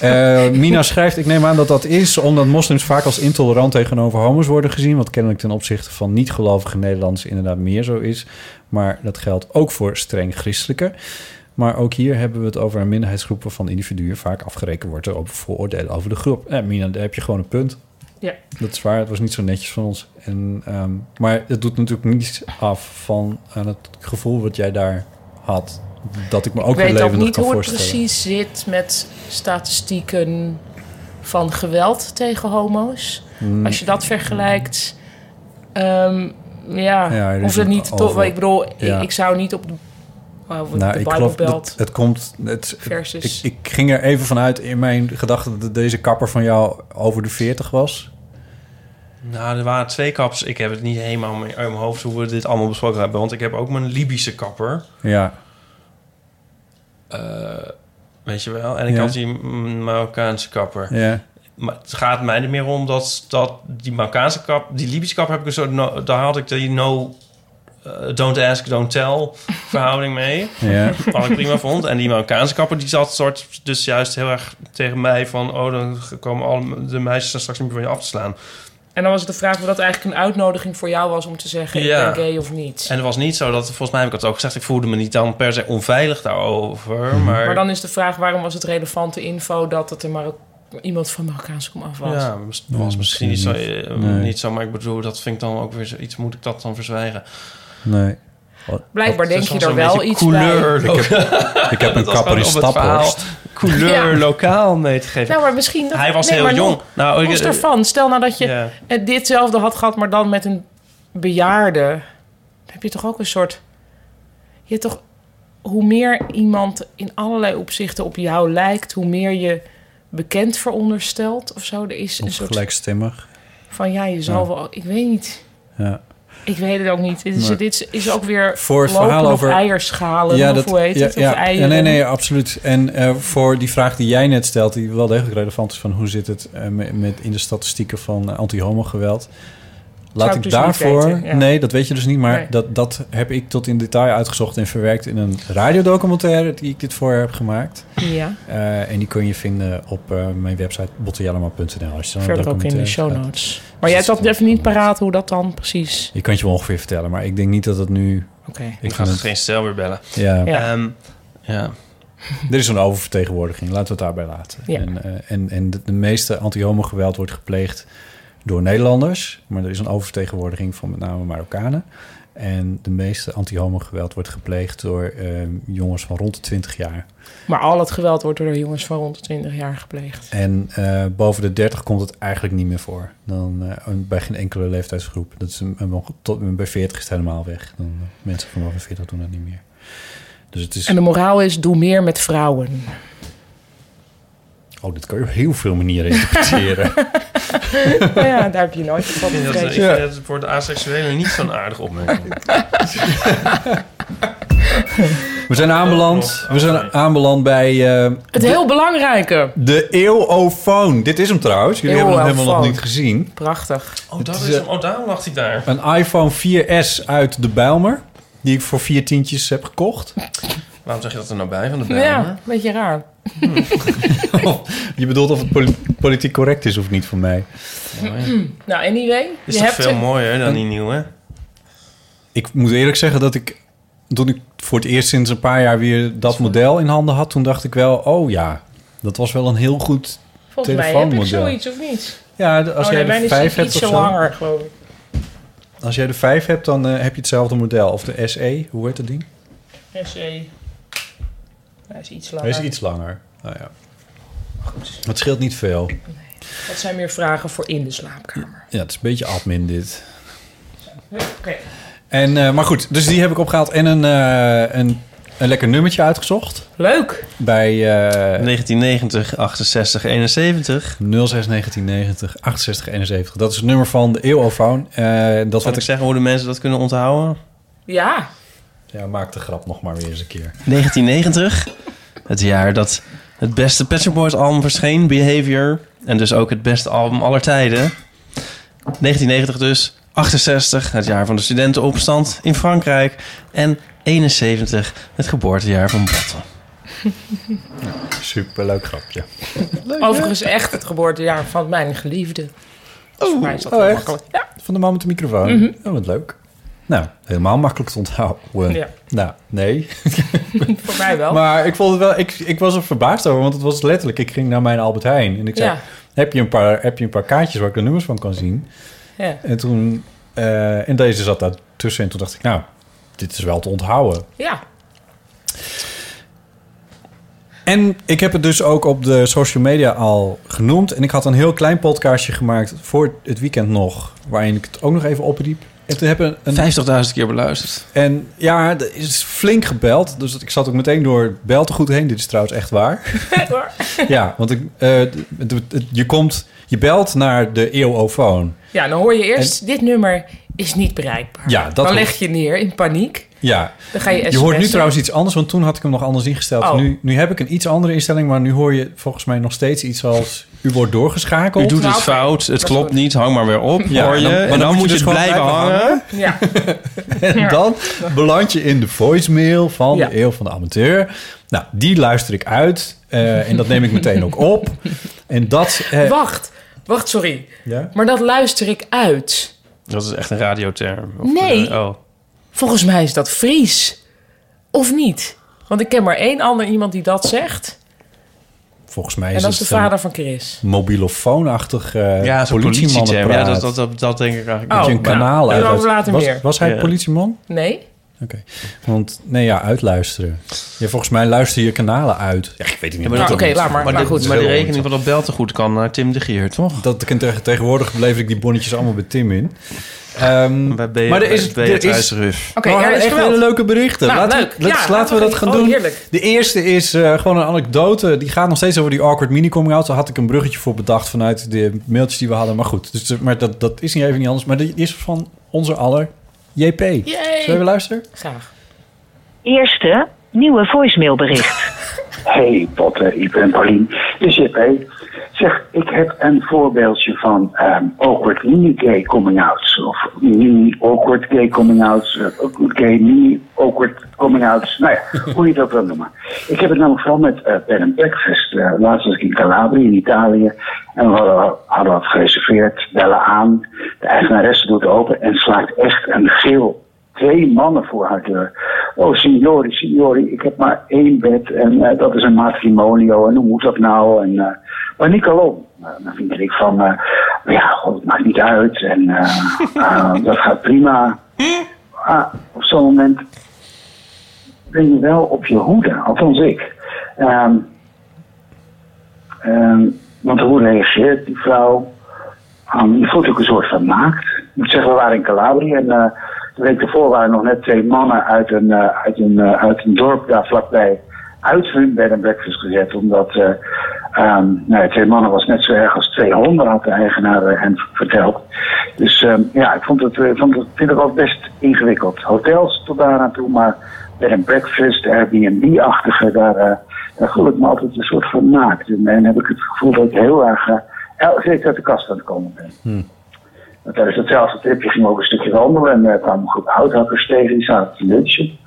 Eh, Mina schrijft, ik neem aan dat dat is omdat moslims vaak als intolerant tegenover homo's worden gezien, wat kennelijk ten opzichte van niet-gelovige Nederlanders inderdaad meer zo is. Maar dat geldt ook voor streng christelijke. Maar ook hier hebben we het over een minderheidsgroep waarvan individuen vaak afgerekend worden op vooroordelen over de groep. Eh, Mina, daar heb je gewoon een punt. Ja. Dat is waar, het was niet zo netjes van ons. En, ehm, maar het doet natuurlijk niets af van aan het gevoel wat jij daar had. Dat ik me ook ik weer weet ook levendig niet kan hoe het voorstellen. precies zit met statistieken van geweld tegen homo's. Hmm. Als je dat vergelijkt, ehm, ja, Ja, hoeft het niet toch. Ik bedoel, Ja. ik, ik zou niet op de, oh, Nou, de ik Bible geloof Belt dat het komt. Het, versus. ik, ik ging er even vanuit in mijn gedachten dat deze kapper van jou over de 40 was. Nou, er waren twee kappers. Ik heb het niet helemaal uit mijn hoofd hoe we dit allemaal besproken hebben. Want ik heb ook mijn Libische kapper. Ja, weet je wel? En ik Ja. had die Marokkaanse kapper. ja. Maar het gaat mij er meer om dat, dat die Marokkaanse kap... Die Libische kapper heb ik een soort... No, daar had ik die no... eh, don't ask, don't tell verhouding mee. ja. Wat ik prima vond. En die Marokkaanse kapper die zat soort dus juist heel erg tegen mij van... oh, dan komen alle de meisjes straks niet meer van je af te slaan. En dan was het de vraag of dat eigenlijk een uitnodiging voor jou was om te zeggen: Ja. ik ben gay of niet. En het was niet zo dat, volgens mij heb ik het ook gezegd... ik voelde me niet dan per se onveilig daarover. Mhm. Maar, Maar dan is de vraag: waarom was het relevante info dat het er maar iemand van Marokkaanse kom af was? ja, was misschien niet zo, eh, Nee. niet zo... maar ik bedoel, dat vind ik dan ook weer zoiets... moet ik dat dan verzwijgen? Nee. Blijkbaar denk je er wel iets couleur, bij. Ik heb, ik heb een kapper in couleur Ja. lokaal mee te geven. Nou, maar misschien. Dat, Hij was nee, heel maar jong. Nou, ik- los daarvan. Stel nou dat je het ditzelfde had gehad, maar dan met een bejaarde. Dan heb je toch ook een soort. Je hebt toch. Hoe meer iemand in allerlei opzichten op jou lijkt, hoe meer je bekend veronderstelt of zo. Er is een soort gelijkstemmig. van ja, je zal Ja. wel. Ik weet niet. Ja. Ik weet het ook niet. Dit is, Maar- dit is, ook weer Voor het verhaal over- eierschalen of hoe heet ja, het? Of ja, nee, nee, absoluut. En eh, voor die vraag die jij net stelt, die wel degelijk relevant is van hoe zit het eh, met, met in de statistieken van eh, anti-homo geweld. Laat ik dus daarvoor... weten, ja. Nee, dat weet je dus niet. Maar Nee. dat, dat heb ik tot in detail uitgezocht en verwerkt in een radiodocumentaire die ik dit voor heb gemaakt. Ja, Eh, en die kun je vinden op eh, mijn website bottenjellema.nl. Als je dan verder ook in de show gaat- notes. Maar jij hebt dat even niet paraat hoe dat dan precies... Ik kan je wel ongeveer vertellen, maar ik denk niet dat het nu... Oké. Ik ga het, geen stel weer bellen. ja. Ja. Ehm, ja. Er is een oververtegenwoordiging, laten we het daarbij laten. Ja. En, eh, en, en de, de meeste anti-homo-geweld wordt gepleegd door Nederlanders. Maar er is een oververtegenwoordiging van met name Marokkanen. En de meeste anti-homo-geweld wordt gepleegd door eh, jongens van rond de 20 jaar. Maar al het geweld wordt door jongens van rond de 20 jaar gepleegd. En eh, boven de 30 komt het eigenlijk niet meer voor. Dan, eh, bij geen enkele leeftijdsgroep. Dat is een, een- tot, bij 40 is het helemaal weg. Dan, eh, mensen van boven 40 doen dat niet meer. Dus het is... En de moraal is, doe meer met vrouwen. Oh, dit kan je op heel veel manieren interpreteren. Nou ja, daar heb je nooit van Ik vind dat- ik vind het voor de asexuelen niet zo'n aardig opmerking. We zijn aanbeland, we zijn aanbeland bij eh, Het heel belangrijke. de eeuwofoon. Dit is hem trouwens. Jullie hebben hem helemaal nog niet gezien. Prachtig. Oh, dat is, is eh, hem. Oh, daarom lag hij daar. Een iPhone 4S uit de Bijlmer. Die ik voor vier tientjes heb gekocht. Waarom zeg je dat er nou bij van de Bijlmer? Ja, een beetje raar. Je bedoelt of het poli- politiek correct is of niet voor mij. Mooi. Nou, anyway. Is je toch hebt veel mooier dan die nieuwe? Ik moet eerlijk zeggen dat ik... Toen ik voor het eerst sinds een paar jaar weer dat model in handen had... toen dacht ik wel, oh ja, dat was wel een heel goed... Volgens mij heb ik telefoonmodel. zoiets of niet. Ja, als oh, jij nee, de is vijf hebt iets of zo zo. langer, geloof ik. Als jij de 5 hebt, dan eh, heb je hetzelfde model. Of de SE, hoe heet dat ding? SE. Hij is iets langer. Hij is iets langer. Nou ja. Het scheelt niet veel. Dat zijn meer vragen voor in de slaapkamer. Ja, het is een beetje admin dit. Oké. En, eh, maar goed, dus die heb ik opgehaald en een, eh, een, een lekker nummertje uitgezocht. Leuk. Bij eh 1990, 68, 71. 06 1990 68 71. Dat is het nummer van de eeuwofoon. Eh dat ik ik zeggen hoe de mensen dat kunnen onthouden? Ja. Ja, maak de grap nog maar weer eens een keer. 1990, het jaar dat het beste Pet Shop Boys album verscheen, Behavior. En dus ook het beste album aller tijden. 1990 dus, 68, het jaar van de studentenopstand in Frankrijk. En 71, het geboortejaar van Botten. Superleuk grapje. Overigens echt het geboortejaar van mijn geliefde. Voor mij is dat oh, wel echt? makkelijk. Ja. Van de man met de microfoon. Oh, wat leuk. Nou, helemaal makkelijk te onthouden. Ja. Nou, nee. Voor mij wel. Maar ik vond het wel, ik, ik was er verbaasd over, want het was letterlijk, ik ging naar mijn Albert Heijn en ik zei, Ja. heb, je een paar, heb je een paar kaartjes waar ik de nummers van kan zien? ja. En toen, eh, en deze zat daar tussen en toen dacht ik, nou, dit is wel te onthouden. ja. En ik heb het dus ook op de social media al genoemd en ik had een heel klein podcastje gemaakt voor het weekend nog, waarin ik het ook nog even opriep. En toen hebben een, 50.000 keer beluisterd. En ja, er is flink gebeld. Dus ik zat ook meteen door beltegoed heen. Dit is trouwens echt waar. ja, want ik, eh, je komt, je belt naar de eeuwofoon. Ja, dan hoor je eerst, dit nummer is niet bereikbaar. Ja, dat dan leg je neer in paniek. Ja, Dan ga je je hoort nu trouwens iets anders, want toen had ik hem nog anders ingesteld. Oh. Nu, nu heb ik een iets andere instelling, maar nu hoor je volgens mij nog steeds iets als... U wordt doorgeschakeld. U doet Nou, het oké. fout, het klopt goed. niet, hang maar weer op, Ja, hoor je. dan- en dan dan, moet je dus gewoon blijven blijven hangen. Ja, En dan beland je in de voicemail van Ja. de Eeuw van de Amateur. Nou, die luister ik uit. eh, en dat neem ik meteen ook op. En dat... eh, wacht. Wacht, sorry. ja? Maar dat luister ik uit. Dat is echt een radioterm. Of, Nee. oh. Volgens mij is dat Fries. Of niet? Want ik ken maar één ander iemand die dat zegt. Volgens mij En is dat is de vader van Chris. mobilofoonachtig eh Ja, zo'n politieman. Ja, dat, dat, dat, dat denk ik eigenlijk Oh. Dat je een nou, kanaal uit. later was, meer. was hij Ja. politieman? Nee? Oké. Want, nee ja, uitluisteren. Ja, volgens mij luister je kanalen uit. Ja, ik weet het niet. maar Nou, dat- Oké, laat maar. Maar, Maar de, goed. maar rekening van dat beltegoed kan naar Tim de Geer, toch? Dat, tegen- tegenwoordig lever ik die bonnetjes allemaal bij Tim in. Ehm, Bij B- maar er is, bij er Beatrice is, Ruf. Oké, er is echt geweld. hele leuke berichten. Nou, laten leuk. we, laten, Ja, laten we dat oh, gaan doen. heerlijk. De eerste is eh, gewoon een anekdote. Die gaat nog steeds over die awkward mini coming out. Daar had ik een bruggetje voor bedacht vanuit de mailtjes die we hadden. Maar goed, dus, maar dat, dat is niet even niet anders. Maar die is van onze aller JP. Zullen we Yay. even luisteren? Graag. Eerste nieuwe voicemailbericht. Hey Potter, ik ben Paulien. Dus Jip, hé. Zeg, ik heb een voorbeeldje van ehm, awkward mini-gay coming-outs. Of mini-awkward gay coming-outs. eh, awkward gay mini-awkward coming-outs. Nou ja, hoe je dat wil noemen. Ik heb het namelijk vooral met eh Bed and Breakfast. Eh, laatst was ik in Calabria, in Italië. En we hadden, hadden wat gereserveerd, bellen aan. De eigenaresse doet open en slaakt echt een geel twee mannen voor haar deur. Oh, signori, signori, ik heb maar één bed en eh, dat is een matrimonio en hoe moet dat nou? En, eh maar niet. Nou, dan vind ik van, eh, ja, god, het maakt niet uit en eh, dat gaat prima. Ah, op zo'n moment ben je wel op je hoede, althans ik. Ehm, ehm, want hoe reageert die vrouw? Um, je voelt ook een soort van naakt. Ik moet zeggen, we waren in Calabria en de week ervoor waren nog net twee mannen uit een, eh, uit een, eh, uit een dorp daar vlakbij uit hun bed and breakfast gezet. Omdat eh ehm, nou twee mannen was net zo erg als twee honden, had de eigenaar hen verteld. Dus ehm, ja, ik vond het, eh, vond het, vind het wel best ingewikkeld. Hotels tot daar toe, maar bed and breakfast, Airbnb-achtige, daar, daar voel ik me altijd een soort van naakt. En, en heb ik het gevoel dat ik heel erg, eh, el- zeker uit de kast aan het komen ben. Want tijdens datzelfde tripje gingen we ook een stukje wandelen en er kwamen een groep houthakkers tegen, die zaten te lunchen.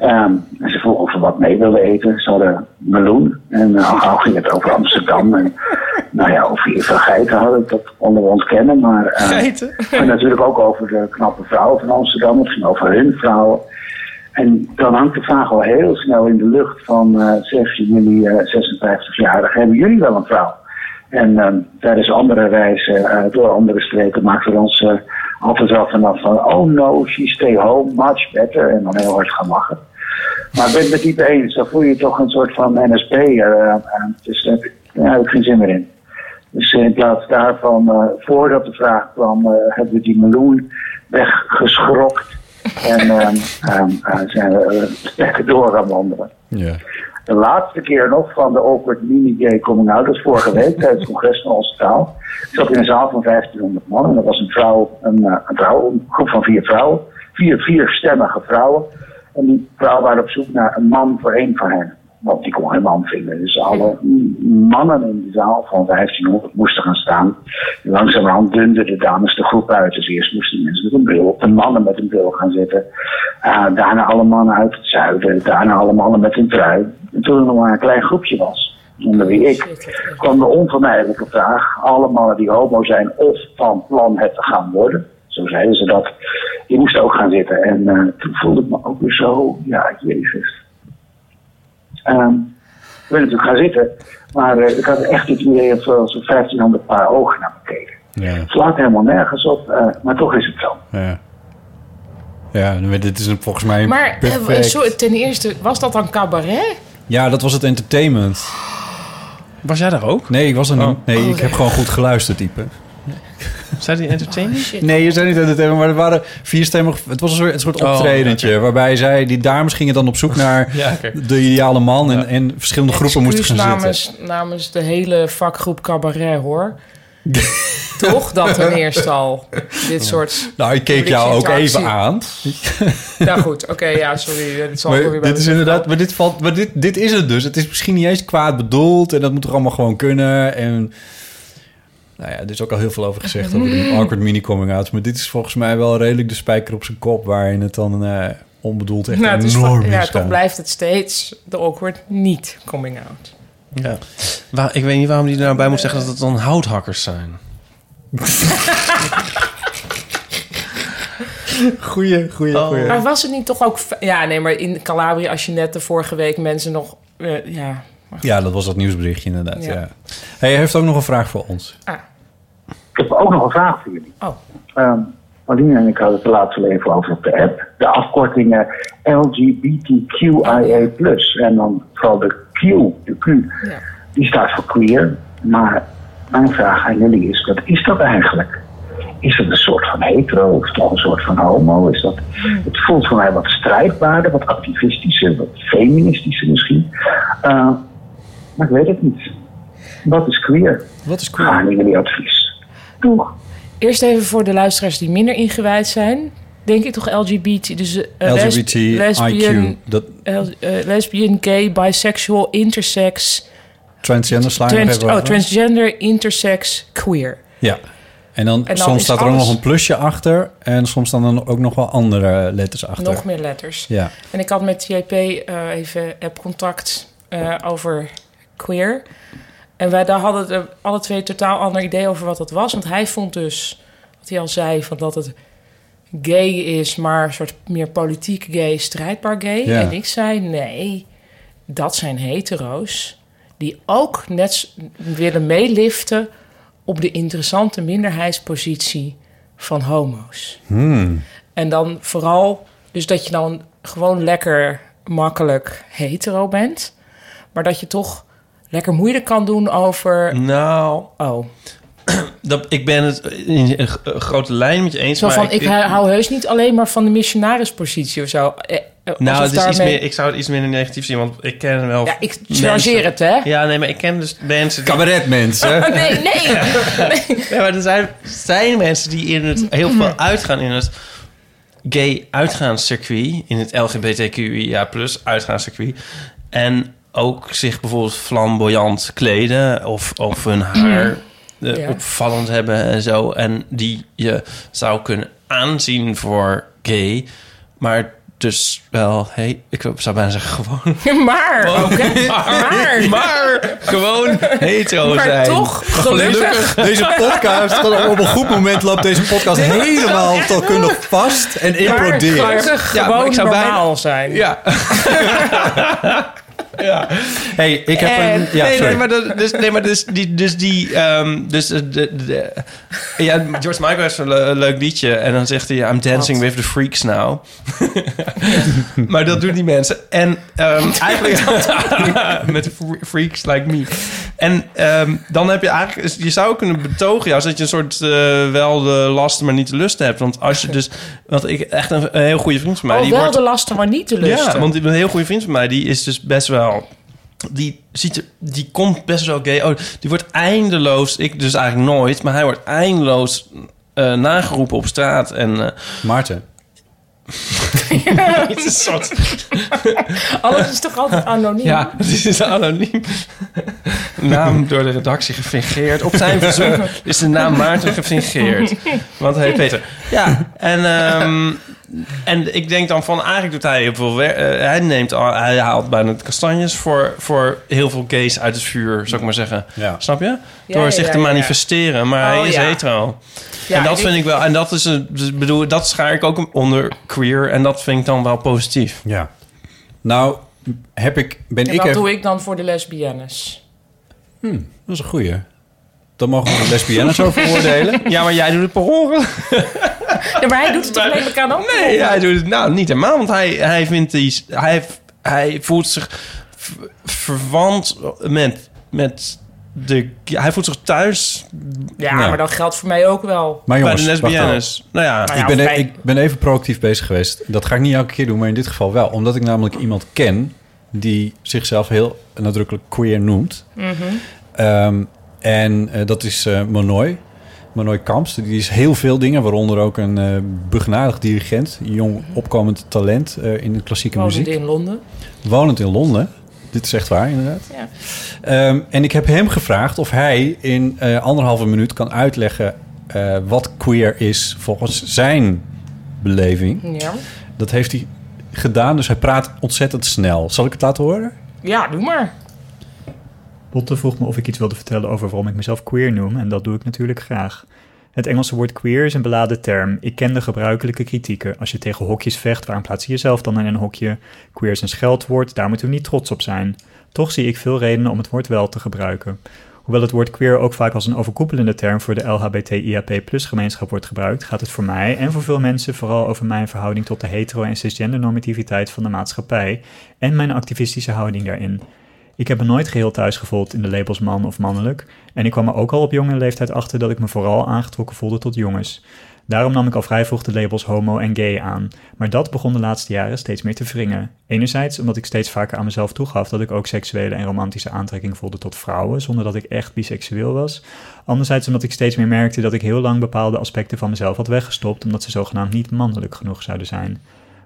Ehm, en ze vroegen of we wat mee wilden eten. Ze hadden meloen en uh, al ging het over Amsterdam. En nou ja, of we hier veel geiten hadden, dat konden we ontkennen. Maar, eh, Geiten? en natuurlijk ook over de knappe vrouwen van Amsterdam. Het ging over hun vrouwen. En dan hangt de vraag al heel snel in de lucht van, eh zeg jullie eh 56-jarigen, hebben jullie wel een vrouw? En ehm, tijdens andere reizen eh, door andere streken maakten we ons eh, altijd wel vanaf van, oh no, she stay home, much better. En dan heel hard gaan lachen. Maar ik ben het met eens, dan voel je toch een soort van NSP. eh, dus daar heb ik- geen zin meer in. Dus in plaats daarvan, voordat de vraag kwam, hebben we die meloen weggeschrokt. En ehm, ehm, eh, zijn we lekker door gaan wandelen. Ja. De laatste keer nog van de Awkward Mini Gay Coming Out, dat is vorige week tijdens het congres van onze taal. Ik zat in een zaal van 1500 man en er was een vrouw, een, eh, een vrouw, een groep van vier vrouwen, vier vierstemmige vrouwen. En die vrouwen waren op zoek naar een man voor één van hen. Want die kon geen man vinden. Dus alle mannen in de zaal van 1500 moesten gaan staan. En langzamerhand dunden de dames de groep uit. Dus eerst moesten mensen met een bril, de mannen met een bril gaan zitten. Eh, daarna alle mannen uit het zuiden. Daarna alle mannen met een trui. En toen er nog maar een klein groepje was, onder wie ik, kwam de onvermijdelijke vraag. Alle mannen die homo zijn of van plan het te gaan worden. Zo zeiden ze dat. Die moesten ook gaan zitten. En eh, toen voelde ik me ook weer zo, ja, jezus. Ehm, ik ben natuurlijk gaan zitten, maar eh, ik had echt het idee dat zo'n 1500 paar ogen naar me keken. Ja. Het slaat helemaal nergens op, eh, maar toch is het zo. Ja. Ja, dit is volgens mij Maar perfect. zo, ten eerste, was dat dan cabaret? Ja, dat was het entertainment. Was jij daar ook? Nee, ik was er niet. Oh. Nee, Oh, ik heb gewoon goed geluisterd, type. Zei die entertainment? Nee, je zei niet entertainment, maar er waren vierstemmig... Het was een soort, een soort Oh, optredentje... waarbij zij, die dames gingen dan op zoek naar Ja, de ideale man... En, en verschillende groepen moesten gaan Excuus zitten. namens, namens de hele vakgroep cabaret, hoor. Toch? Dat ten eerste al. Dit soort... Nou, ik keek jou ook even aan. Nou goed, oké, ja, sorry. Dit zal Maar weer bij dit is inderdaad, maar dit, valt, maar dit, dit is het dus. Het is misschien niet eens kwaad bedoeld en dat moet er allemaal gewoon kunnen. En nou ja, er is ook al heel veel over gezegd over die awkward mini coming out. Maar dit is volgens mij wel redelijk de spijker op zijn kop waarin het dan eh, onbedoeld echt Nou, is enorm van- ja, toch blijft het steeds de awkward niet coming out. Ja. Waar, ik weet niet waarom die er nou bij moet zeggen dat het dan houthakkers zijn. Goeie, goeie, Oh. goeie. Maar was het niet toch ook... Ja, nee, maar in Calabria, als je net de vorige week mensen nog... eh, ja, Ja, dat was dat nieuwsberichtje inderdaad. Ja. Ja. Hij heeft ook nog een vraag voor ons. ah, Ik heb ook nog een vraag voor jullie. oh. Ehm Marlene en ik hadden het er laatst wel even over op de app. De afkortingen LGBTQIA+. En dan vooral de Q, de Q, Ja. die staat voor queer. Maar mijn vraag aan jullie is, wat is dat eigenlijk? Is het een soort van hetero of toch een soort van homo? Is dat, het voelt voor mij wat strijdbaarder, wat activistischer, wat feministischer misschien. Eh, maar ik weet het niet. Wat is queer? Wat is queer? aan jullie advies. Doeg. Eerst even voor de luisteraars die minder ingewijd zijn. denk ik toch LGBT. Dus eh, LGBT, lesbian, IQ, dat L- eh, lesbian, gay, bisexual, intersex, transgender slaan trans, oh, transgender, intersex, queer. Ja. En dan, En dan soms staat er ook nog een plusje achter. En soms staan er ook nog wel andere letters achter. Nog meer letters. Ja. En ik had met JP eh, even app-contact eh, over queer. En wij daar hadden er alle twee totaal ander idee over wat dat was. Want hij vond dus, wat hij al zei, van dat het gay is, maar een soort meer politiek gay, strijdbaar gay. Ja. En ik zei, nee, dat zijn hetero's die ook net willen meeliften op de interessante minderheidspositie van homo's. Hmm. En dan vooral, dus dat je dan gewoon lekker makkelijk hetero bent, maar dat je toch lekker moeilijk kan doen over. Nou, Oh, dat, ik ben het in grote lijn met je eens. zo maar van ik, hou heus niet alleen maar van de missionarispositie of zo. Eh, eh, Nou, het is iets meer, ik zou het iets minder negatief zien, want ik ken wel... Ja, ik chargeer het, hè? Ja, nee, maar ik ken dus mensen... Die, Cabaretmensen. Nee, nee. ja, maar er zijn, zijn mensen die in het heel veel uitgaan in het gay uitgaanscircuit, in het LGBTQIA plus uitgaanscircuit. En ook zich bijvoorbeeld flamboyant kleden of, of hun haar eh, Ja. opvallend hebben en zo. En die je zou kunnen aanzien voor gay, maar dus wel, hey, ik zou bijna zeggen gewoon, Maar, oké. Maar, maar gewoon hetero maar zijn. toch, gelukkig. Deze podcast, op een goed moment loopt deze podcast helemaal taalkundig vast en Maar implodeert. Ja, maar gewoon ik zou bijna- normaal zijn. Ja. ja. Hey, ik heb En- een... Ja, nee, sorry. nee, maar, dat, dus, nee, maar dus die... Dus die ehm, dus de, de, de- ja, George Michael heeft een le- leuk liedje. En dan zegt hij... I'm dancing Wat? with the freaks now. maar dat doen die mensen. En ehm, eigenlijk... met freaks like me. En ehm, dan heb je eigenlijk... Je zou kunnen betogen... Ja, dat je een soort... eh, wel de lasten, maar niet de lust hebt. Want als je dus... Want ik echt een, een heel goede vriend van mij... Oh, die wel wordt, de lasten, maar niet de lusten. ja, want een heel goede vriend van mij, die is dus best wel. Die, ziet er, die komt best wel gay. Oh, die wordt eindeloos. Ik dus eigenlijk nooit, maar hij wordt eindeloos eh, nageroepen op straat. En eh, Maarten. het is een soort. Alles is toch altijd anoniem? Ja, het is anoniem. naam door de redactie gefingeerd. Op zijn verzoek is de naam Maarten gefingeerd. Want hij heet Peter. Ja, en, ehm, en ik denk dan van... Eigenlijk doet hij heel veel werk. eh, hij, neemt, al- hij haalt bijna de kastanjes voor, voor heel veel gays uit het vuur, zou ik maar zeggen. Ja. Snap je? Door ja, zich ja, te ja. manifesteren. Maar Oh, hij is ja. hetero. Ja, en dat ik- vind ik wel... En dat is een... Dus, bedoel, dat schaar ik ook onder queer. En dat vind ik dan wel positief. Ja. Nou, heb ik, ben En ik wat even... doe ik dan voor de lesbiennes? Dat is een goeie. Dan mogen we de lesbiennes over oordelen. Ja, maar jij doet het per ongeluk. Ja, maar hij doet het toch ik aan ook? Nee, hij doet het nou niet helemaal. Want hij, hij vindt die... Hij, hij voelt zich verwant met, met de... Hij voelt zich thuis Ja, maar dat geldt voor mij ook wel. Maar jongens, bij de lesbiennes. Nou ja, Nou ja, ik, ben, e- ik ben even proactief bezig geweest. Dat ga ik niet elke keer doen, maar in dit geval wel. Omdat ik namelijk iemand ken die zichzelf heel nadrukkelijk queer noemt. Ehm, en eh, dat is eh Monoy. Monoy Kamps. Die is heel veel dingen, waaronder ook een eh begnadigd dirigent. Jong opkomend talent eh, in de klassieke Wonend muziek. in Londen. Wonend in Londen. Dit is echt waar, inderdaad. Ja. Ehm, en ik heb hem gevraagd of hij in eh, anderhalve minuut kan uitleggen... wat queer is volgens zijn beleving. Ja. Dat heeft hij gedaan, dus hij praat ontzettend snel. Zal ik het laten horen? ja, doe maar. Botte vroeg me of ik iets wilde vertellen over waarom ik mezelf queer noem en dat doe ik natuurlijk graag. Het Engelse woord queer is een beladen term. Ik ken de gebruikelijke kritieken. Als je tegen hokjes vecht, waarom plaats je jezelf dan in een hokje? Queer is een scheldwoord, daar moeten we niet trots op zijn. Toch zie ik veel redenen om het woord wel te gebruiken. Hoewel het woord queer ook vaak als een overkoepelende term voor de LHBTIAP gemeenschap wordt gebruikt, gaat het voor mij en voor veel mensen vooral over mijn verhouding tot de hetero- en cisgendernormativiteit van de maatschappij en mijn activistische houding daarin. Ik heb me nooit geheel thuis gevoeld in de labels man of mannelijk. En ik kwam er ook al op jonge leeftijd achter dat ik me vooral aangetrokken voelde tot jongens. Daarom nam ik al vrij vroeg de labels homo en gay aan. Maar dat begon de laatste jaren steeds meer te wringen. Enerzijds omdat ik steeds vaker aan mezelf toegaf dat ik ook seksuele en romantische aantrekking voelde tot vrouwen, zonder dat ik echt biseksueel was. Anderzijds omdat ik steeds meer merkte dat ik heel lang bepaalde aspecten van mezelf had weggestopt, omdat ze zogenaamd niet mannelijk genoeg zouden zijn.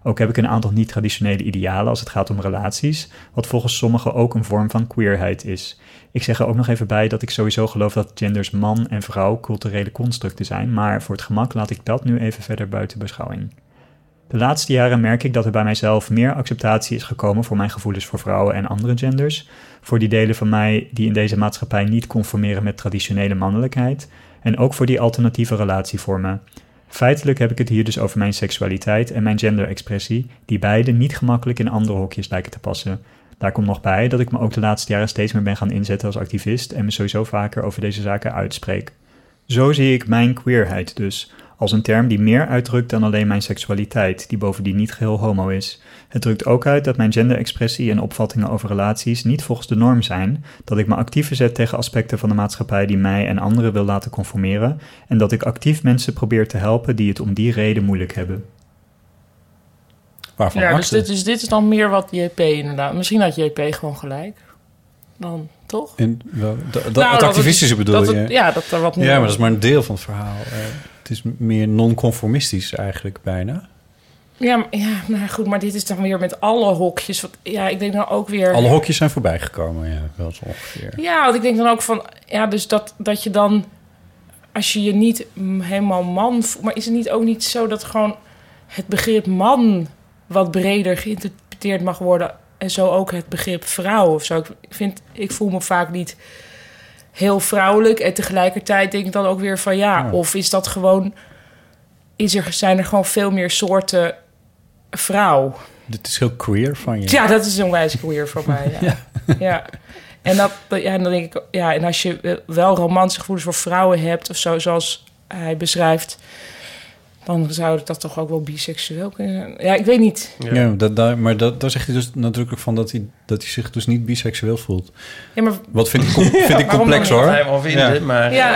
Ook heb ik een aantal niet-traditionele idealen als het gaat om relaties, wat volgens sommigen ook een vorm van queerheid is. Ik zeg er ook nog even bij dat ik sowieso geloof dat genders man en vrouw culturele constructen zijn, maar voor het gemak laat ik dat nu even verder buiten beschouwing. De laatste jaren merk ik dat er bij mijzelf meer acceptatie is gekomen voor mijn gevoelens voor vrouwen en andere genders, voor die delen van mij die in deze maatschappij niet conformeren met traditionele mannelijkheid, en ook voor die alternatieve relatievormen. Feitelijk heb ik het hier dus over mijn seksualiteit en mijn genderexpressie, die beide niet gemakkelijk in andere hokjes lijken te passen. Daar komt nog bij dat ik me ook de laatste jaren steeds meer ben gaan inzetten als activist en me sowieso vaker over deze zaken uitspreek. Zo zie ik mijn queerheid dus, als een term die meer uitdrukt dan alleen mijn seksualiteit, die bovendien niet geheel homo is. Het drukt ook uit dat mijn genderexpressie en opvattingen over relaties niet volgens de norm zijn, dat ik me actief verzet tegen aspecten van de maatschappij die mij en anderen wil laten conformeren, en dat ik actief mensen probeer te helpen die het om die reden moeilijk hebben. Waarvan Ja, dus dit, is, dit is dan meer wat JP inderdaad. Misschien had JP gewoon gelijk. Dan, toch? In, wel, dat, dat, Nou, het dat activistische het- bedoel dat je? het- ja, dat er wat meer... Ja, maar dat is maar een deel van het verhaal. Eh, het is meer non-conformistisch eigenlijk bijna. Ja, maar- ja, nou goed, maar dit is dan weer met alle hokjes. Wat, ja, ik denk dan ook weer... Alle hokjes zijn voorbijgekomen, ja, wel zo ongeveer. Ja, want ik denk dan ook van... Ja, dus dat, dat je dan... Als je je niet helemaal man voelt... Maar is het niet ook niet zo dat gewoon het begrip man... wat breder geïnterpreteerd mag worden... en zo ook het begrip vrouw of zo. Ik vind, ik voel me vaak niet heel vrouwelijk... en tegelijkertijd denk ik dan ook weer van... ja, Ja. of is dat gewoon... Is er, zijn er gewoon veel meer soorten vrouw? Dit is heel queer van je. Ja, dat is een wijze queer voor mij. Ja. ja. En, dat, ja, en dan denk ik, ja, en als je wel romantische gevoelens voor vrouwen hebt of zo, zoals hij beschrijft, dan zou dat toch ook wel biseksueel kunnen zijn. Ja, ik weet niet. Ja, dat, daar, maar dat, daar zegt hij dus nadrukkelijk van dat hij, dat hij zich dus niet biseksueel voelt. Ja, maar Wat vind ik, com- vind ik complex hoor. Wel vinden, Ja. maar... ja,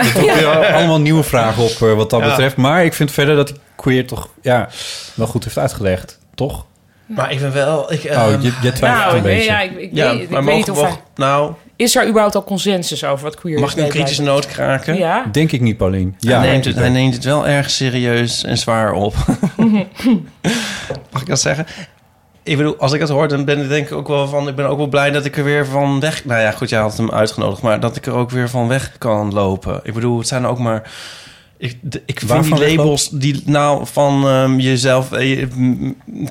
Er allemaal nieuwe vragen op eh, wat dat Ja. betreft. Maar ik vind verder dat hij queer toch ja, wel goed heeft uitgelegd. Toch? Maar ik ben wel... Ik, oh, ehm, je, je twijfelt nou, een ik weet, beetje. ja, ik, ik ja, weet, ik maar weet niet mogen of hij- Nou, Is er überhaupt al consensus over wat queer mag is? ik een kritische noot kraken? Ja. Denk ik niet, Paulien. Ja, hij, neemt het, hij neemt het wel erg serieus en zwaar op. Mag ik dat zeggen? Ik bedoel, als ik het hoor, dan ben ik denk ik ook wel van... Ik ben ook wel blij dat ik er weer van weg... Nou ja, goed, jij had hem uitgenodigd. Maar dat ik er ook weer van weg kan lopen. Ik bedoel, het zijn ook maar... Ik, de- ik vind die labels die nou van ehm, jezelf eh,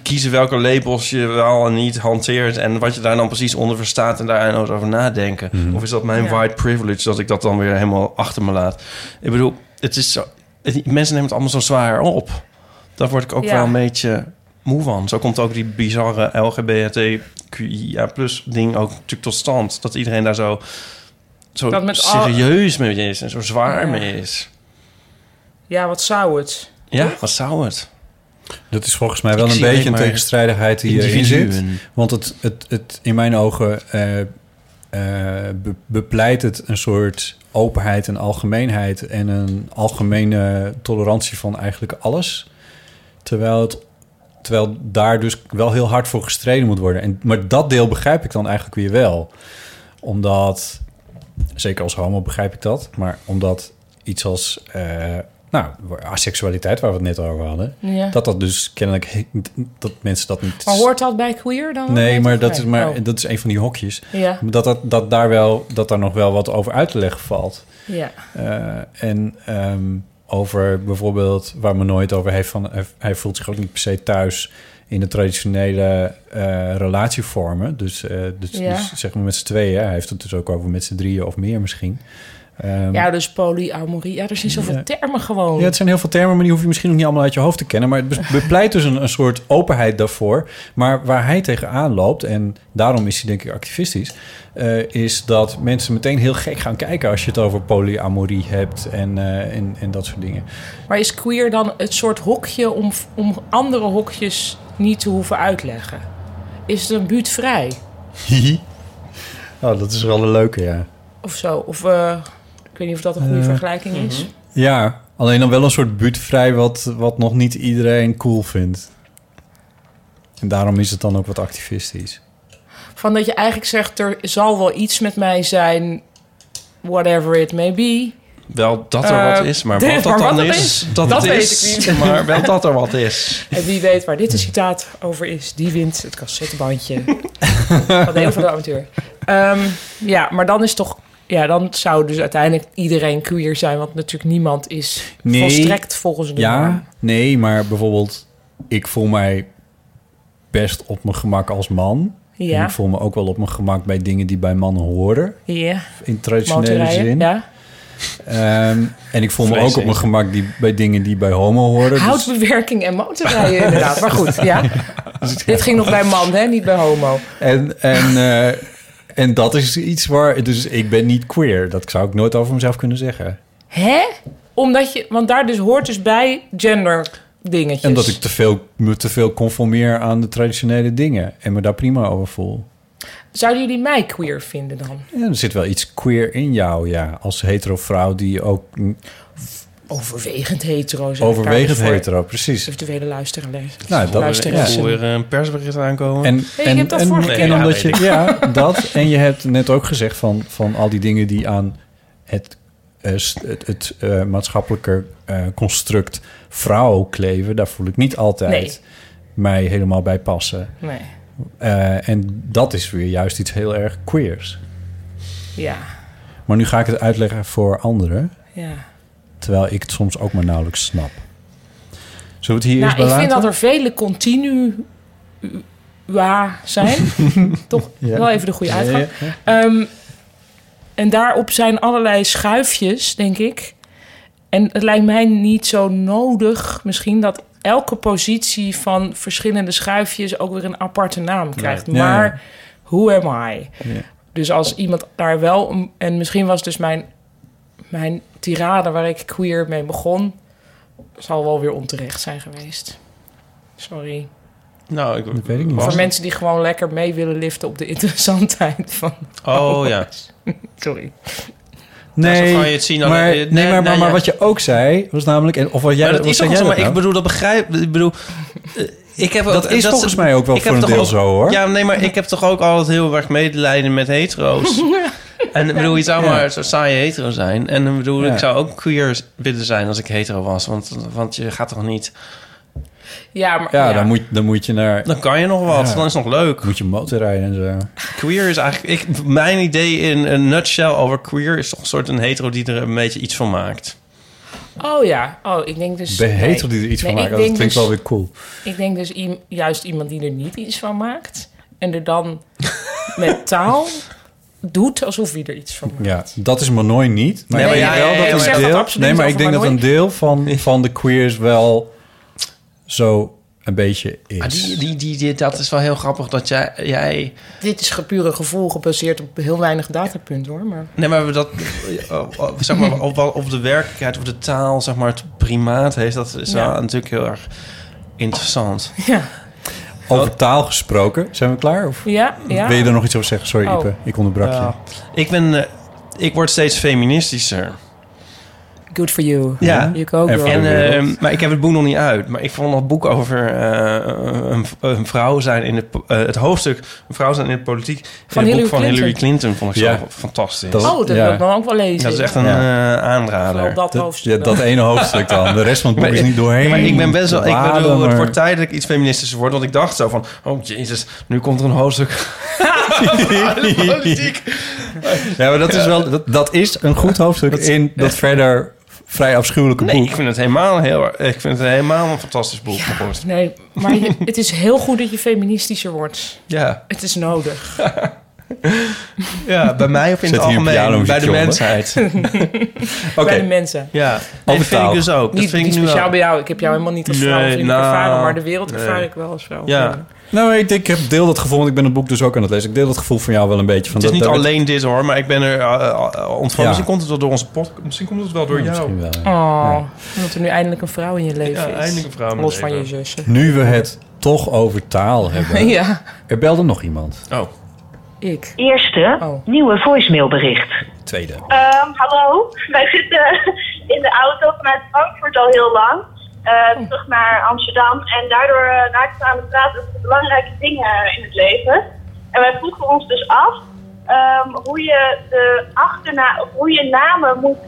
kiezen welke labels je wel en niet hanteert en wat je daar dan precies onder verstaat en daar nooit over nadenken. Mhm. Of is dat mijn Ja. white privilege dat ik dat dan weer helemaal achter me laat? Ik bedoel, het is zo, het- mensen nemen het allemaal zo zwaar op. Daar word ik ook Ja. wel een beetje moe van. Zo komt ook die bizarre LGBTQIA plus ding ook natuurlijk tot stand. Dat iedereen daar zo, zo Dat met al- serieus mee is en zo zwaar Ja. mee is. Ja, wat zou het? Ja, wat zou het? Dat is volgens mij wel Ik een beetje een tegenstrijdigheid die hierin zit. Want het, het, het in mijn ogen eh, eh, be- bepleit het een soort openheid en algemeenheid en een algemene tolerantie van eigenlijk alles. Terwijl, het, terwijl daar dus wel heel hard voor gestreden moet worden. En, maar dat deel begrijp ik dan eigenlijk weer wel. Omdat, zeker als homo begrijp ik dat, maar omdat iets als, eh, nou, asexualiteit waar we het net over hadden, Ja. dat dat dus kennelijk, dat mensen dat niet... maar hoort dat bij queer dan? Nee, maar dat is, maar Oh. dat is een van die hokjes. Ja, Dat, dat, dat, daar wel, dat daar nog wel wat over uit te leggen valt. ja. Eh, en ehm, over bijvoorbeeld, waar men nooit over heeft, van, hij, voelt zich ook niet per se thuis in de traditionele eh, relatievormen. Dus, eh, dus, Ja. dus zeg maar met z'n tweeën. Hij heeft het dus ook over met z'n drieën of meer misschien. Ehm, ja, dus polyamorie. Ja, er zijn zoveel Ja. termen gewoon. Ja, het zijn heel veel termen, maar die hoef je misschien nog niet allemaal uit je hoofd te kennen. Maar het bepleit dus een, een soort openheid daarvoor. Maar waar hij tegenaan loopt, en daarom is hij denk ik activistisch... eh, is dat mensen meteen heel gek gaan kijken als je het over polyamorie hebt en, eh, en, en dat soort dingen. Maar is queer dan het soort hokje om, om andere hokjes niet te hoeven uitleggen? Is het een buurtvrij oh, dat is wel een leuke, ja. of zo? Of eh, ik weet niet of dat een goede Eh, vergelijking is. Ja, Alleen dan wel een soort buurtvrij wat, wat nog niet iedereen cool vindt. En daarom is het dan ook wat activistisch. Van dat je eigenlijk zegt, er zal wel iets met mij zijn, whatever it may be. Wel dat er Eh, wat is, maar wat dat maar dan is, is, dat, weet is. ik niet. Maar wel dat er wat is. En wie weet waar dit een citaat over is, die wint het cassettebandje van de van de Amateur. Ehm, ja, maar dan is toch... Ja, dan zou dus uiteindelijk iedereen queer zijn... want natuurlijk niemand is Nee. volstrekt volgens de Ja, norm. nee, maar bijvoorbeeld... Ik voel mij best op mijn gemak als man. En Ja, ik voel me ook wel op mijn gemak bij dingen die bij mannen horen. ja. In traditionele zin. ja. Ehm, en ik voel me ook op mijn gemak die, bij dingen die bij homo horen. Dus, Houtbewerking en motorrijden inderdaad. Maar goed, ja. Dit ging nog bij man, hè? Niet bij homo. en, en, eh, en dat is iets waar... Dus ik ben niet queer. Dat zou ik nooit over mezelf kunnen zeggen. Hè? Omdat je... Want daar dus hoort dus bij gender dingetjes. En dat ik te veel, me te veel conformeer aan de traditionele dingen. En me daar prima over voel. Zouden jullie mij queer vinden dan? Ja, er zit wel iets queer in jou, ja. Als hetero vrouw die ook Overwegend hetero. zeg overwegend hetero, precies. Eventuele luisteraars. Nou, dat, Luisteraars. ja. Weer een persbericht aankomen. En, je en, hebt dat en, vorige en omdat je, ja, dat. En je hebt net ook gezegd van, van al die dingen die aan het, eh, st- het, het eh, maatschappelijke eh, construct vrouw kleven, daar voel ik niet altijd Nee. mij helemaal bij passen. Nee. Eh, en dat is weer juist iets heel erg queers. Ja. Maar nu ga ik het uitleggen voor anderen, Ja. Terwijl ik het soms ook maar nauwelijks snap. Zullen we het hier Nou, eerst bij ik vind dat er vele continua zijn. Toch Ja. wel even de goede uitgang. ja, ja. Ehm, en daarop zijn allerlei schuifjes, denk ik. En het lijkt mij niet zo nodig, misschien, dat elke positie van verschillende schuifjes ook weer een aparte naam krijgt. Ja, ja. Maar who am I? Ja. Dus als iemand daar wel... En misschien was dus mijn, mijn tirade waar ik queer mee begon... zal wel weer onterecht zijn geweest. Sorry. nou, ik Dat weet ik niet. was- Voor mensen die gewoon lekker mee willen liften op de interessantheid van... Oh ja. Sorry. Nee, zo kan je het zien maar, nee, nee, maar, maar, nee, maar ja. wat je ook zei, was namelijk... En, of wat jij, maar dat wat is zo, maar ik nou? bedoel, dat begrijp ik. bedoel, eh, ik heb Dat is volgens mij ook wel voor een deel ook- zo, hoor. Ja, nee, maar ik heb toch ook altijd heel erg medelijden met hetero's. En ik bedoel, je zou Ja. maar zo saai hetero zijn. En ik bedoel, Ja. ik zou ook queer willen zijn als ik hetero was. Want, want je gaat toch niet... Ja, maar... Ja, Dan, moet, dan moet je naar... Dan kan je nog wat, Ja. dan is het nog leuk. moet je motorrijden en zo. Queer is eigenlijk... Ik, mijn idee in een nutshell over queer... is toch een soort een hetero die er een beetje iets van maakt. Oh ja. Oh, ik denk dus... Nee. hetero die er iets Nee, van maakt. Dat denk klinkt dus- wel weer cool. Ik denk dus juist iemand die er niet iets van maakt. En er dan met taal doet alsof hij er iets van maakt. Ja, dat is Manoy niet. Maar Nee, ik maar denk ja, wel ja, dat ja, een deel... Nee, maar ik denk dat een deel van, van de queers wel zo een beetje is. Ah, die, die, die, die- dat is wel heel grappig dat jij... jij Dit is pure gevoel gebaseerd op heel weinig datapunten hoor. Maar Nee, maar dat, oh, oh, zeg maar, of, wel- of de werkelijkheid of de taal, zeg maar, het primaat heeft, dat is Ja. wel natuurlijk heel erg interessant. ja, Over taal gesproken. Zijn we klaar? Of ja, ja. wil je er nog iets over zeggen? Sorry, Oh. Ipe. Ik onderbrak je. Ik ben, eh, ik word steeds feministischer. Good for you. Ja. You go En girl. eh, maar ik heb het boek nog niet uit. Maar ik vond dat boek over eh, een, een vrouw zijn in de, eh, het hoofdstuk een vrouw zijn in de politiek. Van in het Hillary boek van Clinton. Hillary Clinton vond ik Ja. zo fantastisch. Dat- oh, dat ja. wil ik dan ook wel lezen. dat is echt een Ja. eh, aanrader. Dat Dat- hoofdstuk. ja, dat ene hoofdstuk dan. De rest van het boek Maar- is niet doorheen. maar ik ben best wel... Ik bedoel, het wordt tijd dat ik iets feministischer word. Want ik dacht zo van... Oh, jezus, nu komt er een hoofdstuk... politiek. Ja, maar dat is wel... Dat, dat is een goed hoofdstuk in dat verder vrij afschuwelijke Nee, boek. ik vind het helemaal heel... Ik vind het helemaal een fantastisch boek. Ja. Nee, maar je- het is heel goed dat je feministischer wordt. Ja. Het is nodig. ja, bij mij of in Zet het algemeen. Bij de mensheid. Oké, Bij de mensen. Ja, nee, dat vind ik dus ook. Dat Niet, vind niet ik nu speciaal wel. bij jou. Ik heb jou helemaal niet als Nee, vrouw nou, ervaren. Maar de wereld nee. ervaar ik wel als vrouw. Ja. Nou, ik, ik heb deel dat gevoel, want ik ben het boek dus ook aan het lezen. Ik deel dat gevoel van jou wel een beetje. Van Het is dat, niet alleen dit hoor, maar ik ben er uh, uh, ontvangen. Ja. Misschien komt het wel door onze podcast. Misschien komt het wel door jou. misschien wel, ja. Oh, omdat er nu eindelijk een vrouw in je leven Ja, is. eindelijk een vrouw in Los van je zussen. Nu we het toch over taal hebben. ja, Er belde nog iemand. Oh, ik. Eerste Oh. nieuwe voicemailbericht. Tweede. Ehm, hallo, wij zitten in de auto vanuit. Frankfurt al heel lang. Eh, terug naar Amsterdam. En daardoor eh, raakten we aan het praten over de belangrijke dingen in het leven. En wij vroegen ons dus af ehm, hoe je de achterna of hoe je namen moet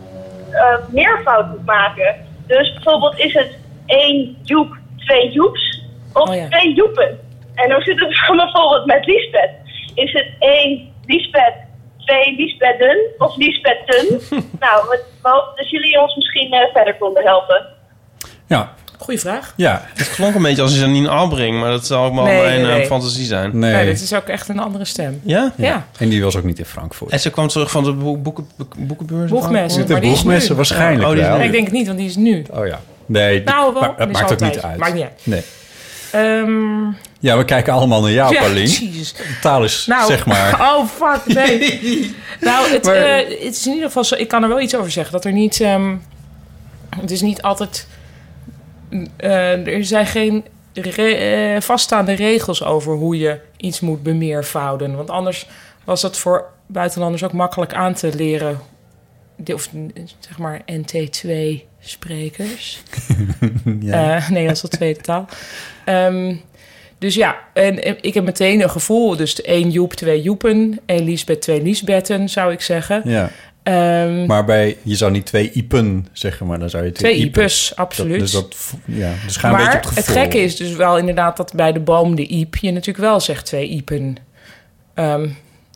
eh, meervoud moet maken. Dus bijvoorbeeld is het één Joep, twee Joeps of Oh ja. twee Joepen. En hoe zit het bijvoorbeeld met Liesbeth? Is het één Liesbeth, twee Liesbetten of Liesbetten? nou, we, we hopen dat jullie ons misschien verder konden helpen. Ja, Goeie vraag. ja. Het klonk een beetje als Janine Albring, maar dat zal ook Nee, mijn nee, eh, fantasie zijn. Nee. Nee, dit is ook echt een andere stem. Ja? Ja, En die was ook niet in Frankfurt. En ze kwam terug van de boek, boeken, boekenbeurs. boegmessen. Zit Maar nu. boegmessen waarschijnlijk Oh, die is wel. Nee, ik denk het niet, want die is nu. Oh ja. Nee, Nou, wel, maar dat die maakt ook niet uit. Maakt niet uit. Nee. Ehm, Ja, we kijken allemaal naar jou, ja, Paulien. jezus. Taal is, Nou, zeg maar. Oh, fuck, nee. nou, het, Maar- eh, het is in ieder geval zo... Ik kan er wel iets over zeggen. Dat er niet... ehm, het is niet altijd... eh, er zijn geen re- eh, vaststaande regels over hoe je iets moet bemeervouden. Want anders was dat voor buitenlanders ook makkelijk aan te leren. Of zeg maar NT2-sprekers. Ja. Eh, Nederlands als tweede taal. Ehm, dus ja, en, en ik heb meteen een gevoel. Dus één Joep, twee Joepen. één Liesbeth, twee Liesbetten, zou ik zeggen. ja. Ehm, Maar bij, je zou niet twee Ipen zeggen, maar dan zou je twee. Ipes, Dat- absoluut. dus dat, ja, dus ga een beetje maar op het het gekke is dus wel inderdaad dat bij de boom de Iep... je natuurlijk wel zegt twee Iepen. Ehm,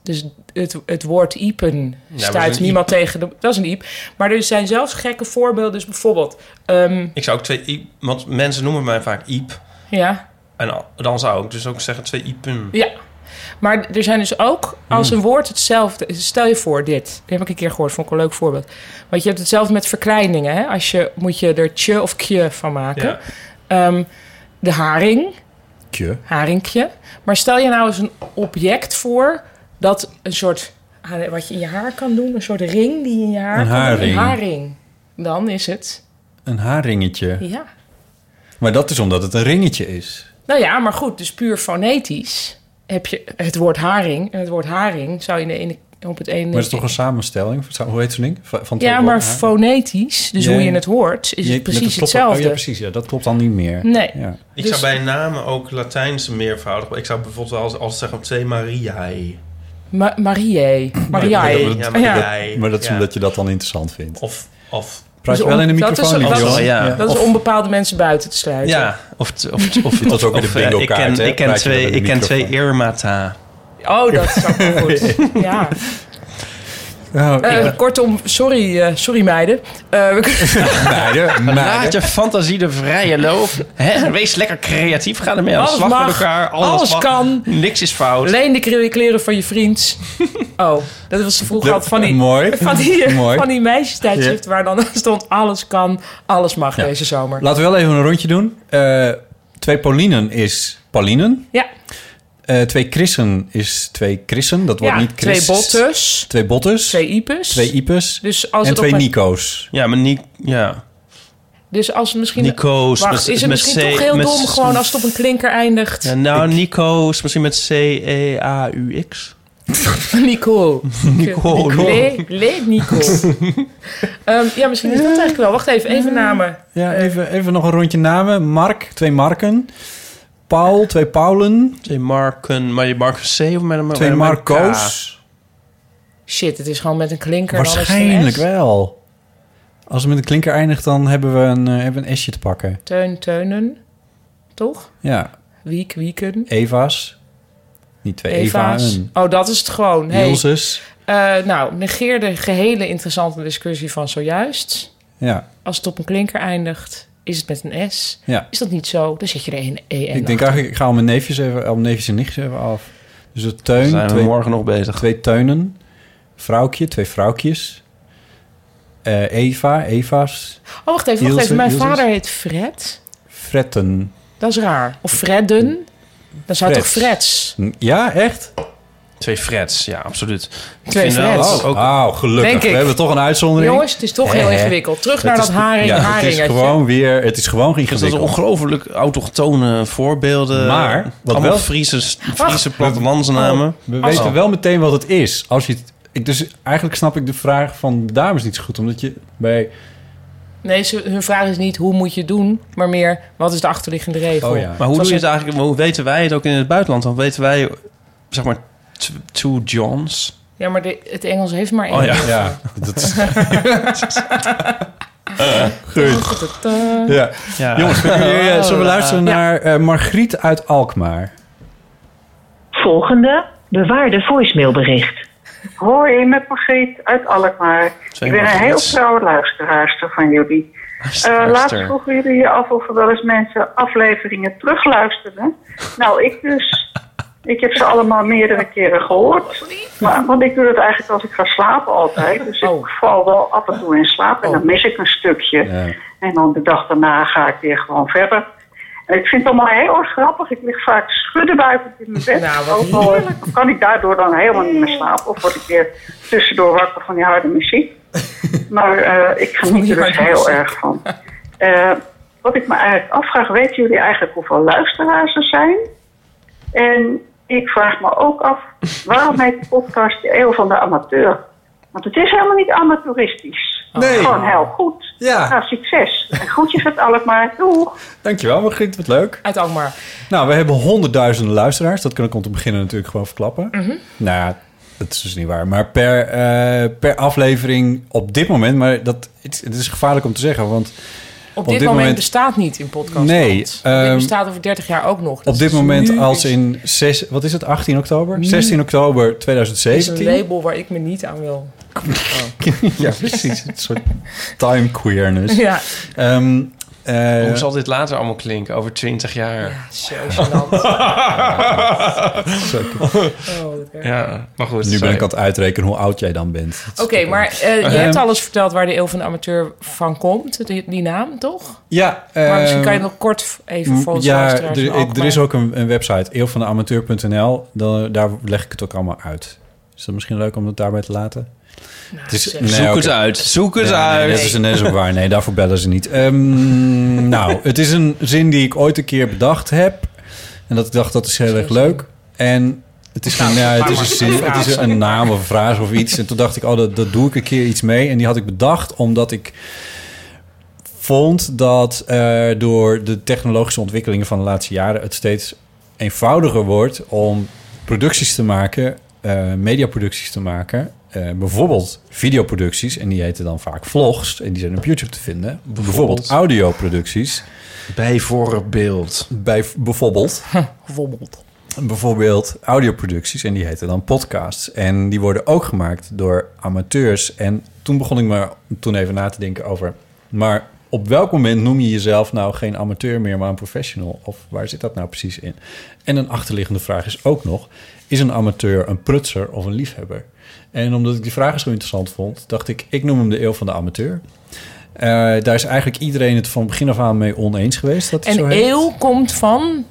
dus het, het woord Iepen stuit een niemand tegen. De, dat is een Iep. Maar er zijn zelfs gekke voorbeelden. Dus bijvoorbeeld... ehm, Ik zou ook twee Iep, want mensen noemen mij vaak Iep. ja, En dan zou ik dus ook zeggen twee Iepen. Ja, maar er zijn dus ook, als Hmm. een woord hetzelfde... Stel je voor, dit. Die heb ik een keer gehoord, vond ik een leuk voorbeeld. Want je hebt hetzelfde met verkleiningen. Hè? Als je, moet je er tje of kje van maken. Ja. Ehm, de haring, Tje. haringje. Maar stel je nou eens een object voor... dat een soort, wat je in je haar kan doen... een soort ring die je in je haar Een kan doen. haring. Een haring. Dan is het, Een haringetje. ja. Maar dat is omdat het een ringetje is. Nou ja, maar goed, dus puur fonetisch... heb je het woord haring. En het woord haring zou je in de, in op het ene... Maar het is toch een samenstelling? Hoe heet zo'n ding? Van Ja, maar fonetisch, dus Ja, hoe je het hoort, is Je- het precies klopt- hetzelfde. Oh ja, precies. Ja, dat klopt dan niet meer. Nee. Ja. Ik Dus- zou bij namen ook Latijnse meervoudig... Ik zou bijvoorbeeld wel als, als zeggen twee Mariae. Ma Mariae. Mariae. Ja, Ja, Mariae. Maar dat is Ja. omdat je dat dan interessant vindt. Of... of Praat je Dus wel in de om- dat is- microfoon, dat is- ja. Dat is om bepaalde mensen buiten te sluiten. ja, of... of, of Dat is ook in de of, eh, bingo ik kaart, ik ken twee, ik ken twee microfoon. Irmata. Oh, dat is ook wel goed. ja. Oh, Eh, kortom, sorry, eh, sorry meiden. Eh, we- meiden, Laat je fantasie de vrije loop. Hè? Wees lekker creatief. Ga ermee aan de Alles slag mag, met elkaar. alles mag. kan. Niks is fout. Leen de kle- kleren van je vriend. Oh, dat was vroeger altijd van die, Mooi. van die, Mooi. van die meisjestijdschrift... waar dan stond alles kan, alles mag Ja. deze zomer. Laten we wel even een rondje doen. Eh, twee Paulinen is Paulinen. Ja, Eh, twee Chrisen is twee Chrisen. Dat wordt ja niet Chris. twee bottes, Twee Bottes. twee ipes. Twee Ipes. Dus als en het twee op een- Nico's. Ja, maar Ni ja. Dus als het misschien... Nico's. Wacht, met- is het met misschien C- toch heel met- dom gewoon als het op een klinker eindigt? Ja, nou, Nico's misschien met C-E-A-U-X. Nicole. Nicole. Le, Le Nicole. Ehm, ja, misschien is dat eigenlijk wel. Wacht even, even namen. Ja, even, even nog een rondje namen. Mark, twee Marken. Paul, twee Paulen. Twee Marken, maar je Marken C of met een Twee met een Marco's. Shit, het is gewoon met een klinker. dan is het een Waarschijnlijk wel. Als het met een klinker eindigt, dan hebben we een, eh, hebben een S'je te pakken. Teun, Teunen. Toch? Ja, Wiek, Wieken. Eva's. Niet twee Eva's. Eva's. Oh, dat is het gewoon. Hey, Ilses. eh, nou, negeer de gehele interessante discussie van zojuist. Ja, Als het op een klinker eindigt, is het met een S. ja. Is dat niet zo? Dan zet je er een E en Ik denk eigenlijk, ik ga al mijn neefjes even, al mijn neefjes en nichtjes even af. Dus het Daar teun, zijn we twee, morgen nog bezig. twee teunen. Vrouwtje, twee vrouwtjes. Eh, Eva, Eva's. Oh, wacht even, wacht even. Mijn Ilses. vader heet Fred. Fretten. Dat is raar. Of Fredden. Dan zou het toch Freds. Freds? Ja, echt? Twee Freds, ja, absoluut. Twee Oh, ook oh, gelukkig. Denk ik. We hebben toch een uitzondering. Jongens, het is toch heel ingewikkeld. Terug Het naar is dat haring, ja, Het is gewoon weer, het is gewoon Dat is ingewikkeld. ongelooflijk autochtone voorbeelden. Maar, wat allemaal wel- Friese, Friese plattelandsnamen. We Oh. weten wel meteen wat het is. Als je het, ik, dus eigenlijk snap ik de vraag van de dames niet zo goed. Omdat je bij Nee, ze, hun vraag is niet hoe moet je het doen, maar meer wat is de achterliggende regel. Oh ja. Maar hoe Zoals doe je het eigenlijk? Hoe weten wij het ook in het buitenland? Dan weten wij, zeg maar, two Johns. Ja, maar de, het Engels heeft maar één. Oh ja. Ja, dat is... Ta-ta-ta. ja. Ja. Jongens, zullen we, zullen we luisteren naar eh, Margriet uit Alkmaar? Volgende bewaarde voicemailbericht. Hoi, met Margriet uit Alkmaar. Ik ben een heel trouwe luisteraarster van jullie. Eh, laatst vroegen jullie je af of er wel eens mensen afleveringen terugluisterden. Nou, ik dus. Ik heb ze allemaal meerdere keren gehoord. Maar, want ik doe het eigenlijk als ik ga slapen altijd. Dus ik Oh. val wel af en toe in slaap en dan mis ik een stukje. Ja. En dan de dag daarna ga ik weer gewoon verder. En ik vind het allemaal heel erg grappig. Ik lig vaak schuddenbuikend in mijn bed. Nou, wat eh, kan ik daardoor dan helemaal niet meer slapen. Of word ik weer tussendoor wakker van die harde muziek. Maar eh, ik geniet er dus heel erg van. Eh, wat ik me eigenlijk afvraag, weten jullie eigenlijk hoeveel luisteraars er zijn? En ik vraag me ook af, waarom heet de podcast de Eeuw van de Amateur? Want het is helemaal niet amateuristisch. Nee. Gewoon heel goed. Ja. Nou, succes. En groetjes uit Alkmaar. Doeg! Dankjewel Margriet, wat leuk. Uit Alkmaar. Nou, we hebben honderdduizenden luisteraars. Dat kan ik om te beginnen natuurlijk gewoon verklappen. Mhm. Nou ja, dat is dus niet waar. Maar per, eh, per aflevering op dit moment... maar dat, het, het is gevaarlijk om te zeggen, want... Op, dit, dit moment, moment- bestaat niet in podcast. Nee, dit ehm, bestaat over 30 jaar ook nog. Dat Op dit is moment nu als in... Zes, wat is het, 18 oktober? Nu- 16 oktober is een 2017. label waar ik me niet aan wil. ja, precies. Een soort time queerness. Ja, Ehm, eh, Hoe zal dit later allemaal klinken? Over 20 jaar. ja zo gênant. Oh. Ja, maar goed. nu ben ik aan het uitrekenen hoe oud jij dan bent. Oké, maar eh, je Ehm, hebt alles verteld waar de eeuw van de amateur van komt. Die, die naam, toch? Ja, Maar misschien ehm, kan je nog kort even voor ons Ja, er, er is ook een, een website, eeuwvandeamateur.nl. Dan- Daar leg ik het ook allemaal uit. Is dat misschien leuk om het daarbij te laten? Nou, nee, Zoek het uit. Zoek het Ja, nee, uit. dat, is, is ook waar. Nee, daarvoor bellen ze niet. Ehm, nou, het is een zin die ik ooit een keer bedacht heb. En dat ik dacht, dat is heel erg leuk. En het is, geen, ja, het is, een, zin, het is een naam of een frase of iets. En toen dacht ik, oh, dat, dat doe ik een keer iets mee. En die had ik bedacht omdat ik vond dat eh, door de technologische ontwikkelingen van de laatste jaren... het steeds eenvoudiger wordt om producties te maken, eh, mediaproducties te maken. Eh, bijvoorbeeld videoproducties, en die heten dan vaak vlogs, en die zijn op YouTube te vinden. Bijvoorbeeld audioproducties, Bijvoorbeeld. bij bijvoorbeeld Bijvoorbeeld. bijvoorbeeld audioproducties en die heten dan podcasts. En die worden ook gemaakt door amateurs. En toen begon ik maar toen even na te denken over... maar op welk moment noem je jezelf nou geen amateur meer, maar een professional? Of waar zit dat nou precies in? En een achterliggende vraag is ook nog... is een amateur een prutser of een liefhebber? En omdat ik die vraag zo interessant vond... dacht ik, ik noem hem de eeuw van de amateur... Eh, daar is eigenlijk iedereen het van begin af aan mee oneens geweest. Dat zo En heet. eeuw komt van...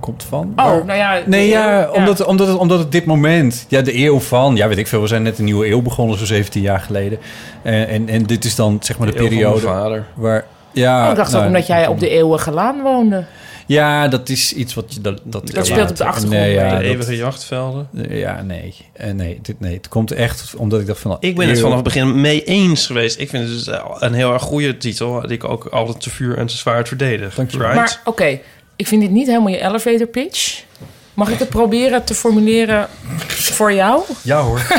komt van. Oh, Maar- nou ja... Nee, ja, eeuw- omdat, Omdat, het, omdat het dit moment... Ja, de eeuw van... Ja, weet ik veel. We zijn net een nieuwe eeuw begonnen, zo 17 jaar geleden. En, en, en dit is dan zeg maar de, De eeuw van periode mijn vader. waar... Ja, Oh, ik dacht nou, ook omdat jij op de eeuwige laan woonde. Ja, dat is iets wat je... Dat, dat, Dat speelt op de achtergrond Nee, ja. De dat- eeuwige jachtvelden. ja, nee. Eh, nee, dit, nee. Het komt echt omdat ik dacht van... Ik ben het vanaf het begin mee eens geweest. Ik vind het dus een heel erg goede titel... die ik ook altijd te vuur en te zwaard verdedig. Dank je. Right? Maar oké, ik vind dit niet helemaal je elevator pitch. Mag ik het proberen te formuleren voor jou? Ja hoor.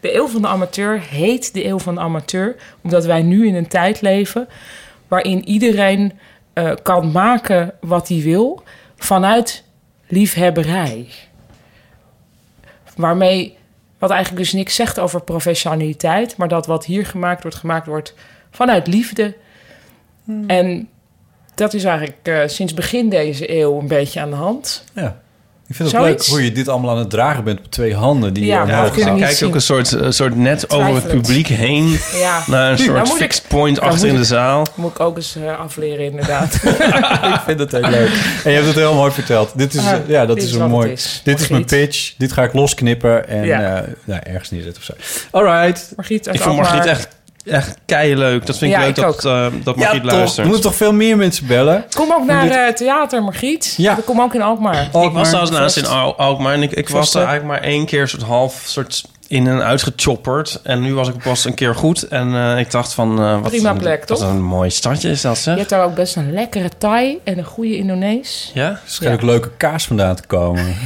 De eeuw van de amateur heet de eeuw van de amateur... omdat wij nu in een tijd leven... waarin iedereen eh, kan maken wat hij wil... vanuit liefhebberij. Waarmee, wat eigenlijk dus niks zegt over professionaliteit... maar dat wat hier gemaakt wordt, gemaakt wordt vanuit liefde. En dat is eigenlijk eh, sinds begin deze eeuw een beetje aan de hand. Ja. Ik vind het Zoiets? leuk hoe je dit allemaal aan het dragen bent op twee handen. Die Ja, je Dan niet kijk ook een soort, een soort net over het publiek heen... Ja, naar een soort Nou moet ik- fixed point nou achter in de ik- zaal. moet ik ook eens eh, afleren inderdaad. ik vind het heel leuk. En je hebt het heel mooi verteld. Dit is, Ah, eh, ja, dat dit is is een mooi. is. Dit is mijn Margriet. pitch. Dit ga ik losknippen en Ja. eh, nou, ergens neerzetten of zo. Alright. Margriet uit Ik vond. Margriet echt, echt leuk. Dat vind ik Ja, leuk ik dat, eh dat Margriet ja, toch. luistert. Er moeten toch veel meer mensen bellen? Kom ook naar dit- eh, theater, Margriet. Ja. Kom ook in Alkmaar. Ik was trouwens naast in Al- Alkmaar en ik, ik was er eigenlijk maar één keer soort half soort in en uitgechopperd. En nu was ik pas een keer goed. En eh, ik dacht van... eh, wat Prima een, plek, Wat toch? een mooi stadje is dat, Je zeg. hebt daar ook best een lekkere Thai en een goede Indonees. Ja? Er schijnt ook leuke kaas vandaan te komen.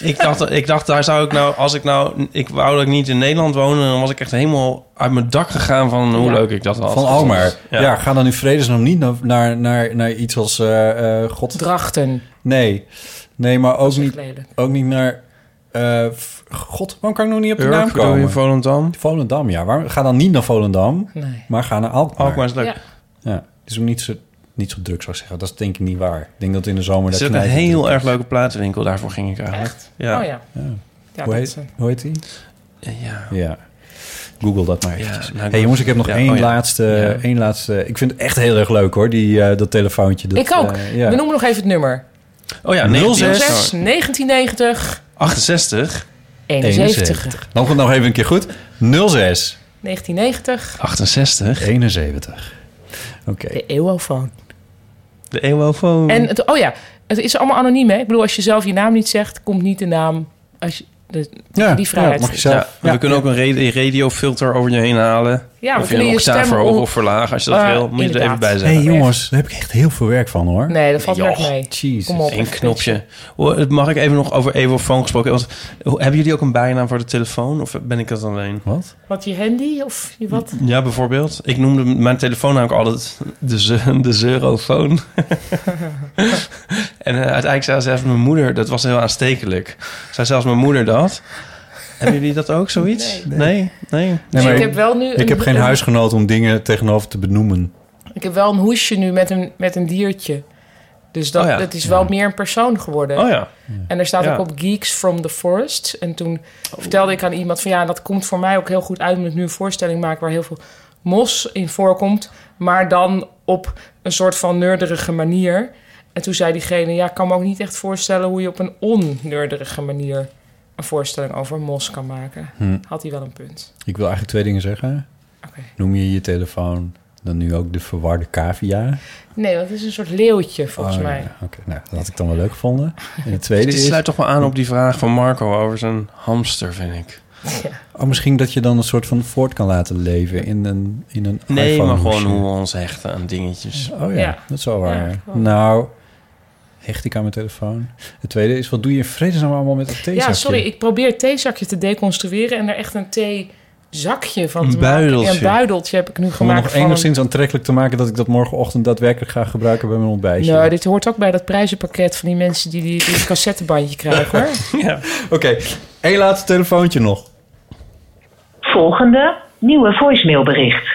Ik dacht, ik dacht, daar zou ik nou... Als ik nou... Ik wou dat ik niet in Nederland woonde... dan was ik echt helemaal uit mijn dak gegaan... van hoe Ja. leuk ik dat had. Van. Ja. Ja. ga dan in vredesnaam niet naar, naar, naar, naar iets als... eh eh, God... Drachten. Nee. Nee, maar ook niet, lelijk. ook niet naar... eh, God, waarom kan ik nog niet op de Urk, naam je komen? Volendam? Volendam, ja. Waarom, ga dan niet naar Volendam, Nee. maar ga naar Alkmaar. Alkmaar is leuk. Ja. Ja, het is ook niet zo, niet zo druk, zou ik zeggen. Dat is denk ik niet waar. Ik denk dat in de zomer... Er dat zit een heel erg is. leuke platenwinkel. Daarvoor ging ik eigenlijk. Ja. Oh ja. Ja. ja hoe, dat, heet, hoe heet die? Ja. Ja. Google dat maar Ja, eventjes. nou, hey jongens, ik heb nog ja, één, oh ja. laatste, Ja. één laatste... Ik vind het echt heel erg leuk hoor, die, eh, dat telefoontje. Dat, ik ook. eh, ja. We noemen nog even het nummer. Oh ja, 06. 06 1990 68. 71. Dan komt het nog even een keer goed. 06 1990. 68. 71. Oké. De eeuwofoon. De eeuwofoon. En het, oh ja, het is allemaal anoniem, hè? Ik bedoel, als je zelf je naam niet zegt, komt niet de naam. Als je, de, Ja, die vrijheid. ja, mag je Ja, zelf. we kunnen ook een ra- radiofilter over je heen halen. Ja, of je je octaaf stem verhogen of verlagen. Als je dat Eh, wil, moet je er even bij Hé zeggen. hey, jongens, daar heb ik echt heel veel werk van hoor. Nee, dat valt wel mee. Jezus. Kom op. Eén even knopje. Mag ik even nog over eeuwofoon gesproken? Want, hebben jullie ook een bijnaam voor de telefoon? Of ben ik dat alleen? Wat? Wat, je handy of je wat? Ja, bijvoorbeeld. Ik noemde mijn telefoon namelijk altijd de, ze- de zerofoon. en eh, uiteindelijk zei zelfs mijn moeder... Dat was heel aanstekelijk. Zei zelfs mijn moeder dat. Hebben jullie dat ook, zoiets? Nee. Nee? Nee? Nee, maar ik heb wel nu. ik een- heb geen een- huisgenoot om dingen tegenover te benoemen. Ik heb wel een hoesje nu met een, met een diertje. Dus dat, Oh ja. dat is wel meer een persoon geworden. Oh ja. En er staat Ja. ook op Geeks from the Forest. En toen vertelde ik aan iemand van ja, dat komt voor mij ook heel goed uit omdat ik nu een voorstelling maak waar heel veel mos in voorkomt, maar dan op een soort van neurderige manier. En toen zei diegene, ja, ik kan me ook niet echt voorstellen hoe je op een onneurderige manier een voorstelling over mos kan maken. Hm. Had hij wel een punt. Ik wil eigenlijk twee dingen zeggen. Oké. Noem je je telefoon dan nu ook de verwarde cavia? Nee, dat is een soort leeuwtje volgens Oh, mij. ja, Oké, nou, dat had ik dan wel leuk gevonden. En het tweede Dit is... sluit toch wel aan op die vraag van Marco over zijn hamster, vind ik. Oh, misschien dat je dan een soort van voort kan laten leven in een, in een Nee, iPhone maar gewoon hoe we ons hechten aan dingetjes. Oh ja, Ja. dat is wel waar. Ja, nou, hecht ik aan mijn telefoon. Het tweede is, wat doe je in vredesnaam allemaal met dat theezakje? Ja, sorry, ik probeer het theezakje te deconstrueren en er echt een theezakje van Een te maken. buideltje. Een buideltje heb ik nu Om het gemaakt nog van een- enigszins aantrekkelijk te maken... dat ik dat morgenochtend daadwerkelijk ga gebruiken bij mijn ontbijtje. Nou, dit hoort ook bij dat prijzenpakket van die mensen die die, die cassettebandje krijgen, hoor. Ja. Oké, één laatste telefoontje nog. Volgende nieuwe voicemailbericht.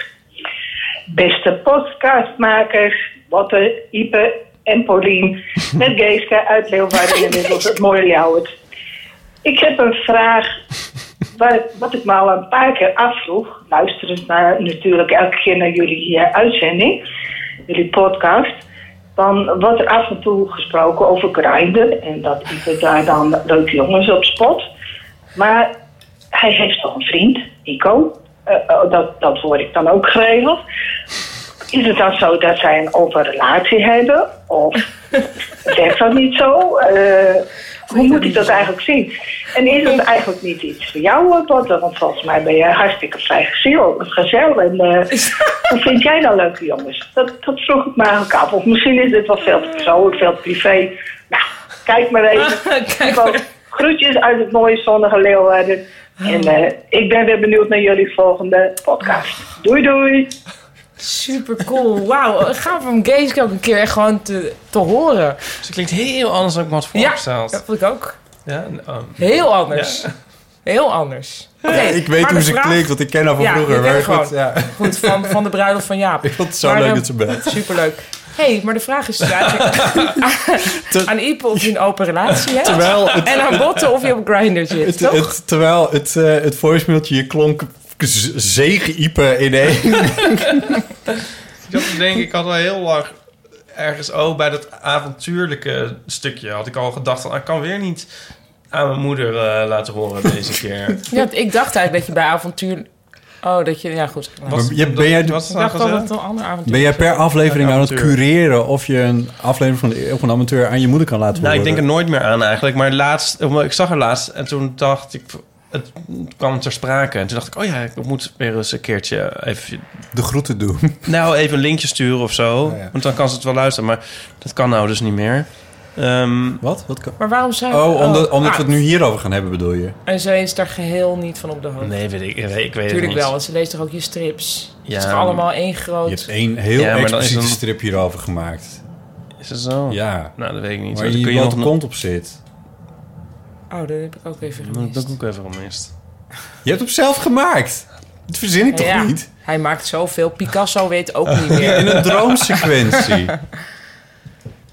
Beste podcastmakers, Botte, Ipe en Paulien met Geeske uit Leeuwarden en inmiddels het mooie Ljouwert. Ik heb een vraag waar, wat ik me al een paar keer afvroeg, luisterend naar, natuurlijk elke keer naar jullie eh, uitzending, jullie podcast. Dan wordt er af en toe gesproken over Grindr en dat Ipe daar dan leuke jongens op spot. Maar hij heeft toch een vriend, Nico. Eh, eh, dat, dat hoor ik dan ook geregeld. Is het dan zo dat zij een open relatie hebben? Of werkt dat niet zo? Eh, hoe moet ik dat eigenlijk zien? En is het eigenlijk niet iets voor jou, eh, Botte? Want volgens mij ben jij hartstikke vrijgezel. Gezel. En eh, hoe vind jij dan leuke jongens? Dat, dat vroeg ik me eigenlijk af. Of misschien is dit wel veel te persoonlijk, veel te privé. Nou, kijk maar even. Gewoon groetjes uit het mooie zonnige Leeuwarden. En ik ben weer benieuwd naar jullie volgende podcast. Doei doei! Super cool. Wauw, gaaf om Geeske ook een keer echt gewoon te, te horen. Dus het klinkt heel anders dan ik me had Ja, voorgesteld. dat vond ik ook. Ja, oh. Heel anders. Heel anders. Oké, ik weet hoe ze vraag- klinkt, want ik ken haar van Ja, vroeger. Maar goed, gewoon. ja. Goed, van, van de bruiloft van Jaap. Ik vond het zo Maar, leuk eh, dat ze belt. Superleuk. hey, maar de vraag is dus eigenlijk aan Ipe of je een open relatie hebt. Terwijl het- en aan Botte of je op Grindr zit, Het, toch? het, terwijl het, eh het voicemailtje je klonk z- zegen-iepen in één. Ik had te denken, ik had al heel lang ergens ook bij dat avontuurlijke stukje had ik al gedacht van, ah, ik kan weer niet aan mijn moeder eh, laten horen deze keer. Ja, ik dacht eigenlijk dat je bij avontuur... Oh, dat je... Ja, goed. Je- ben jij- wat is ik nou dacht dat gezegd? het een ander avontuur Ben jij per aflevering aan het cureren of je een aflevering van de, op een amateur aan je moeder kan laten Nou, horen? ik denk er nooit meer aan eigenlijk. Maar laatst, ik zag haar laatst en toen dacht ik... het kwam ter sprake. En toen dacht ik, oh ja, ik moet weer eens een keertje even... De groeten doen. Nou, even een linkje sturen of zo. Oh ja. Want dan kan ze het wel luisteren. Maar dat kan nou dus niet meer. Ehm, Wat? Wat kan... Maar waarom zou... Oh, omdat, omdat ah, we het nu hierover gaan hebben, bedoel je? En zij is daar geheel niet van op de hoogte. nee, weet ik, ik weet het Natuurlijk niet. wel, want ze leest toch ook je strips? Ja, het is toch allemaal één Je groot... hebt één heel Ja, expliciete een- strip hierover gemaakt. Is het zo? Ja. Nou, dat weet ik niet. Waar je je je nog... kont op zit. Oh, dat heb ik ook even Dat gemist. heb ik ook even gemist. Je hebt hem zelf gemaakt. Dat verzin ik toch Ja, niet? Hij maakt zoveel. Picasso weet ook niet meer. In een droomsequentie.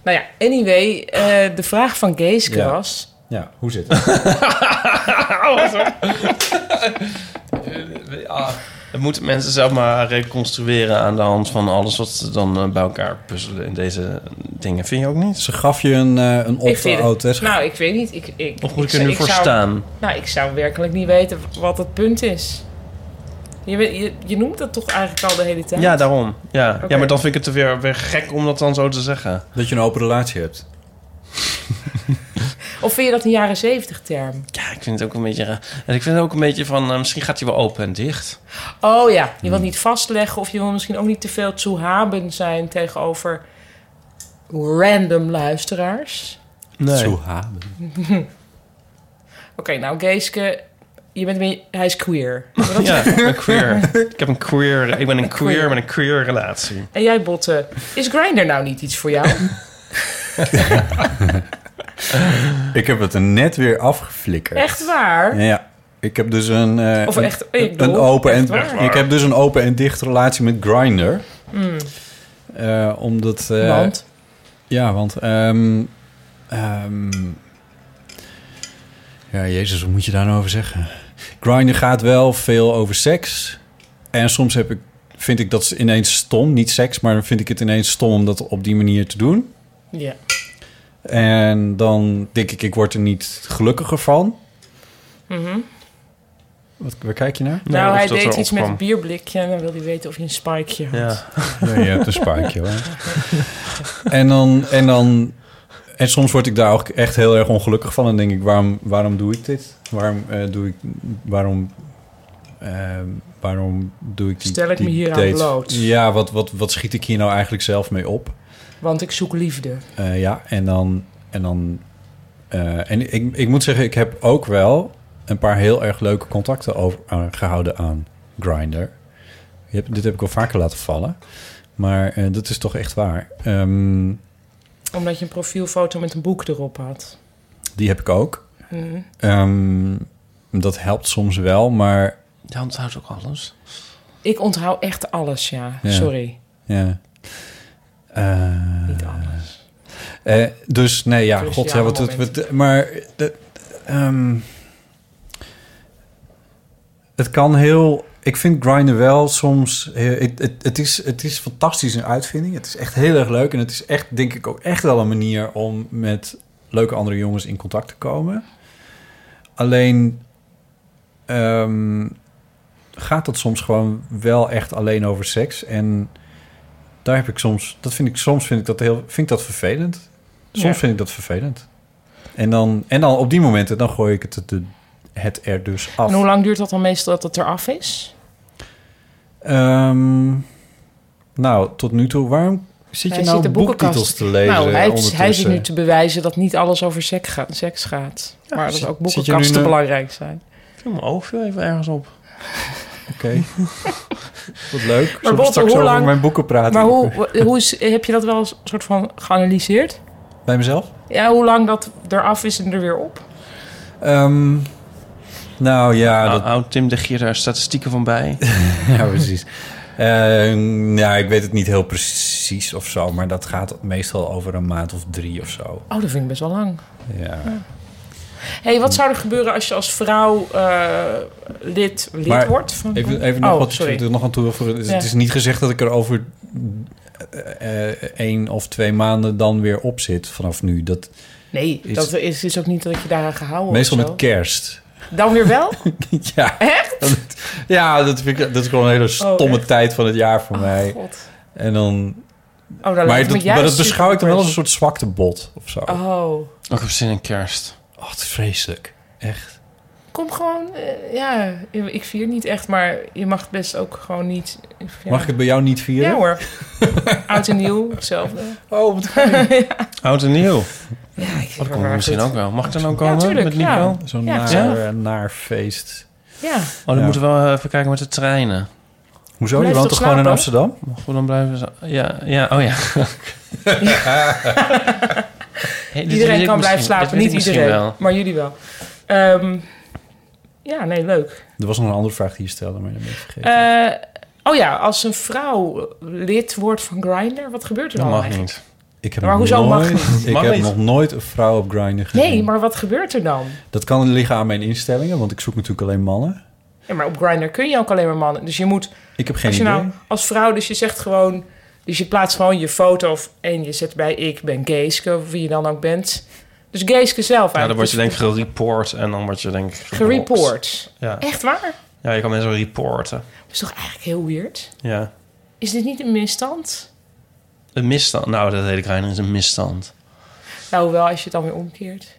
Nou ja, anyway, eh, de vraag van Geeske Ja. was... Ja, hoe zit het? Ja, dat moeten mensen zelf maar reconstrueren aan de hand van alles wat ze dan eh, bij elkaar puzzelen in deze dingen. Vind je ook niet? Ze gaf je een, eh een Ik hè? het, nou, ik weet niet. Ik, ik, Of moet ik er zou- nu voor zou- staan? Nou, ik zou werkelijk niet weten wat het punt is. Je, je, je noemt het toch eigenlijk al de hele tijd? Ja, daarom. Ja. Ja, maar dan vind ik het weer, weer gek om dat dan zo te zeggen. Dat je een open relatie hebt. Of vind je dat een jaren zeventig term? Ja, ik vind het ook een beetje raar. En ik vind het ook een beetje van, eh, misschien gaat hij wel open en dicht. Oh ja, je Hmm. wil niet vastleggen of je wil misschien ook niet te veel toehaben zijn tegenover random luisteraars. Nee. Oké, nou Geeske, je bent weer, hij is queer. Ja, ik ben queer. ik heb een queer, ik ben een queer queer. met een queer relatie. En jij Botte, is Grindr nou niet iets voor jou? Ik heb het er net weer afgeflikkerd. Echt waar? Ja. Ik heb dus een, eh, Of een, echt- een bedoel, open echt en waar? ik heb dus een open en dicht relatie met Grindr. Hmm. Eh, omdat. eh, Want? Ja, want. ehm, ehm, ja, Jezus, wat moet je daar nou over zeggen? Grindr gaat wel veel over seks. En soms heb ik, vind ik dat ineens stom. Niet seks, maar dan vind ik het ineens stom om dat op die manier te doen. Ja. En dan denk ik, ik word er niet gelukkiger van. Mhm. Wat, waar kijk je naar? nou, of hij deed iets met een bierblikje en dan wil hij weten of je een spikeje had. Ja. Ja, je hebt een spikeje hoor. en dan, en dan, en soms word ik daar ook echt heel erg ongelukkig van. En denk ik, waarom, waarom doe ik dit? Waarom eh, doe ik, waarom, eh, waarom doe ik die Stel ik me hier aan bloot? Ja, wat, wat, wat schiet ik hier nou eigenlijk zelf mee op? Want ik zoek liefde. Eh, ja, en dan, en dan, eh, en ik, ik moet zeggen, ik heb ook wel een paar heel erg leuke contacten over, aan- gehouden aan hebt- dit heb ik al vaker laten vallen, maar eh, dat is toch echt waar. Ehm, Omdat je een profielfoto met een boek erop had. die heb ik ook. Mhm. Ehm, dat helpt soms wel, maar Ja, onthoudt ook alles. Ik onthoud echt alles, ja. Ja. Sorry. ja. Eh, Niet alles. Eh, dus nee, ja, Cruciale god, ja, wat, wat- maar de, ehm, het kan heel. Ik vind Grindr wel soms. Het, het, het, is, het is fantastisch een uitvinding. Het is echt heel erg leuk en het is echt, denk ik, ook echt wel een manier om met leuke andere jongens in contact te komen. Alleen ehm, gaat het soms gewoon wel echt alleen over seks en daar heb ik soms, dat vind ik soms vind ik dat heel, vind ik dat vervelend. Soms Ja. vind ik dat vervelend. En dan, en dan op die momenten, dan gooi ik het, de, het er dus af. En hoe lang duurt dat dan meestal dat het eraf is? Ehm, nou, tot nu toe, waarom zit je Hij nou zit de boektitels boekenkast- te lezen Nou, hij, hij zit nu te bewijzen dat niet alles over seks gaat. Seks gaat. maar dat ook boekenkasten belangrijk zijn. Ik mijn oog viel even ergens op. Oké. Wat leuk. Zullen we Botte, straks hoe over lang- mijn boeken praten? Maar hoe, hoe is, heb je dat wel eens soort van geanalyseerd? Bij mezelf? Ja, hoe lang dat eraf is en er weer op? Ehm, nou ja, Nou, dat, houdt Tim de Gier daar statistieken van bij? ja, precies. Eh, ja, ik weet het niet heel precies of zo, maar dat gaat meestal over een maand of drie of zo. Oh, dat vind ik best wel lang. Ja. Hey, wat zou er gebeuren als je als vrouw eh, lid, lid Maar wordt? Van, Even, even nog oh, wat sorry. er nog aan toe. Het is, Ja. het is niet gezegd dat ik er over eh, eh, één of twee maanden dan weer op zit vanaf nu. Dat Nee, Is- dat is, is ook niet dat je daaraan gehouden meestal met kerst. Dan weer wel? ja. Echt? Ja, dat, vind ik, dat is gewoon een hele stomme echt? tijd van het jaar voor Oh, mij. God. En dan. Oh, maar, lijkt me dat, maar dat beschouw ik dan wel als een soort zwaktebod of zo. Oh. Ook op zin in kerst. Oh, het is vreselijk. Echt. Kom gewoon, eh, ja, ik vier niet echt, maar je mag het best ook gewoon niet. ja. Mag ik het bij jou niet vieren? Ja hoor. Oud en nieuw, hetzelfde. Oh, wat fijn. Oud en nieuw. Ja, ik Dat komt misschien ook wel. Mag ik dan ook komen tuurlijk, met Nico? ja. Zo'n Ja, naar, ja. eh, naar feest. Ja, Oh, dan Ja. moeten we wel even kijken met de treinen. Hoezo? Blijf je woont toch toch gewoon in slapen? Amsterdam? We dan blijven... zo- Ja, ja, oh ja. Hey, weet iedereen kan blijven slapen, niet iedereen, wel. maar jullie wel. Ehm, ja, nee, leuk. Er was nog een andere vraag die je stelde, maar dat ben ik vergeten. Eh, oh ja, als een vrouw lid wordt van Grindr, wat gebeurt er Dat dan mag eigenlijk? niet. ik heb maar nog hoezo mag Ik Mag heb niet. nog nooit een vrouw op Grindr gezien. Nee, maar wat gebeurt er dan? Dat kan liggen aan mijn instellingen, want ik zoek natuurlijk alleen mannen. Ja, maar op Grindr kun je ook alleen maar mannen. Dus je moet, Ik heb geen als je idee. nou als vrouw, dus je zegt gewoon, dus je plaatst gewoon je foto of, en je zet bij ik ben Geeske, of wie je dan ook bent. Dus Geeske zelf Ja, dan eigenlijk. word je denk ik gereport en dan word je denk ik gereport. Ja. Echt waar? ja, je kan mensen reporten. Dat is toch eigenlijk heel weird? Ja. Is dit niet een misstand? Een misstand. Nou, dat hele kleine is een misstand. Nou, wel als je het dan weer omkeert.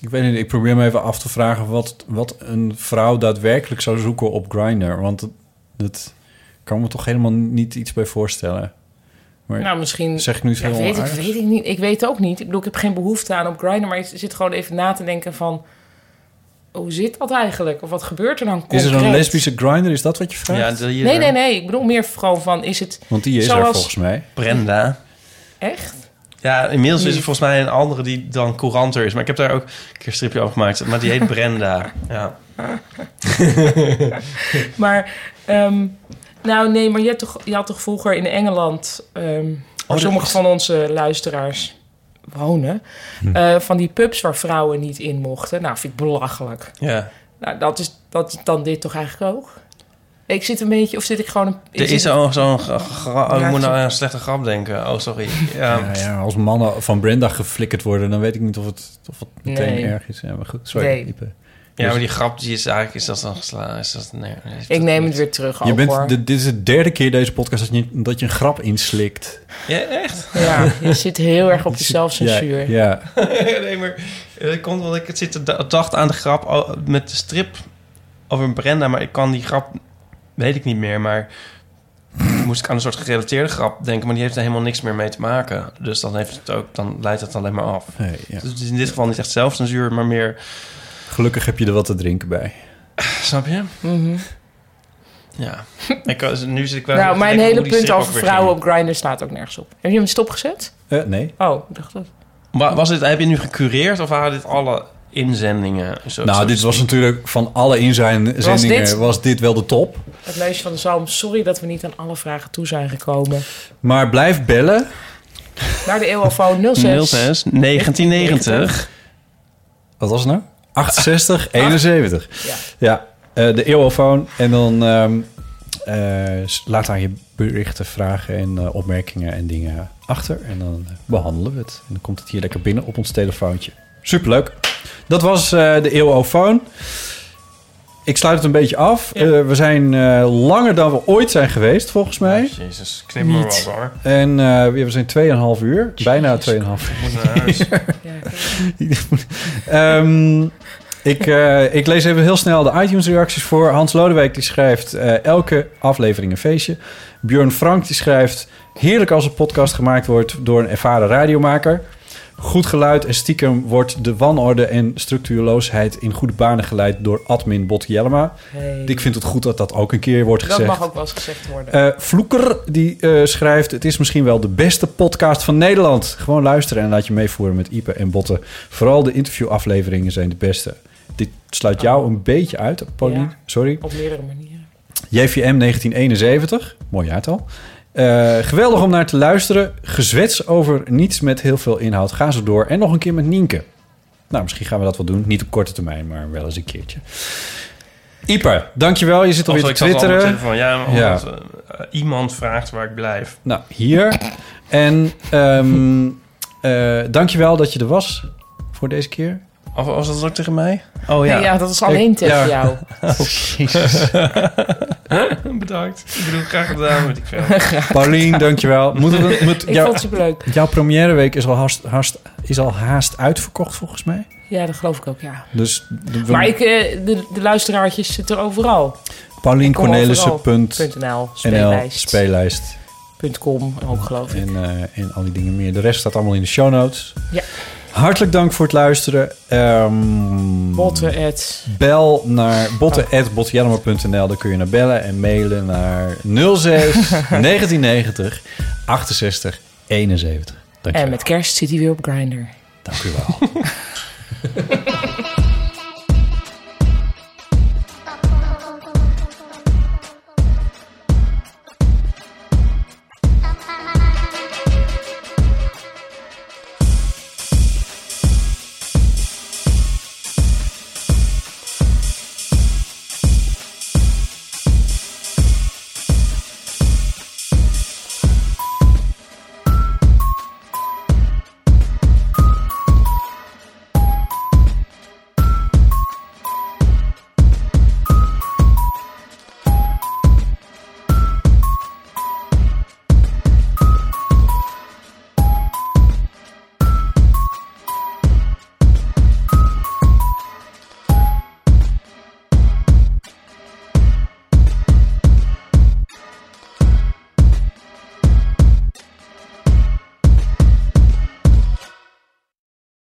Ik weet niet, ik probeer me even af te vragen wat, wat een vrouw daadwerkelijk zou zoeken op Grindr. Want dat, dat kan me toch helemaal niet iets bij voorstellen. Maar Nou, misschien... zeg ik nu iets Ja, heel weet, ik, weet ik niet. Ik weet ook niet. Ik bedoel, ik heb geen behoefte aan op Grindr, maar ik zit gewoon even na te denken van... Hoe zit dat eigenlijk? Of wat gebeurt er dan Is er een lesbische Grindr? Is dat wat je vraagt? Ja, hier, Nee, nee, nee. Ik bedoel meer gewoon van, is het Want die is er volgens mij. Brenda. echt? Ja, inmiddels is er volgens mij een andere die dan couranter is. Maar ik heb daar ook een keer een stripje over gemaakt. Maar die heet Brenda. Ja. Maar, ehm, nou nee, maar je, hebt toch, je had toch vroeger in Engeland... ehm waar dat sommige is- van onze luisteraars wonen... eh, van die pubs waar vrouwen niet in mochten. Nou, vind ik belachelijk. ja. Nou, dat is, dat is dan dit toch eigenlijk ook? Ik zit een beetje... Of zit ik gewoon... Een, Er is zo'n... gra- oh, Ja, ik moet nou zo- aan een slechte grap denken. Oh, sorry. Ja. Ja, ja, als mannen van Brenda geflikkerd worden, dan weet ik niet of het, of het meteen Nee. erg is. Ja, maar goed, sorry. Nee. Ja, maar die grap die is eigenlijk... Is dat dan geslagen? Is dat... Nee, is Ik dat neem niet? het weer terug, Je ook, bent, dit is de derde keer deze podcast dat je, dat je een grap inslikt. Ja, echt? Ja, je zit heel erg op de zelfcensuur. Ja, ja. nee, maar... Het komt omdat ik het zit dacht aan de grap met de strip over Brenda. Maar ik kan die grap... Weet ik niet meer, maar... Moest ik aan een soort gerelateerde grap denken, maar die heeft er helemaal niks meer mee te maken. Dus dan, heeft het ook, dan leidt het alleen maar af. Ja. Dus het is in dit geval niet echt zelfcensuur, maar meer... Gelukkig heb je er wat te drinken bij. Snap je? Mhm. Ja. Ik, kan- nu zit ik wel... Nou, mijn hele punt over vrouwen op Grindr staat ook nergens op. Heb je hem stopgezet? Eh, nee. Oh, ik dacht dat. Wa- Was dit, heb je nu gecureerd of waren dit alle inzendingen? Zo, nou, zo dit was natuurlijk van alle inzendingen was dit? dit? wel de top. Het leesje van de zalm. Sorry dat we niet aan alle vragen toe zijn gekomen. Maar blijf bellen. Naar de eeuwofoon 06. 06 1990. Wat was het nou? 68, 71. Ja. Ja, eh, de eeuwofoon. En dan eh, s- laat daar je berichten, vragen en eh, opmerkingen en dingen achter. En dan eh, behandelen we het. En dan komt het hier lekker binnen op ons telefoontje. Superleuk. Dat was de eeuwofoon. Ik sluit het een beetje af. Ja. We zijn langer dan we ooit zijn geweest, volgens mij. Oh, Jezus, wel hoor. En we zijn 2,5 uur. Bijna 2,5 uur. Ik moet naar huis. Ja, ik, eh, ik lees even heel snel de iTunes-reacties voor. Hans Lodewijk die schrijft eh, elke aflevering een feestje. Björn Frank die schrijft... Heerlijk als een podcast gemaakt wordt door een ervaren radiomaker. Goed geluid en stiekem wordt de wanorde en structuurloosheid... in goede banen geleid door admin Bot Jellema. hey. Ik vind het goed dat dat ook een keer wordt dat gezegd. mag ook wel eens gezegd worden. Eh, Vloeker die schrijft... Het is misschien wel de beste podcast van Nederland. Gewoon luisteren en laat je meevoeren met Ipe en Botten. Vooral de interviewafleveringen zijn de beste. Dit sluit jou een beetje uit, Pauline. Ja. Sorry. Op meerdere manieren. JVM 1971. Mooi jaartal. Eh, geweldig om naar te luisteren. Gezwets over niets met heel veel inhoud. Ga zo door. En nog een keer met Nienke. Nou, misschien gaan we dat wel doen. Niet op korte termijn, maar wel eens een keertje. Iper, dankjewel. Je zit alweer te ik zat al twitteren. telefoon. Ja, omdat, eh, iemand vraagt waar ik blijf. Nou, hier. En ehm eh dankjewel dat je er was voor deze keer. Of was dat ook tegen mij? Oh Ja. dat is alleen Ik- tegen ja. jou. Jezus. Bedankt. Ik bedoel, graag gedaan, weet ik veel. Paulien, dankjewel. Moeten we, moet, Ik jou- vond het superleuk. jouw premièreweek is al haast, haast, is al haast uitverkocht volgens mij. Ja, dat geloof ik ook, ja. Dus de, Maar ik, eh, de, de luisteraartjes zitten overal. Paulien Ik kom Cornelissen overal. punt .nl, NL, speellijst. speellijst. .com ook, geloof ik. En, eh, en al die dingen meer. De rest staat allemaal in de show notes. Ja. Hartelijk dank voor het luisteren. Ehm, Botten. Bel naar botten.bottenjelmer.nl. Daar kun je naar bellen en mailen naar 06 1990 68 71. Dank je En met kerst zit hij weer op Grindr. Dank u wel.